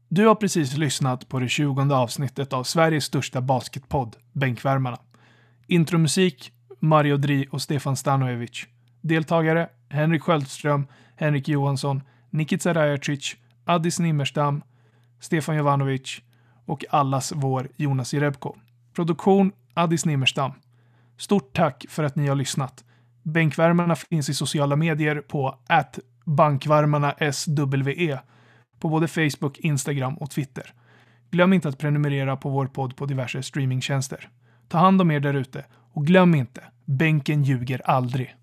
Speaker 4: Du har precis lyssnat på det 20 avsnittet av Sveriges största basketpodd, Bänkvärmarna. Intromusik, Mario Dri och Stefan Stanojevic. Deltagare, Henrik Sköldström, Henrik Johansson, Nikita Rajacic, Addis Nimmerstam, Stefan Jovanovic och allas vår Jonas Jerebko. Produktion, Addis Nimmerstam. Stort tack för att ni har lyssnat. Bänkvärmarna finns i sociala medier på bankvarmarna SWE på både Facebook, Instagram och Twitter. Glöm inte att prenumerera på vår podd på diverse streamingtjänster. Ta hand om er där ute och glöm inte, bänken ljuger aldrig.